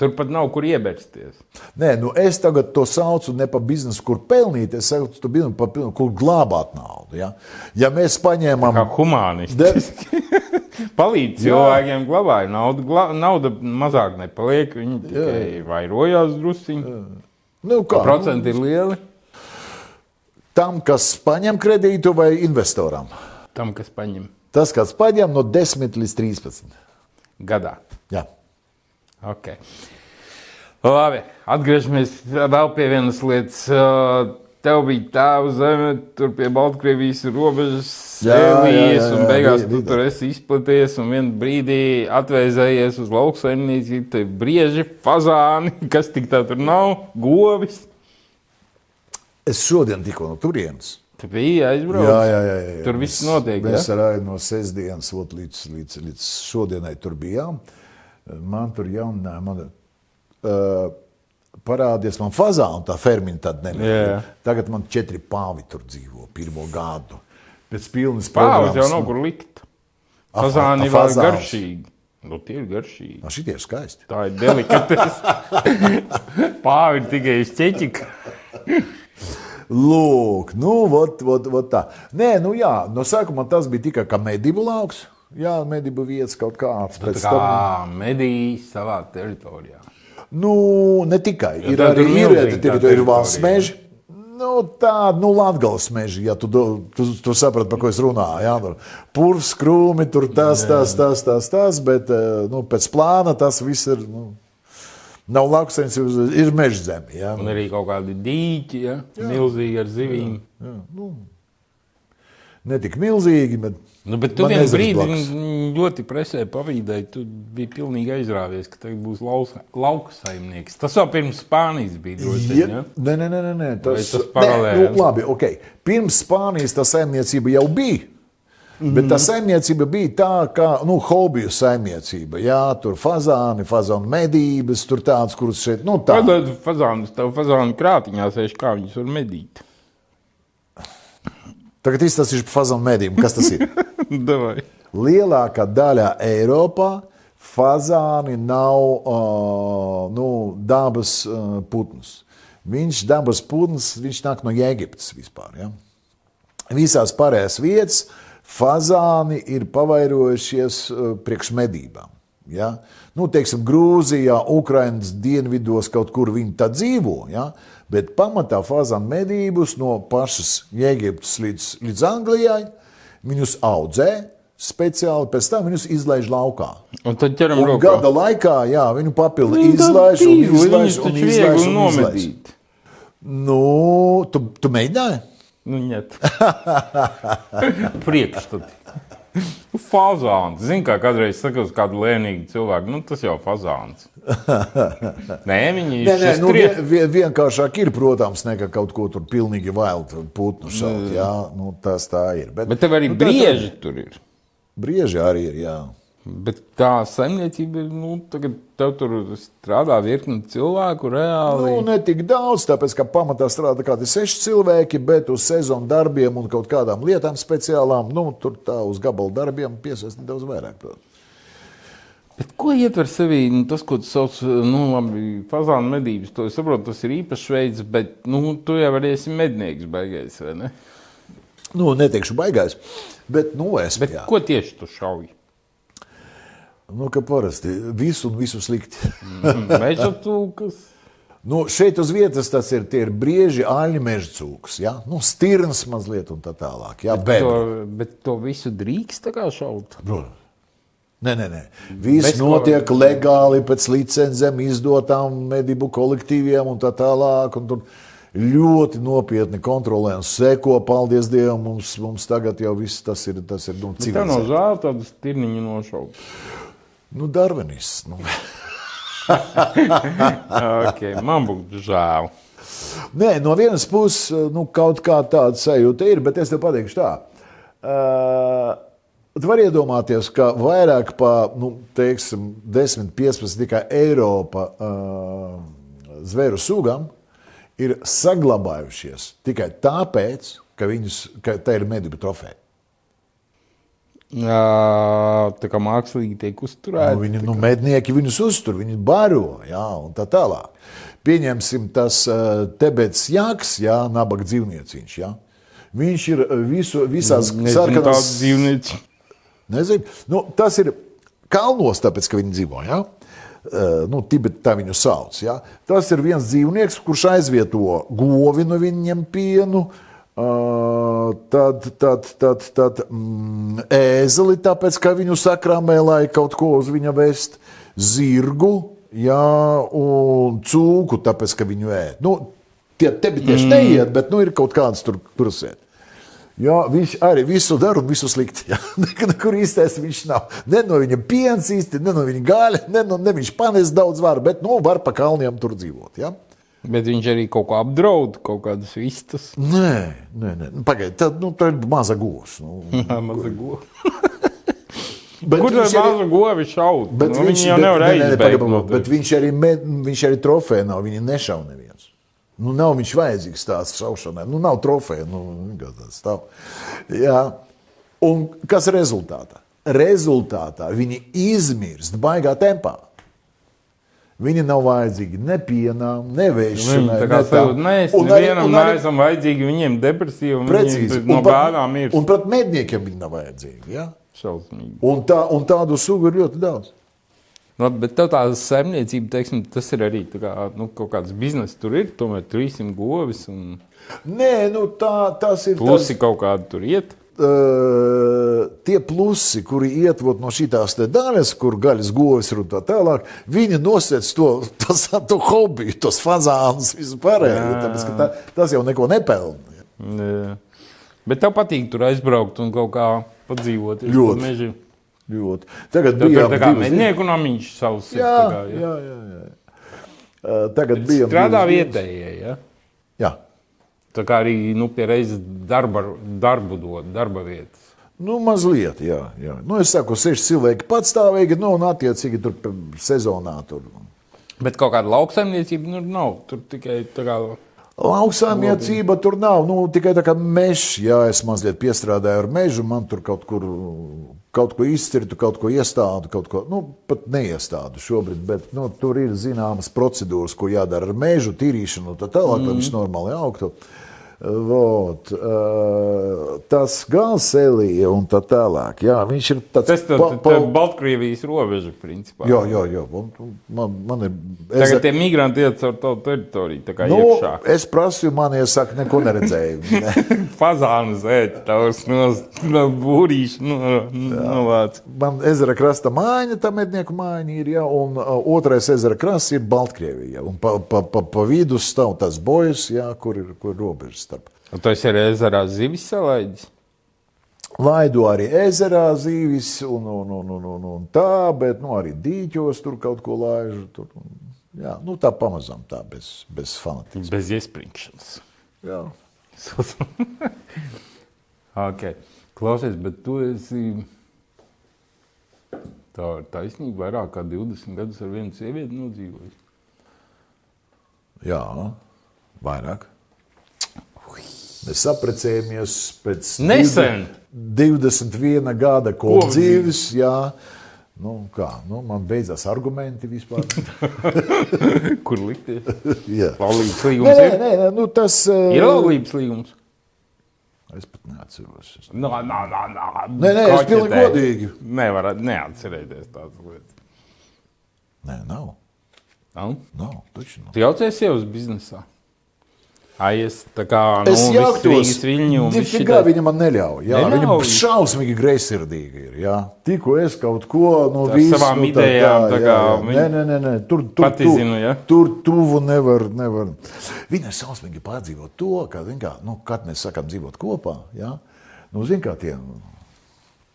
Tur pat nav kur iebersties. Nē, nu es tagad to saucu ne par biznesu, kur pelnīt, es saucu to biznesu, par biznesu, kur glābāt naudu. Ja, ja mēs paņēmām, Kā humanists. De- Palīdz cilvēkiem glabāt naudu. Gla, nauda mazāk nepaliek. Viņi tikai vairojās drusciņi. nu, kā, Procenti ir lieli. Tam, kas paņem kredītu vai investoram, Tam, kas paņem tas, kas paņem no 10 līdz 13. gadā. Jā. Okay. Labi, atgriežamies vēl pie vienas lietas. Uh, Tev bija tēva zeme, tur pie Baltkrievijas robežas, sēlījies, un beigās tu tur esi izplaties, un vienā brīdī atvēzējies uz lauksaimniecību, te brieži, fazāni, kas tik tā tur nav, govis. Es šodien tikko no turienes. Tu biji aizbraucis. Jā, jā, jā, jā. Tur viss notiek. Mēs ja? ar no sestdienas ot, līdz, līdz, līdz šodienai tur bijām. Man tur jaunā, man uh, parādījās man fazāna, tā fermina tad nebija. Tagad man četri pāvi tur dzīvo pirmo gadu. Pēc pilnas Pāvis jau nav kur likt. A, Fazāni a, vēl fazāns. garšīgi. Nu, tie ir garšīgi. Ah, Šitie ir skaisti. Tā ir delikatese. Pāvi ir tikai uz ķeķika. Lūk, nu, vot, vot, vot tā. Nē, nu jā, no sākuma tas bija tikai kā medību lauks. Jā, medību vietas kaut kāds. Tā Pēc tam, kā medijas savā teritorijā. nu, ne tikai. Ir arī tur ir, tur, tā tur ir valsts teritorija. meži. Nu, tā, nu, Latvijas meži, ja tu, do- tu, tu saprati, par ko es runāju. Jā, tur purvs, krūmi, tur tas, tas, tas, tas, tas, bet eh, nu, pēc plāna tas viss ir. Nu, nav lauksaimniecības, ir meža zeme. Jā. Un arī kaut kādi dīķi, ja? milzīgi ar zivīm. Ne tik milzīgi, bet. Nu, bet tu vienā brīdī ļoti presē pavīdēji. Tu biji pilnīgi aizrāvies, ka tagad būs lausa- lauka saimnieks. Tas jau pirms Spānijas bija droši vien. Ja? Nē, nē, nē, nē, nē. Tas, tas nē, paralēli? nu, labi, ok. Pirms Spānijas tā saimniecība jau bija. Bet tā saimniecība bija tā, kā nu, hobiju saimniecība. Jā, tur fazāni, fazānu medības, tur tādas, kuras šeit, nu, tā. Tad fazāns, tev fazānu krātiņā sēž, kā viņus var medīt. Tagad izstāstīšu par fazānu medību. Kas tas ir? Lielākā daļā Eiropā fazāni nav uh, nu, dabas uh, putns. Viņš dabas putns, viņš nāk no Jēkabtas vispār. Ja? Visās pārējās vietās fazāni ir pavairojušies uh, priekš medībām. Ja? Nu, teiksim, Grūzijā, Ukraiņas dienvidos kaut kur viņi tā dzīvo. Ja? Bet pamatā fazāna medības no pašas Jēkabtas līdz, līdz Anglijai viņus audzē speciāli, pēc tam viņus izlaiž laukā. Un tad ķeram rokā. gada laikā, jā, viņu papildu Nu, izlaiž, un izlaiž, un izlaiž, un izlaiž. Nu, tu, tu mēģināji? Nu, ņet. Priekšstati. Nu, Fazāns. Zini, kā kādreiz saka uz kādu lēnīgu cilvēku, nu tas jau fazāns. Nē, viņi Nē, nē, nu, trie- vien, vien, vienkāršāk ir, protams, nekā kaut ko tur pilnīgi vēl putnu šaut. Jā, nu, tas tā ir. Bet, Bet tev arī nu, tā- brieži tur ir. Brieži arī ir, jā. Bet tā saimniecība ir, nu, tagad tev tur strādā virkni cilvēku reāli. Nu, ne tik daudz, tāpēc, ka pamatā strādā kādi seši cilvēki, bet uz sezonu darbiem un kaut kādām lietām speciālām, nu, tur tā uz gabalu darbiem piesaistīt daudz vairāk. protams. Bet ko ietver sevī nu, tas, ko tu sauc nu, labi, fazānu medības? To es saprotu, tas ir īpašs veids, bet nu, tu jau arī esi mednieks beigās, vai ne? Nu, neteikšu baigais, bet, nu, es. Bet jā. ko tieši tu šauji? Nu, ka parasti visu un visu slikti. Meža cūkas. Nu, šeit uz vietas tas ir, tie ir brieži, aļņu meža cūks, ja? nu, stirns mazliet un tā tālāk. Jā, bet, To, bet to visu drīkst tā kā šaut. Protams. Nē, nē, nē. Viss Bez ko- notiek legāli pēc licencēm, izdotām medību kolektīviem un tā tālāk. Un tur ļoti nopietni kontrolē un seko. Paldies Dievam, mums, mums tagad jau viss tas ir. Tas ir nu, Tā nav civilizēts. žēl tādu stirniņu nošaut. Nu, darvenists. Nu. Okay, man būtu žēl. Nē, no vienas puses, nu, kaut kā tāda sajūta ir, bet es tev pateikšu tā. Uh, Tu vari iedomāties, ka vairāk par nu, teiksim, 10, 15 tikai Eiropa uh, zvēru sugām ir saglabājušies tikai tāpēc, ka, viņus, ka tā ir medību trofeja. Jā, tā kā mākslīgi tiek uzturēta. Nu, viņi, nu, mednieki viņus uztur, viņi baro jā, un tā tālāk. Pieņemsim tas tebets jāks, jā, nabaga dzīvnieciņš. Jā. Viņš ir visu, visās sarkanās dzīvnieci. Nezinu. Nu, tas ir kalnos, tāpēc, ka viņi dzīvo. Uh, nu, Tibetā tā viņu sauc. Ja? Tas ir viens dzīvnieks, kurš aizvieto govi no viņiem pienu. Uh, tad, tad, tad, tad mm, ēzeli, tāpēc, ka viņu sakrāmē, lai kaut ko uz viņa vest, zirgu jā, un cūku, tāpēc, ka viņu ēd. Nu, tie tebi tieši mm. neiet, bet nu, ir kaut kāds tur prasēt. Jā, viņš arī visu dara un visu slikti. Nekur īstais viņš nav. Ne no viņa piens īsti, ne no viņa gaļa, ne, no, ne viņš panes daudz var, bet nu, var pa kalniem tur dzīvot. Jā. Bet viņš arī kaut ko apdraud, kaut kādas vistas. Nē, nē, nē. Nu, Pagaidiet, tā, nu, tā ir maza gūs. Nu, Maza gola. Bet Kur viņš arī- govi šaut? Bet nu, viņi jau bet- nevar aizbēgt. no Bet viņš arī, me, viņš arī trofeja nav. Viņa nešauj neviens. Nu, nav viņš vajadzīgs tās šaušanai. Nu, nav trofeja. Nu, tāds stāv. Jā. Un kas rezultātā? Rezultātā viņi izmirst baigā tempā. Viņi nav vajadzīgi ne pienām, ne vēšanai. tā kā ne tam. sajūta, Mēs Un nevienam un arī- neesam vajadzīgi, viņiem depresija un Precīzi. viņi no bērnām ir Un pat medniekiem viņi nav vajadzīgi. Ja? šausmīgi. Un, tā, un tādu sugu ir ļoti daudz. Labi, bet tev tā saimniecība, teiksim, tas ir arī tā kā, nu, kaut kāds bizness. Tur ir tomēr 300 govis un Nē, nu, tā, tas ir. plusi kaut kādi tur iet. Uh, tie plusi, kuri iet vot, no šīs daļas, kur gaļas govis ir un tā tālāk, viņi nosēc to, tas, to hobiju, tos fazānus vispār. Tāpēc, tā, tas jau neko nepelna. Jā. Bet tev patīk tur aizbraukt un kaut kā padzīvot. Ļoti. Meži. Ļoti. Tagad bija tā kā mednieku namiņš savs. ir, Jā, tā kā, jā, jā. jā. Uh, tagad bija. Strādā vietējie, ja? Jā. Tā kā arī, nu, reizes darba, darbu dod, darba vietas. Nu, mazliet, jā. jā. Nu, es saku, seši cilvēki patstāvīgi, nu, un attiecīgi tur sezonā. Tur. Bet kaut kāda lauksaimniecība nu, nav. Tur tikai tā kā. Lauksaimniecība tur nav. Nu, tikai tā kā mežs, jā, es mazliet piestrādāju ar mežu, man tur kaut kur kaut ko izcirtu, kaut ko iestādu, kaut ko nu, pat neiestādu šobrīd. Bet nu, tur ir zināmas procedūras, ko jādara ar mežu, tīrīšanu un tā tālāk, lai viss normāli augtu. Vot, uh, tas galselija un tā tālāk. Jā, viņš ir tāds Tas ir pa, Baltkrievijas robeža, principā. Jā, jā, jā. Man, man ir. Tagad tie migranti iet caur tavu teritoriju, tā kā nu, iekšā. es prasīju, man iesaka, neko neredzēju. Fazānu zēt, tavs no, no būrīša, no, no vāc. Man ezera krasta mājiņa, tā mednieku mājiņa ir, ja, un uh, otrais ezera krasts ir Baltkrievija. Un pa, pa, pa, pa vidu stāv tas bojas, ja, kur ir, kur ir robežas. Un tu esi arī ezerā zivis salaidis. Laidu arī ezerā zīvis un, un, un, un, un, un tā, bet nu, arī dīķos tur kaut ko laižu. Tur, un, jā, nu, tā pamazām, tā bez, bez fanatisma. Bez iespringšanas. Jā. okay. Klausies, bet tu esi. Tā ir taisnība, vairāk kā 20 gadus ar vienu sievieti nodzīvojis. jā, vairāk. Mēs apprecējāmies pēc Nesen. 21 gada kopdzīves. Jā, nu, kā, nu, man beidzās argumenti vispār. Kur likties? Jā. Laulības Nē, līgums nē, nē, nē, nu, tas uh, Ir laulības līgums. Es pat neatceros. Es- No, no, no, no. Nē, nē, es pilnīgi godīgi. Nevar neatcerēties tādas lietas. Nē, nav. Nav? nav taču nav. Tu jaucies sievas biznesā. Ai, es tā kā nu, Es jauktos, viņu. Nifigā viņa man neļauj. Jā, Neļauj? viņa šausmīgi greizsirdīga ir. Jā. Tikko es kaut ko no Ar visas savām idejām, tā kā viņa Nē, nē, nē. Tur, tur, tur, zina, ja? tur tuvu nevar. nevar. Viņa šausmīgi pārdzīvo to, ka, kā, nu, kad mēs sakām dzīvot kopā, jā, nu, zin kā tie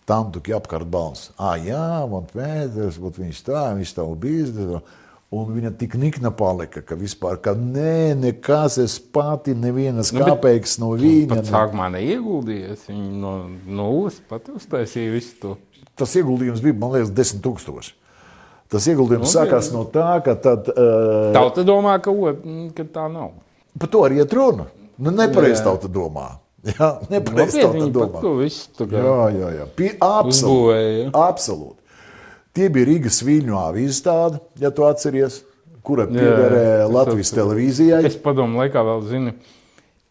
tam tuki apkārt balss. Ah, jā, man pēdējais, viņš tā, viņš tā biznesu. Un viņa tik nikna palika, ka vispār, ka nē, nekas, es pati, nevienas Nu, kāpēc no viņa. Pat sākumā neieguldījies. Viņa no nulles pat uztaisīja visu to. Tas ieguldījums bija, man liekas, 10 tūkstoši. Tas ieguldījums Nu, sākās no tā, ka tad, uh, Tauta domā, ka, ot, ka tā nav. par to arī iet runa. Nu, nepareizi Jā. tauta domā. Jā, Nopietni tauta domā. Jā, jā, jā. Pie, absolūti. absolūti. Tie bija Rīgas viļņu avīzes tāda, ja tu atceries, kura piederēja es Latvijas atceros. televīzijai. Es padomu laikā vēl zinu,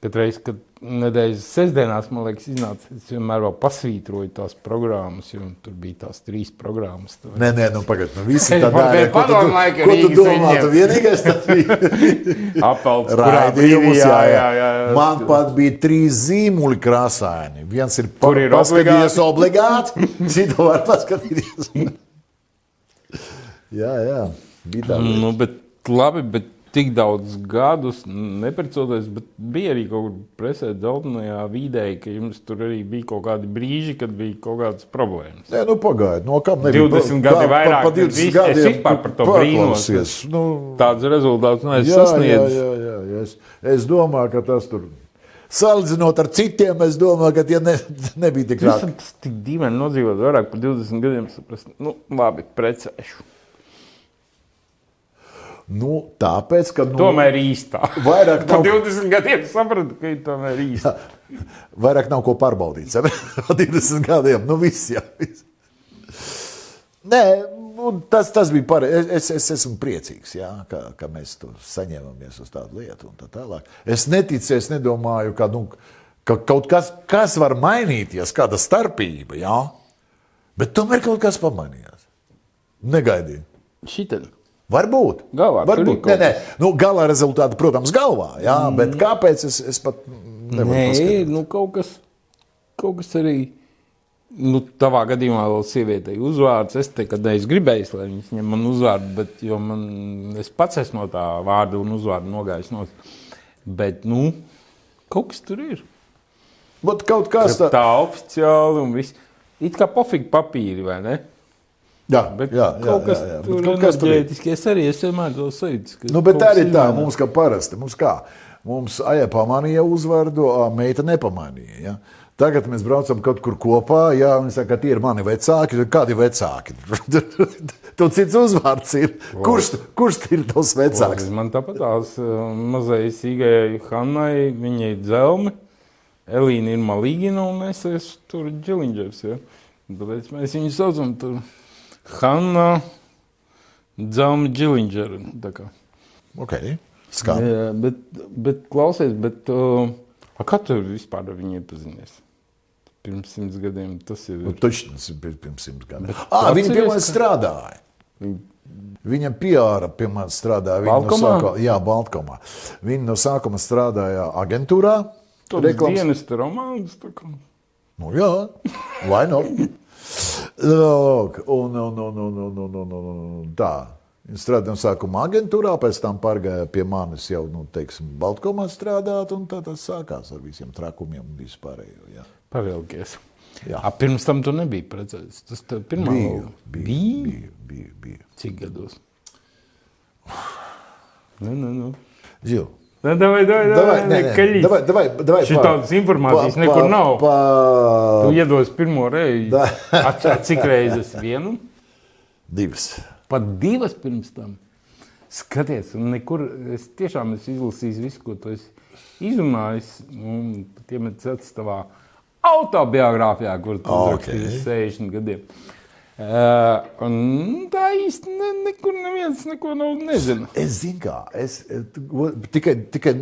kad reiz, kad nedēļas sestdienās, man liekas, iznāca, es vienmēr vēl pasvītroju tās programmas, jo tur bija tās trīs programmas. Tur. Nē, nē, nu pagaidi, nu visi Es tā te Ko tu, laika ko tu domā? viļņiem. Tu vienīgais tas bija. Apelts, kurā brīdī, jā, jā, jā. Man pat bija trīs zīmuļi krāsaini. Viens ir pa, ir paskatījies obligāti, citu var paskatīties. Jā, jā, bija tā. Nu, bet labi, bet tik daudz gadus neprecoties, bet bija arī kaut kur presē dzeltenajā vidē, ka jums tur arī bija kaut kādi brīži, kad bija kaut kādas problēmas. Nē, nu pagaidi, no kam nebija 20 gadi kā- vairāk, Pa, pa bet 20 visi- es gadiem vispār par to paklausies. Nu, Tāds rezultāts neesmu jā, jā, sasniedzis. jā, jā, jā. Es, es domāju, ka tas tur Salīdzinot ar citiem, es domāju, ka tie ne, nebija tik traki. tas tik dīvaini nodzīvot vairāk par 20 gadiem. Saprast, nu, labi, precēšu. Nu, tāpēc, ka nu, Tomēr īstā. Vairāk nav- 20 gadiem sapratu, ka ir tomēr īsta. vairāk nav ko pārbaudīt. saprati? Ar 20 gadiem. Nu, viss, jā, viss. Nē, tas, tas bija pareizi. Es, es, es esmu priecīgs, jā, ka, ka mēs tur saņēmamies uz tādu lietu. un Tā tālāk. es neticu, es nedomāju, ka, nu, ka kaut kas, kas var mainīties, kāda starpība. Jā? Bet tomēr kaut kas pamainījās. Negaidīju. Šitā. Varbūt. Galvā, Varbūt. Nē, nē. Nu, galā rezultāti, protams, galvā. Jā, mm. Bet kāpēc es, es pat nevaru paskatīties? nu kaut kas, kaut kas arī. Nu, tavā gadījumā vēl sievietei uzvārds. Es te kādreiz gribēju, lai viņas ņem man uzvārdu, bet man, es pats esmu no tā vārda un uzvārda nogājis no. Bet, nu, kaut kas tur ir. Vat kaut kas Tā, tā oficiāli un viss. It kā pofīgi papīri, vai ne? Jā, Bet jā, jā, kaut kas Bet kaut kas ir. enerģētiski. Es arī esmu vienmēr to sajūtu. Nu, bet tā arī kas tā, mums kā parasti. Mums kā? Mums aja pamanīja uzvārdu, a meita nepamanīja. Ja? Tagad mēs braucam kaut kur kopā, ja viņi saka, ka tie ir mani vecāki. Kādi vecāki? Tur cits uzvārds ir. Kurš, kurš ir tavs vecāks? Man tāpat tās mazai sīgai Hannai, viņai ir dzelme, Elīna ir malīgina un es esmu tur džiliņģers. Ja? Tāpēc mēs viņu saucam tur Hanna tā kā. Okay. Skaidrs. Jā, bet, bet klausies, bet uh, a, kā tu vispār ar viņu iepazinies? Pirms simts gadiem tas ir. Nu, Taču tas pir- pirms simts gadiem. Ah, viņa atceries, pie manis strādāja. Viņa PR pie manis strādāja. Viņa no Baltkomā? sākuma, jā, Baltkomā. Viņa no sākuma strādāja aģentūrā. Tāds reklāmas- dienas romāns. tā kā. Nu, jā, vai nu? Lūk, un, un, un, un, un, un, un, un, un tā. Viņa strādāja sākumā aģentūrā, pēc tam pārgāja pie manis jau, nu, teiksim, Baltkomā strādāt, un tā tas sākās ar visiem trakumiem un vispārējo. Jā. Pavilkies. Jā. A, pirms tam tu nebija precējies. Tas tev pirmā biju, bija. biju, biju, biju. Cik gados? Nu, nu, nu. Žil, Davai, davai, Davai, davai, nē, nē, kaļīs. davai, davai, davai, Šī tādas informācijas pa- nekur pa- nav. Pa, Tu iedos pirmo reizi. Da. At, cik reizes vienu? divas. Pat divas pirms tam. Skaties, un nekur es tiešām esmu izlasījis visu, ko tu esi izrunājis. Un tie ir cits tavā autobiogrāfijā, kur tu Ok. uzrakstīji uz 60 gadiem. Eh, un tā īsti ne, nekur neviens neko nav nezina. Es zinu, kā. Es eh, tikai, tikai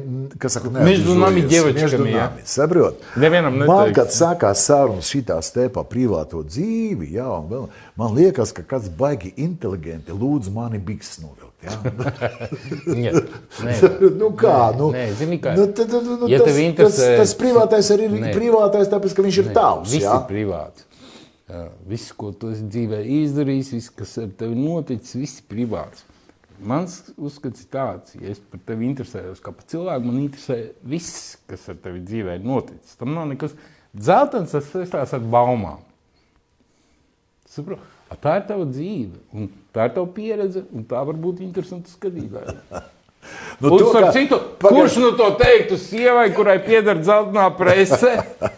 kas saka, neapžūjies. Mēs ģevačkami, jā. Saprot? Nevienam neteiks. Man, kad sākās sārunas šitā stēpā privāto dzīvi, jā, un vēl, man liekas, ka kāds baigi inteligenti lūdz mani biks novilkt. Jā, nē, nu kā, nu, nē, zini, kā. Nu, tad, nu, ja tas, interesē, tas, tas privātais arī ir privātais, tāpēc, ka viņš ir nē, tavs. Viss jā? ir privāts. Viss, ko tu esi dzīvē izdarījis, viss, kas ar tevi noticis, viss ir privāts. Mans uzskats ir tāds, ja es par tevi interesējos kā par cilvēku, man interesē viss, kas ar tevi dzīvē noticis. Tam nav nekas dzeltens, tas saistās ar baumām. Saprot? A, Tā ir tava dzīve, un tā ir tava pieredze, un tā var būt interesanta skatītājai. Nu, Un, to, kā- citu, pagaid- kurš nu to teiktu sievai, kurai pieder dzeltenā prese?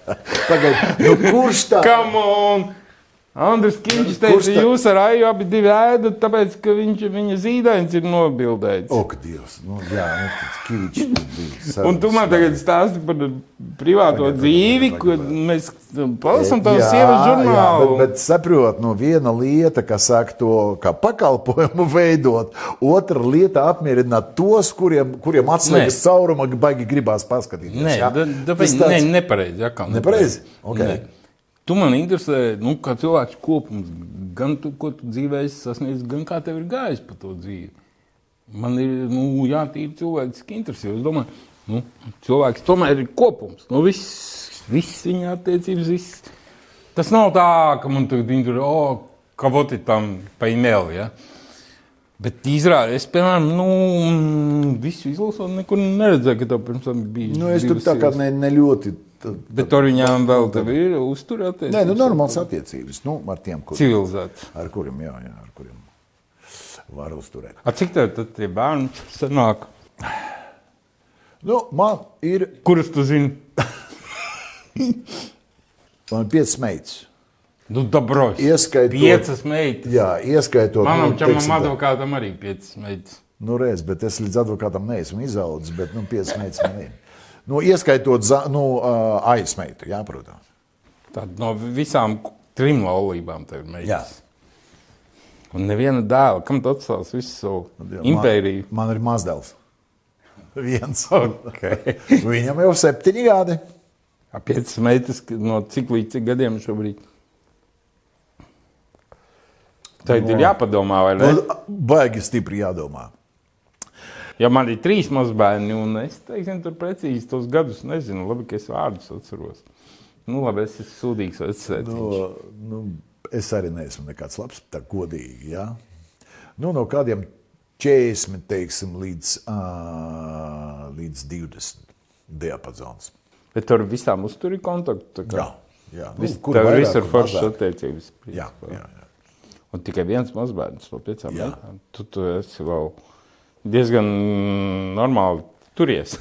Pagaid, nu, kurš tā? Come on! Andris Kurš teica, tā- jūs ar Aiju abi ēdat, tāpēc, ka viņš, viņa zīdainis ir nobildēts. Ak, Dievs, nu, jā, nu, tas bija. Un tu man tagad stāsti par privāto Pagaid, dzīvi, ko mēs palasām tavu Jā, sievas jā, žurnālu. Bet, bet saprot, nu, viena lieta, kas sāk to kā pakalpojumu veidot, otra lieta apmierināt tos, kuriem, kuriem atslēgas Nē. cauruma baigi gribās paskatīties. Nē, jā? tāpēc tāds- ne, nepareizi. jā, kā Nepareizi? Ok. Nē. Tu man interesē, nu, kā cilvēks kopums, gan tu, ko tu dzīvē esi sasniedzis, gan kā tev ir gājis pa to dzīvi. Man ir nu, jātīra cilvēciski interesi. Es domāju, nu, cilvēks tomēr ir kopums. Nu, viss, viss viņa attiecības, viss. Tas nav tā, ka man tagad ir, oh, kā voti tam pa e-mail. Ja? Bet izrādās, es, piemēram, nu, visu izlasot, nekur neredzēju, ka tev pirms tam bija. Nu, es tur tā kā ne, ne ļoti. Tad- Bet ar viņām vēl tev ir uzturēties. Nē, nu, normāls attiecības. Nu, ar tiem, kur, Civilizēts. ar kuriem, jā, jā, ar kuriem var uzturēt. A cik tev tad tie bērni sanāk? Nu, man ir, Kurus tu zini? man ir piecas meitas. Nu, dabrojas. Ieskaitot- Piecas meitas. Jā, ieskaitot. Manam nu, čamam advokātam arī piecas meitas. Nu, reiz, bet es līdz advokātam neesmu izaudzis, bet nu, piecas meitas man ir. Nu, ieskaitot za- nu, aizmeitu, jā, protams. Tad no visām trim laulībām tev ir meitas. Jā. Un neviena dēla, kam tu atstās visu savu impēriju? Man, man ir mazdēls. Viens. Okay. Viņam jau septiņi gadi. Piecas meitas no cik līdz cik gadiem šobrīd? Tad ir jāpadomā, vai ne? Nu, Baigi stipri jādomā. Ja man ir trīs mazbērni, un es teiksim, tur precīzi tos gadus nezinu, labi, ka es vārdus atceros. Nu, labi, es esmu sūdīgs vecais. Nu, nu, es arī neesmu nekāds labs, tā godīgi. Ja? Nu, no kādiem 40 teiksim, līdz, uh, līdz 20 diapazons. Bet tur visām uzturi kontaktu. tā kā? Jā, jā. Vis, kur tev vairāk, viss ir foršas attiecības. Jā, jā, jā. Un tikai viens mazbērns no piecām. Tu, tu esi vēl diezgan normāli turies.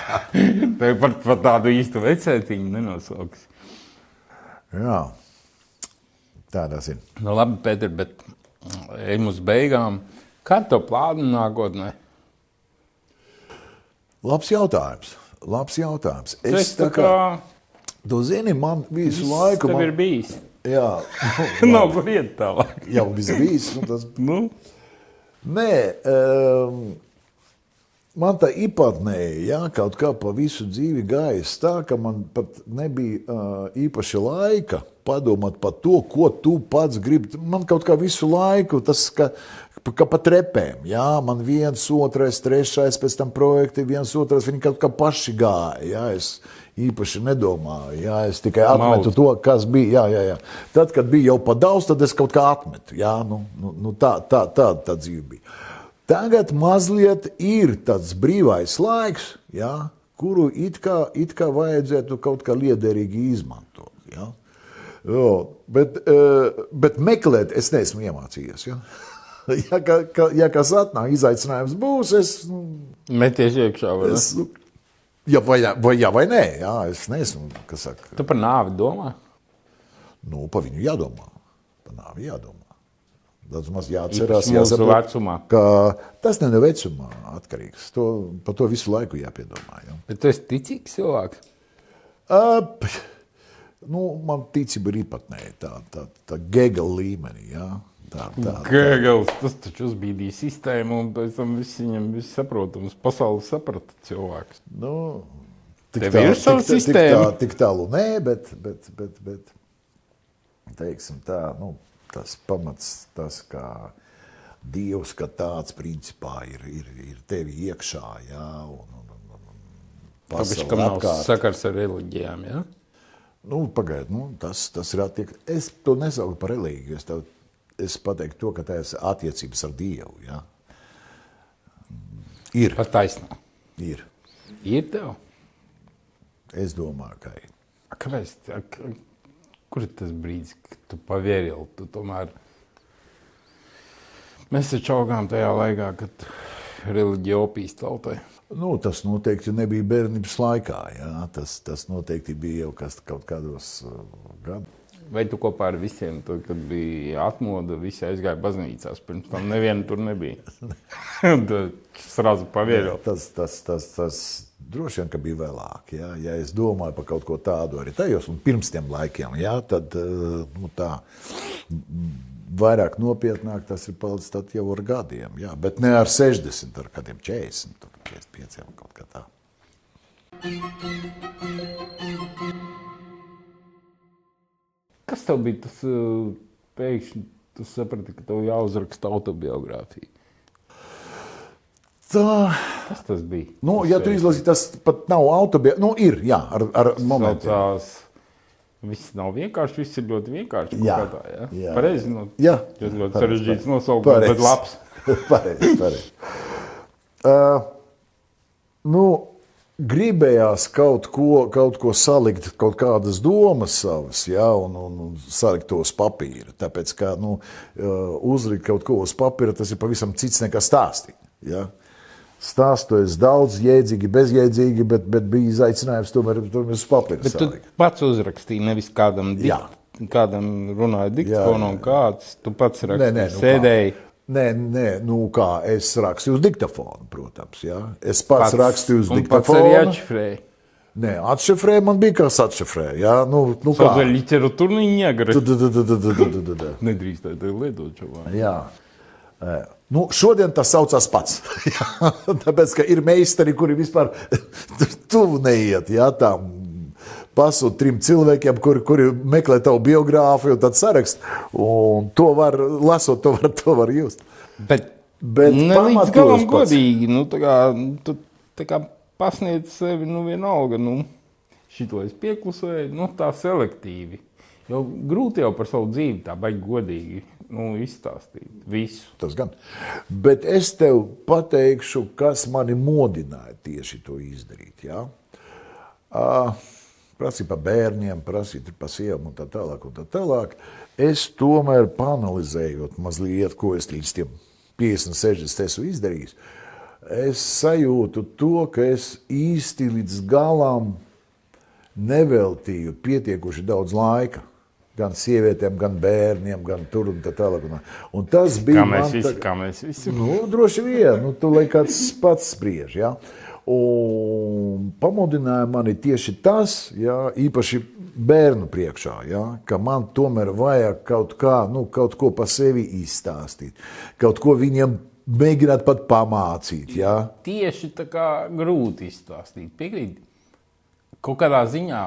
Tev par, par tādu īstu vecētiņu nenosauks. jā. Tādas ir. Nu, labi, Pēter, bet ejam uz beigām. Kā tev plāni nākotnē? Labs jautājums. Labs jautājums. Es esi tā tā kā, kā tu zini, man visu laiku. tev Man, ir bijis. jā, Nav kur iet tālāk. jau viss bijis. Nu, tas Nu, Nē, um, man tā īpatnēji, jā, kaut kā pa visu dzīvi gājis tā, ka man pat nebija uh, īpaši laika padomāt par to, ko tu pats gribi. Man kaut kā visu laiku tas, ka, ka pa trepēm, jā, man viens, otrais, trešais, pēc tam projekti, viens, otrais, viņi kaut kā paši gāja, jā, es īpaši nedomāju, jā, es tikai atmetu Maudz. to, kas bija, jā, jā, jā. Tad, kad bija jau pa daudz, tad es kaut kā atmetu, jā, nu, nu, nu tā, tā, tā, tā dzīve bija. Tagad mazliet ir tāds brīvais laiks, jā, kuru it kā, it kā vajadzētu kaut kā liederīgi izmantot. Jā. Jo, bet, eh, bet meklēt es neesmu iemācījies. Ja, ja, ka, ka, ja kas atnāk, izaicinājums būs, es, nu, meties iekšā. es nu, ja vai, vai, ja, vai nē, jā, es neesmu, kas saka, Tu par nāvi domā? nu, pa viņu jādomā. Pa nāvi jādomā. Daudz maz jāatcerās, jāsaprot, ka tas ne no vecumā atkarīgs. To, par to visu laiku jāpiedomā. Ja. Bet tu esi ticīgs cilvēks. Ap, nu, man ticība ir īpatnēja, tā, tā, tā gegala līmenī. Ja. Tā, tā, Gēgls, tas taču uzbīdīja sistēmu, un pēc tam viss viņam viss saprotams. Pasauli saprata cilvēks. nu, tik, Tev ir sava tik, tik, sistēma? tā, tik tālu nē, bet, bet, bet, bet teiksim tā, nu, tas pamats, tas kā Dievs, ka tāds principā ir, ir, ir tevi iekšā, jā, un, un, un, un, un Tāpēc, pasaule kam nav apkārt. sakars ar reliģijām, ja? Nu, Pagaidiet, nu, tas, tas ir attiecības. Es to nesaucu par reliģiju. Es, tev, es pateiktu to, ka tas ir attiecības ar Dievu. Ja? Ir. Pat taisnā. ir. Ir tev? Es domāju, ka ir. Kāpēc? Kur ir tas brīdis, kad tu pavēri, tu tomēr. Mēs taču augām tajā laikā, kad reliģija opīs tautai. Nu, tas noteikti nebija bērnības laikā. Ja? Tas, tas noteikti bija jau kas, kaut kādos uh, gados. Vai tu kopā ar visiem, tad, kad bija atmoda, visi aizgāja baznīcās? Pirms tam neviena tur nebija. Srazu pavēri. Tas, tas, tas, tas droši vien ka bija vēlāk. Ja? ja es domāju par kaut ko tādu arī tajos, un pirms tiem laikiem, ja? tad uh, nu, tā. Vairāk nopietnāk tas ir palicis jau ar gadiem, jā, bet ne ar 60, ar kādiem 40, tur 55 kaut kā tā. Kas tev bija tas uh, pēkšņi? Tu saprati, ka tev jāuzraksta autobiogrāfija. Tā, Kas tas bija? nu, ja tu izlasi, tas pat nav autobiogrāfija. Nu, ir, jā, ar, ar momentiem. Saucās, viss nav vienkārši, viss ir ļoti vienkārši. Jā, kādā, ja? jā. Pareizi, nu, Jā. ļoti, ļoti sarežģīts nosaukums, bet labs. pareizi, pareizi. Uh, nu, gribējās kaut ko, kaut ko salikt, kaut kādas domas savas, ja, un, un, un salikt to uz papīra. Tāpēc, ka nu, uh, uzlikt kaut ko uz papīra, tas ir pavisam cits nekā stāstīt. Ja. stāstojis daudz, jēdzīgi, bezjēdzīgi, bet, bet bija izaicinājums tomēr tur uz papīra. Bet tu pats uzrakstīji, nevis kādam, Jā. dikt, kādam runāja diktafonu, un kāds tu pats Nē, rakstīji, nē, nu sēdēji. Kā? Nē, nē, nu kā es rakstu uz diktafonu, protams. Ja? Es pats, pats rakstu uz diktafonu. Pats atšifrēju. Nē, atšifrēju man bija kas atšifrēja. Ja? Nu, nu kā tāda literatūra negara. Nedrīkst tādā lietot, čovā. Jā. Nu, šodien tas saucās pats. Tāpēc, ka ir meistari, kuri vispār tuvu neiet ja, tam pasūta trim cilvēkiem, kuri, kuri meklē tavu biogrāfiju, tad sarakst. Un to var, lasot, to var, to var just. Bet, Bet ne līdz galam godīgi. Nu, tā kā, tu tā kā pasniedz sevi, nu vienalga, nu, šito es pieklusēju, nu tā selektīvi. Jo grūti jau par savu dzīvi tā baigi godīgi nu, izstāstīt visu. Tas gan. Bet es tev pateikšu, kas mani modināja tieši to izdarīt. Ja? Uh, prasīja par bērniem, prasīja par sievām un tā tālāk. Un tā tālāk. Es tomēr panalizējot mazliet, ko es līdz tiem 50, 60 esmu izdarījis, es sajūtu to, ka es īsti līdz galam neveltīju pietiekuši daudz laika. Gan sievietēm, gan bērniem, gan tur un tā tālāk. Un- tas bija Kā mēs visi, tā- kā mēs visi. Nu, droši vien, nu, tu lai kāds pats spriež. Ja? Un pamudināja mani tieši tas, ja, īpaši bērnu priekšā, ja, ka man tomēr vajag kaut, kā, nu, kaut ko par sevi izstāstīt, kaut ko viņiem mēģināt pat pamācīt. Ja. Tieši tā kā grūti izstāstīt. Piekrīt. Kaut kādā ziņā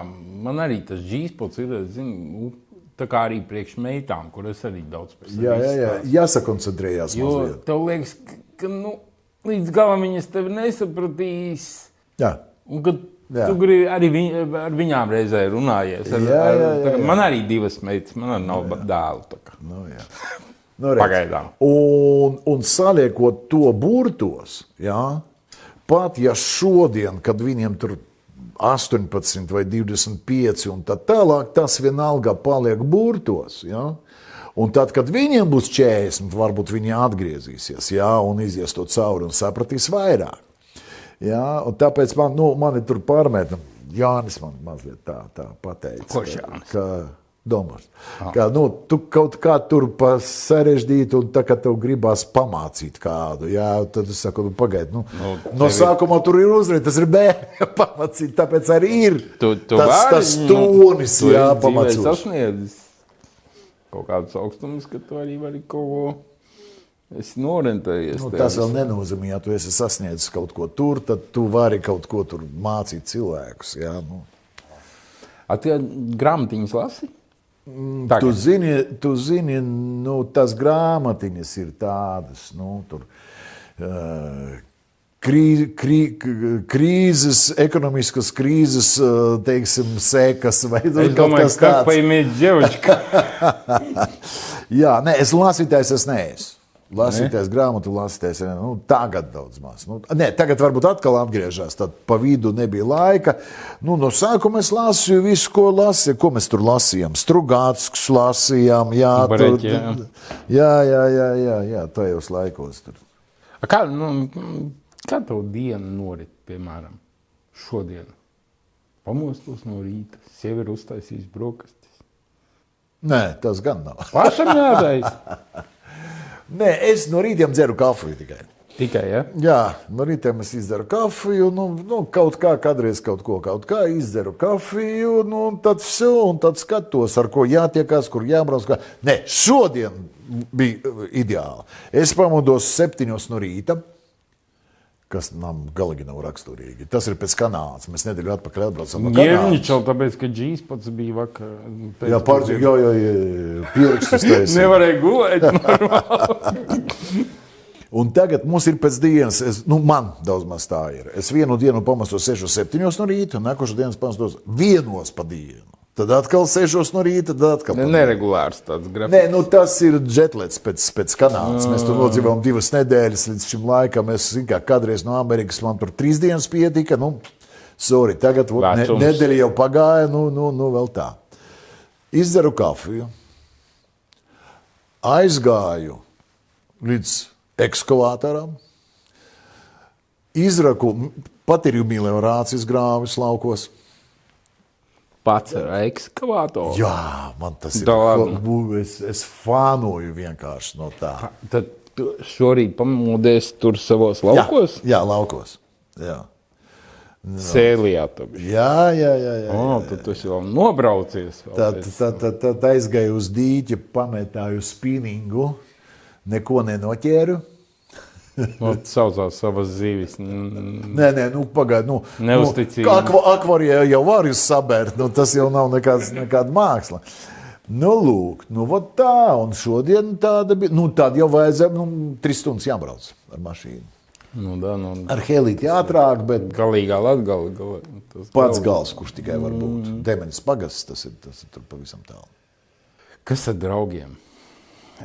man arī tas dzīspots ir, zinu, nu, tā kā arī priekš meitām, kur es arī daudz par sevi Jā, jā, jā, jāsakoncentrējās Jo mazliet. tev liekas, ka, ka nu, līdz galam viņas tevi nesapratīs. Jā. Un, kad Jā. tu gribi arī viņ, ar viņām reizē runājies. Ar, Jā, jā, jā, jā. Man arī divas meitas, man arī nav dēlu. Nu, jā. Nu. Pagaidām. Un, un saliekot to burtos, jā, pat ja šodien, kad viņiem tur 18 vai 25 un tā tālāk, tas vienalga paliek burtos. Jā. Un tad, kad viņiem būs 40, varbūt viņi atgriezīsies jā, un izies to cauri un sapratīs vairāk. Jā, un tāpēc man, nu, man ir pārmēta. Jānis man mazliet tā, tā pateica. Kurš Jānis? Ka, Domāts. Kā, nu, tu kaut kā tur sarežģīti, un tā kā tev gribās pamācīt kādu, jā, tad es saku, nu, pagaidi. Nu, Nu, no, no sākuma tur ir uzreiz, tas ir bērns pamācīt, tāpēc arī ir Tu, tu tas, tas nu, tonis, tu jā, pamācīt. Kaut kādus augstumus, ka tu arī vari kaut ko. Es norentējies. Nu, tas vēl nenozīmē, ja tu esi sasniedzis kaut ko tur, tad tu vari kaut ko tur mācīt cilvēkus. Jā, nu. A, tu grāmatiņas lasi? Tu Tagad. zini, tu zini nu, tas grāmatiņas ir tādas, nu, tur. Uh, Krī, krī, krīzes, ekonomiskas krīzes, uh, teiksim, sekas vai Es domāju, kas ka tāds. paimiet ģevčku. Jā, nē, es lasītājs es neesmu. Lasītājs grāmatu, lasītājs nu, tagad daudz maz. Nu, nē, tagad varbūt atkal atgriežas. Tad pa vidu nebija laika. Nu, no sākuma es lasīju visu, ko lasīju. Ko mēs tur lasījām? Strugātskus lasījām. Jā, tur, Bareķi, jā. jā, jā, jā, jā, jā tajos laikos. Tur. A Kā, nu, Kā tev diena norit, piemēram, šodien? Pamostos no rīta, sieviete ir uztaisījusi brokastis. Nē, tas gan nav. Pašam jādaisa. Nē, es no rīta dzeru kafiju tikai. Tikai, ja? Jā, no rīta es izdzeru kafiju, nu, nu, kaut kā, kādreiz kaut ko kaut kā izdzeru kafiju, nu, un tad visu, un tad skatos, ar ko jātiekās, kur jābrauc. Kā. Nē, šodien bija uh, ideāli. Es pamodos septiņos no rīta kas man galīgi nav raksturīgi. Tas ir pēc kanālas. Mēs nedēļu atpakaļ atbraucām no Kanādas. Ņemņķel, tāpēc, ka Džīs pats bija vakar. Jā, pārdzīvi, jā, jā, jā, pierakstus taisīt. Nevarēja gulēt normāli. Un tagad mums ir pēc dienas, es, nu, man daudz maz tā ir. Es vienu dienu pamostos 6, 7 no rīta, un nākošais dienas pamostos 1 pa dienu. Tad atkal 6 no rīta, tad atkal. dienu. Neregulārs tāds grafiks. Nē, nu tas ir jetlets pēc, pēc Kanādas. Mēs tur nodzīvojām divas nedēļas līdz šim laikam. Es zinu, kā kādreiz no Amerikas man tur trīs dienas pietika. Nu, sorry, tagad vot, ne, nedēļa jau pagāja, nu, nu, nu vēl tā. Izdaru kafiju, aizgāju līdz ekskavātoram, izraku, pat ir jubileārācijas grāvis laukos. Pats ar ekskavātoru. Jā, man tas ir. Nu, Es, es fānoju vienkārši no tā. Tad šorīt pamodies tur savos Jā, laukos? jā laukos. Jā, Sēlijā. tu biji. jā, jā. jā, jā. O, tad tu esi vēl nobraucies. vēl Tad, tad, tad, tad aizgāju uz dīķi, pametāju spinningu, neko nenoķēru. Nu, saucās savas zivis. Mm, Nē, nē, nu, pagaidiet. Nu, Neusticīgi. Nu, akva, akvarijā jau var jūs sabērt, nu, tas jau nav nekāds, nekāda māksla. Nu, lūk, nu, tā, un šodien tāda bija. Nu, tad jau vajadzēja, nu, trīs stundas jābrauc ar mašīnu. nu, da, nu, Ar helīti ātrāk, bet galīgā latgala. Gal, pats gal- gals, kurš tikai var būt. Mm. Demenis pagasts, tas ir, tas ir pavisam tālu. Kas ar draugiem?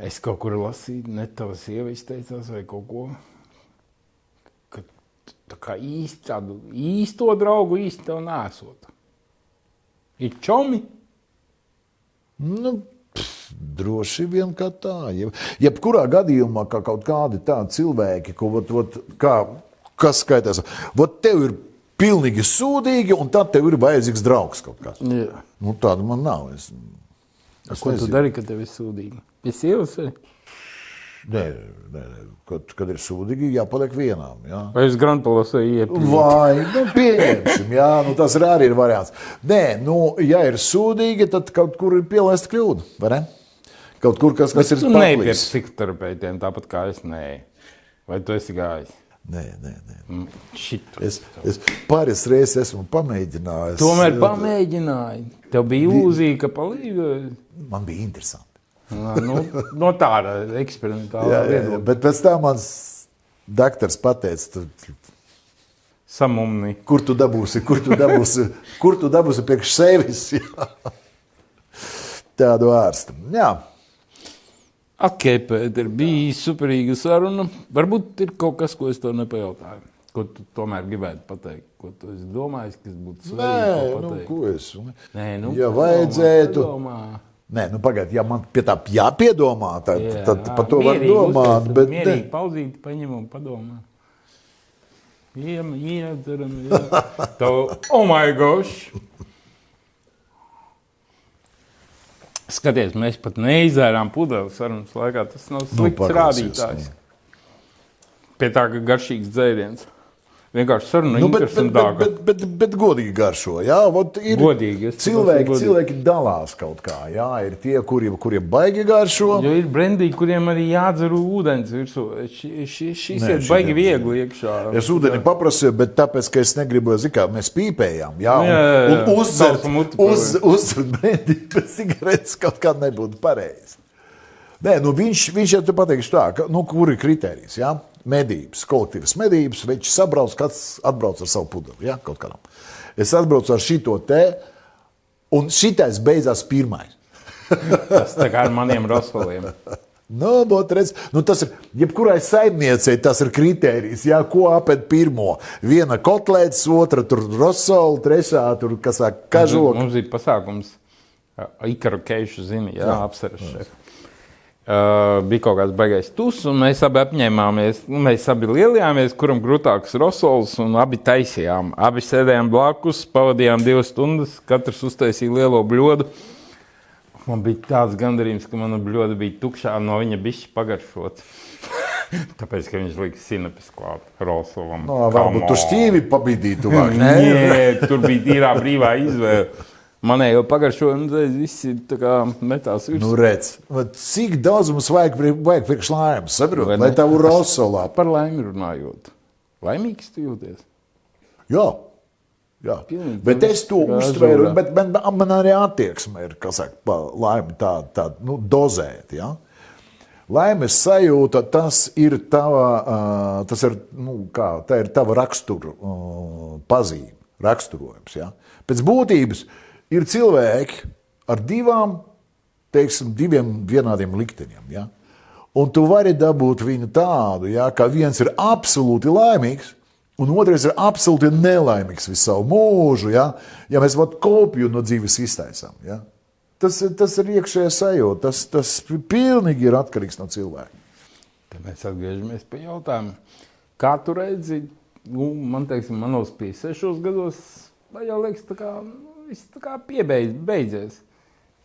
Es kaut kur lasīju, ne tavas sievas teicās, vai kaut ko. Ka tu tā kā īsti tādu īsto draugu īsti tev nesot. Ir čomi. Nu, pff, droši vien kā tā. Jeb, jebkurā gadījumā, kā kaut kādi tādi cilvēki, ko, vot, vot, kā, kas skaitās, vot tev ir pilnīgi sūdīgi, un tad tev ir vajadzīgs draugs kaut kāds. Jā. Nu, tāda man nav. Es, es Ko tu nezinu. dari, kad tev ir sūdīgi? Pie sievas Nē, nē, nē. Kad, kad ir sūdīgi, jāpaliek vienam. Jā. vai uz Grandpalas vai iepīt? Vai, nu, pieņemsim, jā, nu, tas ir arī ir variants. Nē, nu, ja ir sūdīgi, tad kaut kur ir pielaista kļūda, vai ne? Kaut kur kas, kas ir Tu neej pie psihoterapeitiem, tāpat kā es neju. Vai tu esi gājis? Nē, nē, nē. Mm, Šitu. Es, es pāris reizes esmu pamēģinājis. Tomēr pamēģināji. Tev bija ilūzija, ka palīdzēja. Man bija interesanti. Nu, no tāda eksperimentāla viedokļa. Bet pēc tam mans doktors pateica, tu, Samumni. kur tu dabūsi, kur tu dabūsi, kur tu dabūsi priekš sevis. Jā. Tādu ārstu. Jā, Ok, Pēter, bija superīga saruna. Varbūt ir kaut kas, ko es tev nepajautāju. Ko tu tomēr gribētu pateikt? Ko tu esi domājis, kas būtu nē, svarīgi? ko nu, ko es. Nē, nu, ja padomā, vajadzētu. padomā. Nē, nu pagaidiet, ja man pie tā jāpiedomā, tad, Jā, tad par to var domāt. uztaisam, Bet, Mierīgi ne, pauzīti, paņem un padomā. Iem, iedzeram, jā. Tev, oh my gosh! Skaties, mēs pat neizērām pudeli sarunas laikā. Tas nav slikts nu, rādītājs. Pie tā, ka garšīgs dzēriens. Vienkārši saruna nu, bet, bet, interesantāka. bet, bet, bet, bet godīgi garšo. Jā, vot ir Godīgi, cilvēki, godīgi. cilvēki dalās kaut kā. Jā, ir tie, kuriem, kuriem baigi garšo. Jo ir brendīgi, kuriem arī jādzer ūdens virsū. Ši- ši- Šis Nē, ir baigi gan- viegli iekšā. Es ūdeni paprasīju, bet tāpēc, ka es negribu, zinu, kā mēs pīpējām. Jā, un, Jā, jā, jā. un muti uz, uzdzert brendī bez cigaretes kaut kā nebūtu pareizi. Nē, nu viņš, viņš jau te pateikšu tā, ka, nu, kur ir kriterijs, jā? Medības, kolektīvas medības, viņš sabrauc, kāds atbrauc ar savu pudeli, jā, kaut kādam. Es atbraucu ar šito te, un šitais beidzās pirmais. Tas tā kā ar maniem rosoliem. Nu, būt redz, nu, tas ir jebkurai saimniecei, tas ir kriterijs. Jā, ko apēd pirmo? Viena kotlēts, otra rosola, trešā tur kas sāk kažoka. Mums ir pasākums, Ikaru Keišu zini, jā, šeit. Uh, bija kaut kāds baigais tus, un mēs abi apņēmāmies. nu, Mēs abi lielījāmies, kuram grūtāks rosols, un abi taisījām. Abi sēdējām blakus, pavadījām divas stundas, katrs uztaisīja lielo bļodu. Man bija tāds gandarījums, ka mana bļoda bija tukšā, no viņa bija pagaršot. Tāpēc, ka viņš lika sinepes klāt rosolam. No, Nu, varbūt tur šķīvi pabīdīja tuvāk. Nē, tur bija tīrā brīvā izvēle. Manējo pagaršoju, un uzreiz viss ir tā kā metās virsū. Nu, redz, vat cik daudz mums vajag, vajag priekš laimes, saprot, lai ne? tavu rosolā. Par laimi runājot. Laimīgs tu jūties. Jā. Jā. Pilnīgi Bet es to uztvēru, bet man, man arī attieksme ir, kas saka, pa laimi tāda, tā, nu, dozēt. Ja? Laimes sajūta, tas ir tava, tas ir, nu, kā, tā ir tava rakstura pazīme, raksturojums. Ja? Pēc būtības ir cilvēki ar divām, teiksim, diviem vienādiem likteņiem. Ja? Un tu vari dabūt viņu tādu, ja, ka viens ir absolūti laimīgs, un otrs ir absolūti nelaimīgs visu savu mūžu. Ja, ja mēs vat kopiju no dzīves iztaisām. Ja. Tas, tas ir iekšējais sajūta, tas, tas pilnīgi ir atkarīgs no cilvēka. Tad mēs atgriežamies pie jautājuma. Kā tu redzi nu, man teiksim, manos 56 gados, vai jau liekas, tā kā viss tā kā piebeidz, beidzies.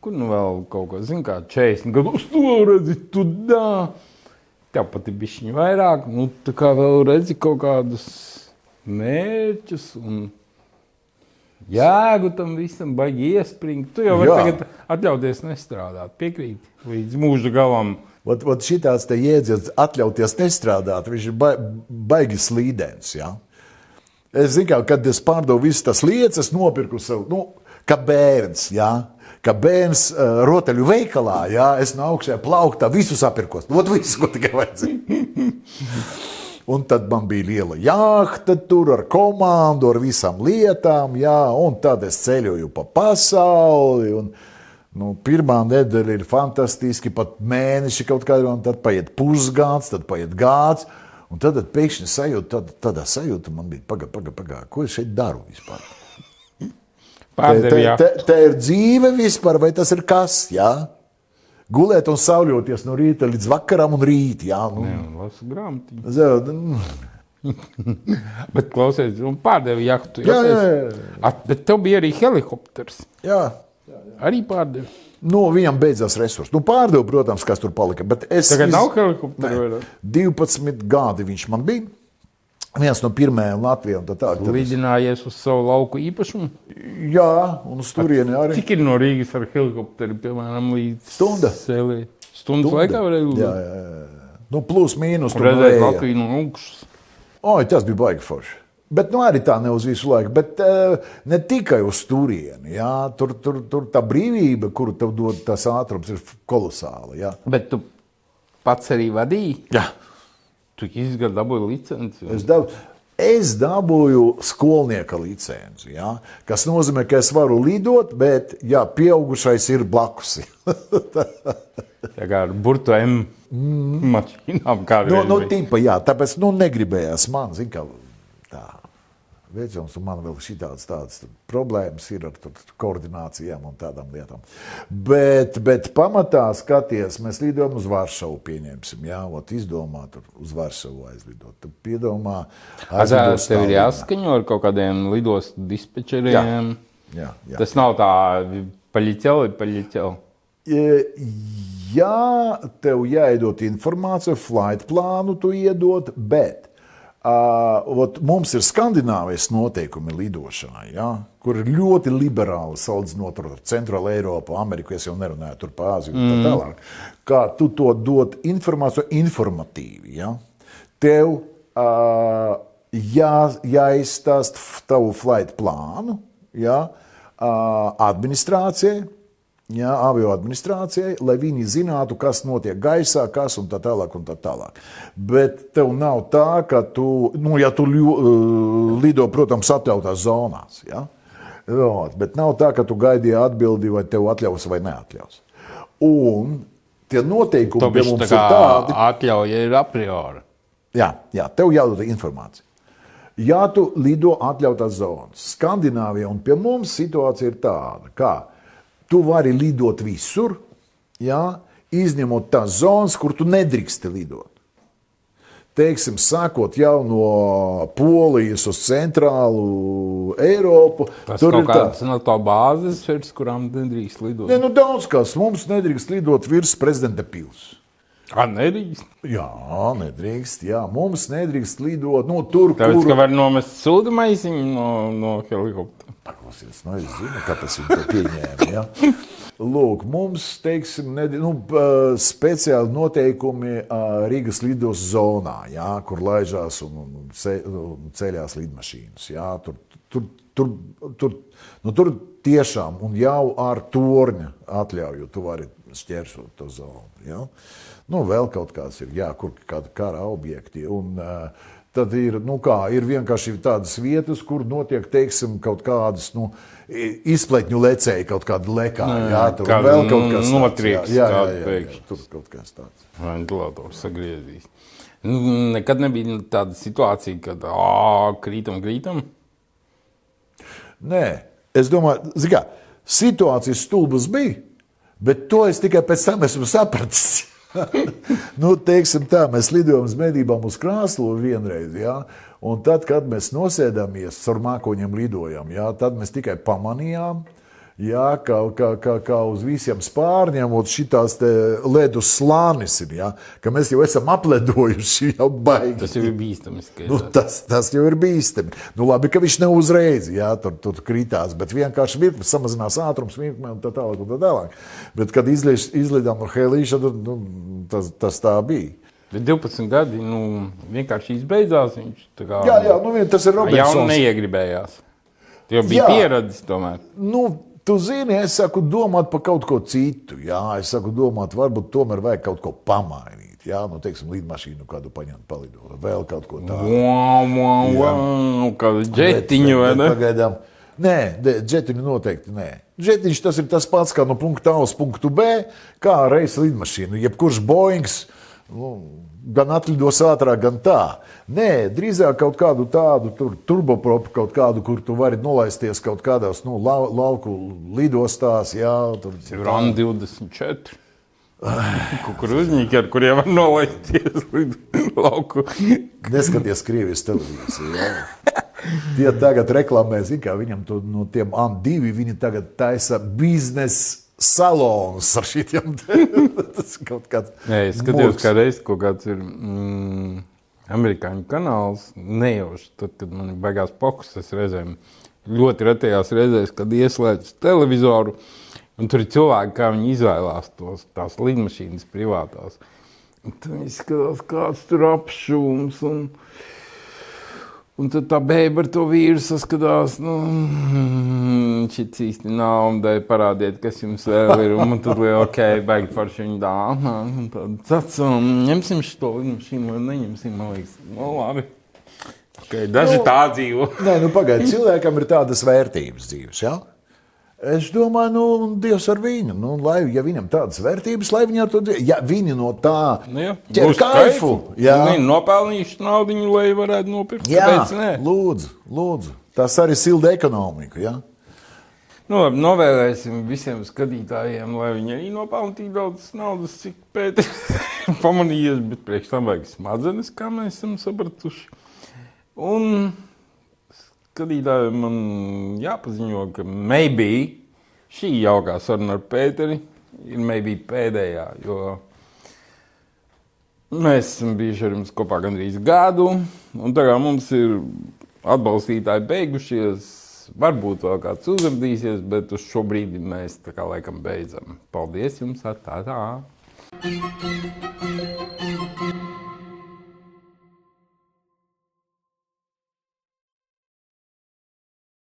Kur nu vēl kaut ko, zin kā 40 gados, tu vēl redzi, tu dā. Tev pat ir bišķiņi vairāk, nu tā kā vēl redzi kaut kādus mērķus un jēgu tam visam, baigi iespringt. Tu jau vari Jā. tagad atļauties nestrādāt, piekrīt līdz mūža galam. Vat, vat šitāds te jēdziens atļauties nestrādāt, viņš ir ba baigi slīdens. Ja? Es zinu, kā, kad es pārdevu visas tās lietas, es nopirku sev, nu, kā bērns. Ja? Kā bērns uh, rotaļu veikalā, ja? es no augšā plauktā visu sapirkos. Ot visu, ko tikai vajadzēja. Un tad man bija liela jahta, tur ar komandu, ar visām lietām, jā, un tad es ceļoju pa pasauli. Un, nu, pirmā nedēļa ir fantastiski, pat mēneši kaut kādā, un tad paiet pusgads, tad paiet gads. Un tad pēkšņi sajūta, tad, tādā sajūta man bija, pagaidi, pagaidi, pagaidi, ko es šeit daru vispār? Te ir dzīve vispār, vai tas ir kas? Jā? Gulēt un sauļoties no rīta līdz vakaram un rīt. Jā, nu, Jā, lasu grāmatiņu. Nu, Bet klausies, un pārdevi jahtu. Jā, jā, jā. At, bet tev bija arī helikopters. jā. Arī pārdevi. Nu, viņam beidzās resursi. Nu, pārdevu, protams, kas tur palika. Bet es Tagad iz- nav vairāk. 12 gadi viņš man bija. Viens no pirmajiem Latvijā. un Tā, tā, tad, Lidinājies uz savu lauku īpašumu. jā, un uz turieni arī. Cik ir no Rīgas ar helikopteru, piemēram, līdz Stunda. Sēlē? Stundas laikā varēja Jā, lidot. jā, jā. Nu, plus mīnus. Tur Redzēt vēja. Latviju no augšas. Oi, tas bija baigi forši. Bet nu, arī tā ne uz visu laiku, bet uh, ne tikai uz turieni. Jā. Tur, tur, tur tā brīvība, kuru tev dod tas ātrums, ir kolosāla. Jā. Bet tu pats arī vadīji. Jā. Tu izgāji dabūji licenci. Es, dab, es dabūju skolnieka licenci, jā, kas nozīmē, ka es varu lidot, bet jā, pieaugušais ir blakus. Tā kā ar burtu M mašīnām nu, nu, bija. tipa, jā, tāpēc nu, negribējās man, zin, kā. Veicams, un man vēl šitādas tādas problēmas ir ar koordinācijām un tādām lietām. Bet, bet pamatā skaties, mēs lidojam uz Varšavu, pieņemsim, jā, ot izdomā tur uz Varšavu aizlidot. Tad piedomā, Azā, aizlido tev ir jāskaņo ar kaut kādiem lidostu dispečeriem. Jā, jā. Tas nav tā, paļķeli, paļķeli. E, Jā, tev jāiedod informācija, flight plānu tu iedod, bet ot, mums ir skandināvijas noteikumi lidošanai, ja, kur ir ļoti liberāli salīdzinot ar Centrālu Eiropu, Ameriku. Es jau nerunāju tur par Āziju un tā tālāk. Kā tu to dod informāciju informatīvi. Ja? Tev uh, jā, jāizstāst tavu flight plānu ja? uh, administrācijai. Jā, avio administrācijai, lai viņi zinātu, kas notiek gaisā, kas un tā tālāk. Un tā tālāk. Bet tev nav tā, ka tu, nu, ja tu uh, lido, protams, atļautās zonās. Ja? Ot, Bet nav tā, ka tu gaidīji atbildi, vai tev atļaus vai neatļaus. Un tie noteikumi Tobišķi mums tā ir tādi, atļauja ir a priori. Jā, jā, tev jādod informācija. Ja tu lido atļautās zonas, Skandināvijā un pie mums situācija ir tāda, ka tu vari lidot visur, jā, izņemot tās zonas, kur tu nedrīksti lidot. Teiksim, sākot jau no Polijas uz centrālu Eiropu. Tas tur ir tā- kāds no tā bāzes, virs kurām nedrīkst lidot. Ne, nu, daudz kas mums nedrīkst lidot virs prezidenta pilsētas. Kā nedrīkst? Jā, nedrīkst. Jā. Mums nedrīkst lidot nu, tur, Tāpēc, kur ka var nomest sūdu maisiņu no, no helikoptera. Paklausies, nu es zinu, kāpēc viņi to pieņēma. Ja? Lūk, mums, teiksim, ned, nu, speciāli noteikumi Rīgas lidos zonā, ja? kur laižās un, un ce, un ceļās lidmašīnas. Ja? Tur, tur, tur, tur, nu, tur tiešām un jau ar torņa atļauju tu vari šķērsot to zonu. Ja? Nu, vēl kaut kāds ir, jā, kur kāda kara objekti. Un, uh, Tad ir, nu kā, ir vienkārši tādas vietas, kur notiek teiksim, kaut kādas nu, izpletņu lecēji, kaut kāda lekā. Jā, tur kā vēl kaut nu- kas tāds. notrieks jā, jā, jā, jā, jā, tur kaut kas tāds. Ventilators sagriezīs. Nu, Nekad nebija tāda situācija, kad ā, krītam, krītam. Nē, es domāju, zin kā, situācijas stulbas bija, bet to es tikai pēc tam esmu sapratis. nu, teiksim tā, mēs lidojam uz medībām uz Krāslu vienreiz, jā, Un tad, kad mēs nosēdāmies ar mākoņiem lidojam, jā, tad mēs tikai pamanījām, jā, ka, ka, ka, ka uz visiem spārņiem šīs ledus slānis ir. Jā, ka mēs jau esam apledojuši, jau baigi. Tas jau ir bīstami. Nu, tas, tas jau ir bīstami. Nu, labi, ka viņš ne uzreiz jā, tur, tur kritās, bet vienkārši virkni samazinās ātrums, virkni un tā tālāk. Un tā tālāk. Bet, kad izlidām no Helīša, nu, tas, tas tā bija. Bet 12 gadi nu, vienkārši izbeidzās. Viņš kā, jā, jā nu, tas ir Roberts. Jau neiegribējās. Jau bija jā. pieredzējis tomēr. Nu, Tu zini, es saku, domāt par kaut ko citu. Jā, es saku, domāt, varbūt tomēr vajag kaut ko pamainīt. Jā, nu, teiksim, lidmašīnu kādu paņemt, palidot, vēl kaut ko tādu. Wow, wow, wow, kādu džetiņu, vai ne? Pagaidām. Nē, džetiņu noteikti nē. Džetiņš tas ir tas pats, kā no punkta A uz punktu B, kā reisa lidmašīna. Jebkurš Boeings nu, gan atlidos ātrāk, gan tā. Nē, drīzāk kaut kādu tādu tur, turbopropu, kaut kādu, kur tu vari nolaisties kaut kādās nu, lau, lauku lidostās. Jā, tur ir RAN 24. Kukurūzņiki, ar kuriem var nolaisties līdz lauku. Neskaties Krievijas televīziju. Jā. Tie tagad reklamē, zina, viņam to, no tiem AN2 viņi tagad taisa biznesa salonus ar šiem. Nē, es skatījos, kā reiz kaut kāds ir mm, amerikāņu kanāls, nejauši, tad, kad man beigās pokus, es reizēm ļoti retajās reizēs, kad ieslēdzu televizoru, un tur ir cilvēki, kā viņi izvēlās tos, tās lidmašīnas privātās. Un tad viņi skatās, kāds tur apšūms. Un, Un tad tā beiga ar to vīru saskatās, nu, šis īsti nav, un dēļ parādiet, kas jums vēl ir. Un tad liela ok, baigi forši viņa dāma. Tāds, um, ņemsim šo līniju, vai neņemsim, man liekas, nu, labi. Okay, daži nu, tā dzīvo. nē, nu, pagaidi, cilvēkam ir tādas vērtības dzīves, jā? Ja? Es domāju, nu, Dievs ar viņu. Nu, lai, ja viņam tādas vērtības, lai viņi to dzīvo. Ja viņi no tā nu, ķer kaifu, jā. Nu, viņi nopelnījuši naudu, lai varētu nopirkt. Jā, lūdzu, lūdzu. Tas arī silda ekonomiku. Jā. Nu, novēlēsim visiem skatītājiem, lai viņi arī nopelnītu daudz naudas, cik Pēters pamanījies, bet priekš tam vajag smadzenes, kā mēs esam sapratuši. Un skatītājiem man jāpaziņo, ka maybe šī jaukā saruna ar Pēteri ir maybe pēdējā, jo mēs esam bijuši ar jums kopā gandrīz gadu, un tagad mums ir atbalstītāji beigušies. Varbūt vēl kāds uzrādīsies, bet uz šo brīdi mēs tā kā laikam beidzam. Paldies jums! Tā, tā.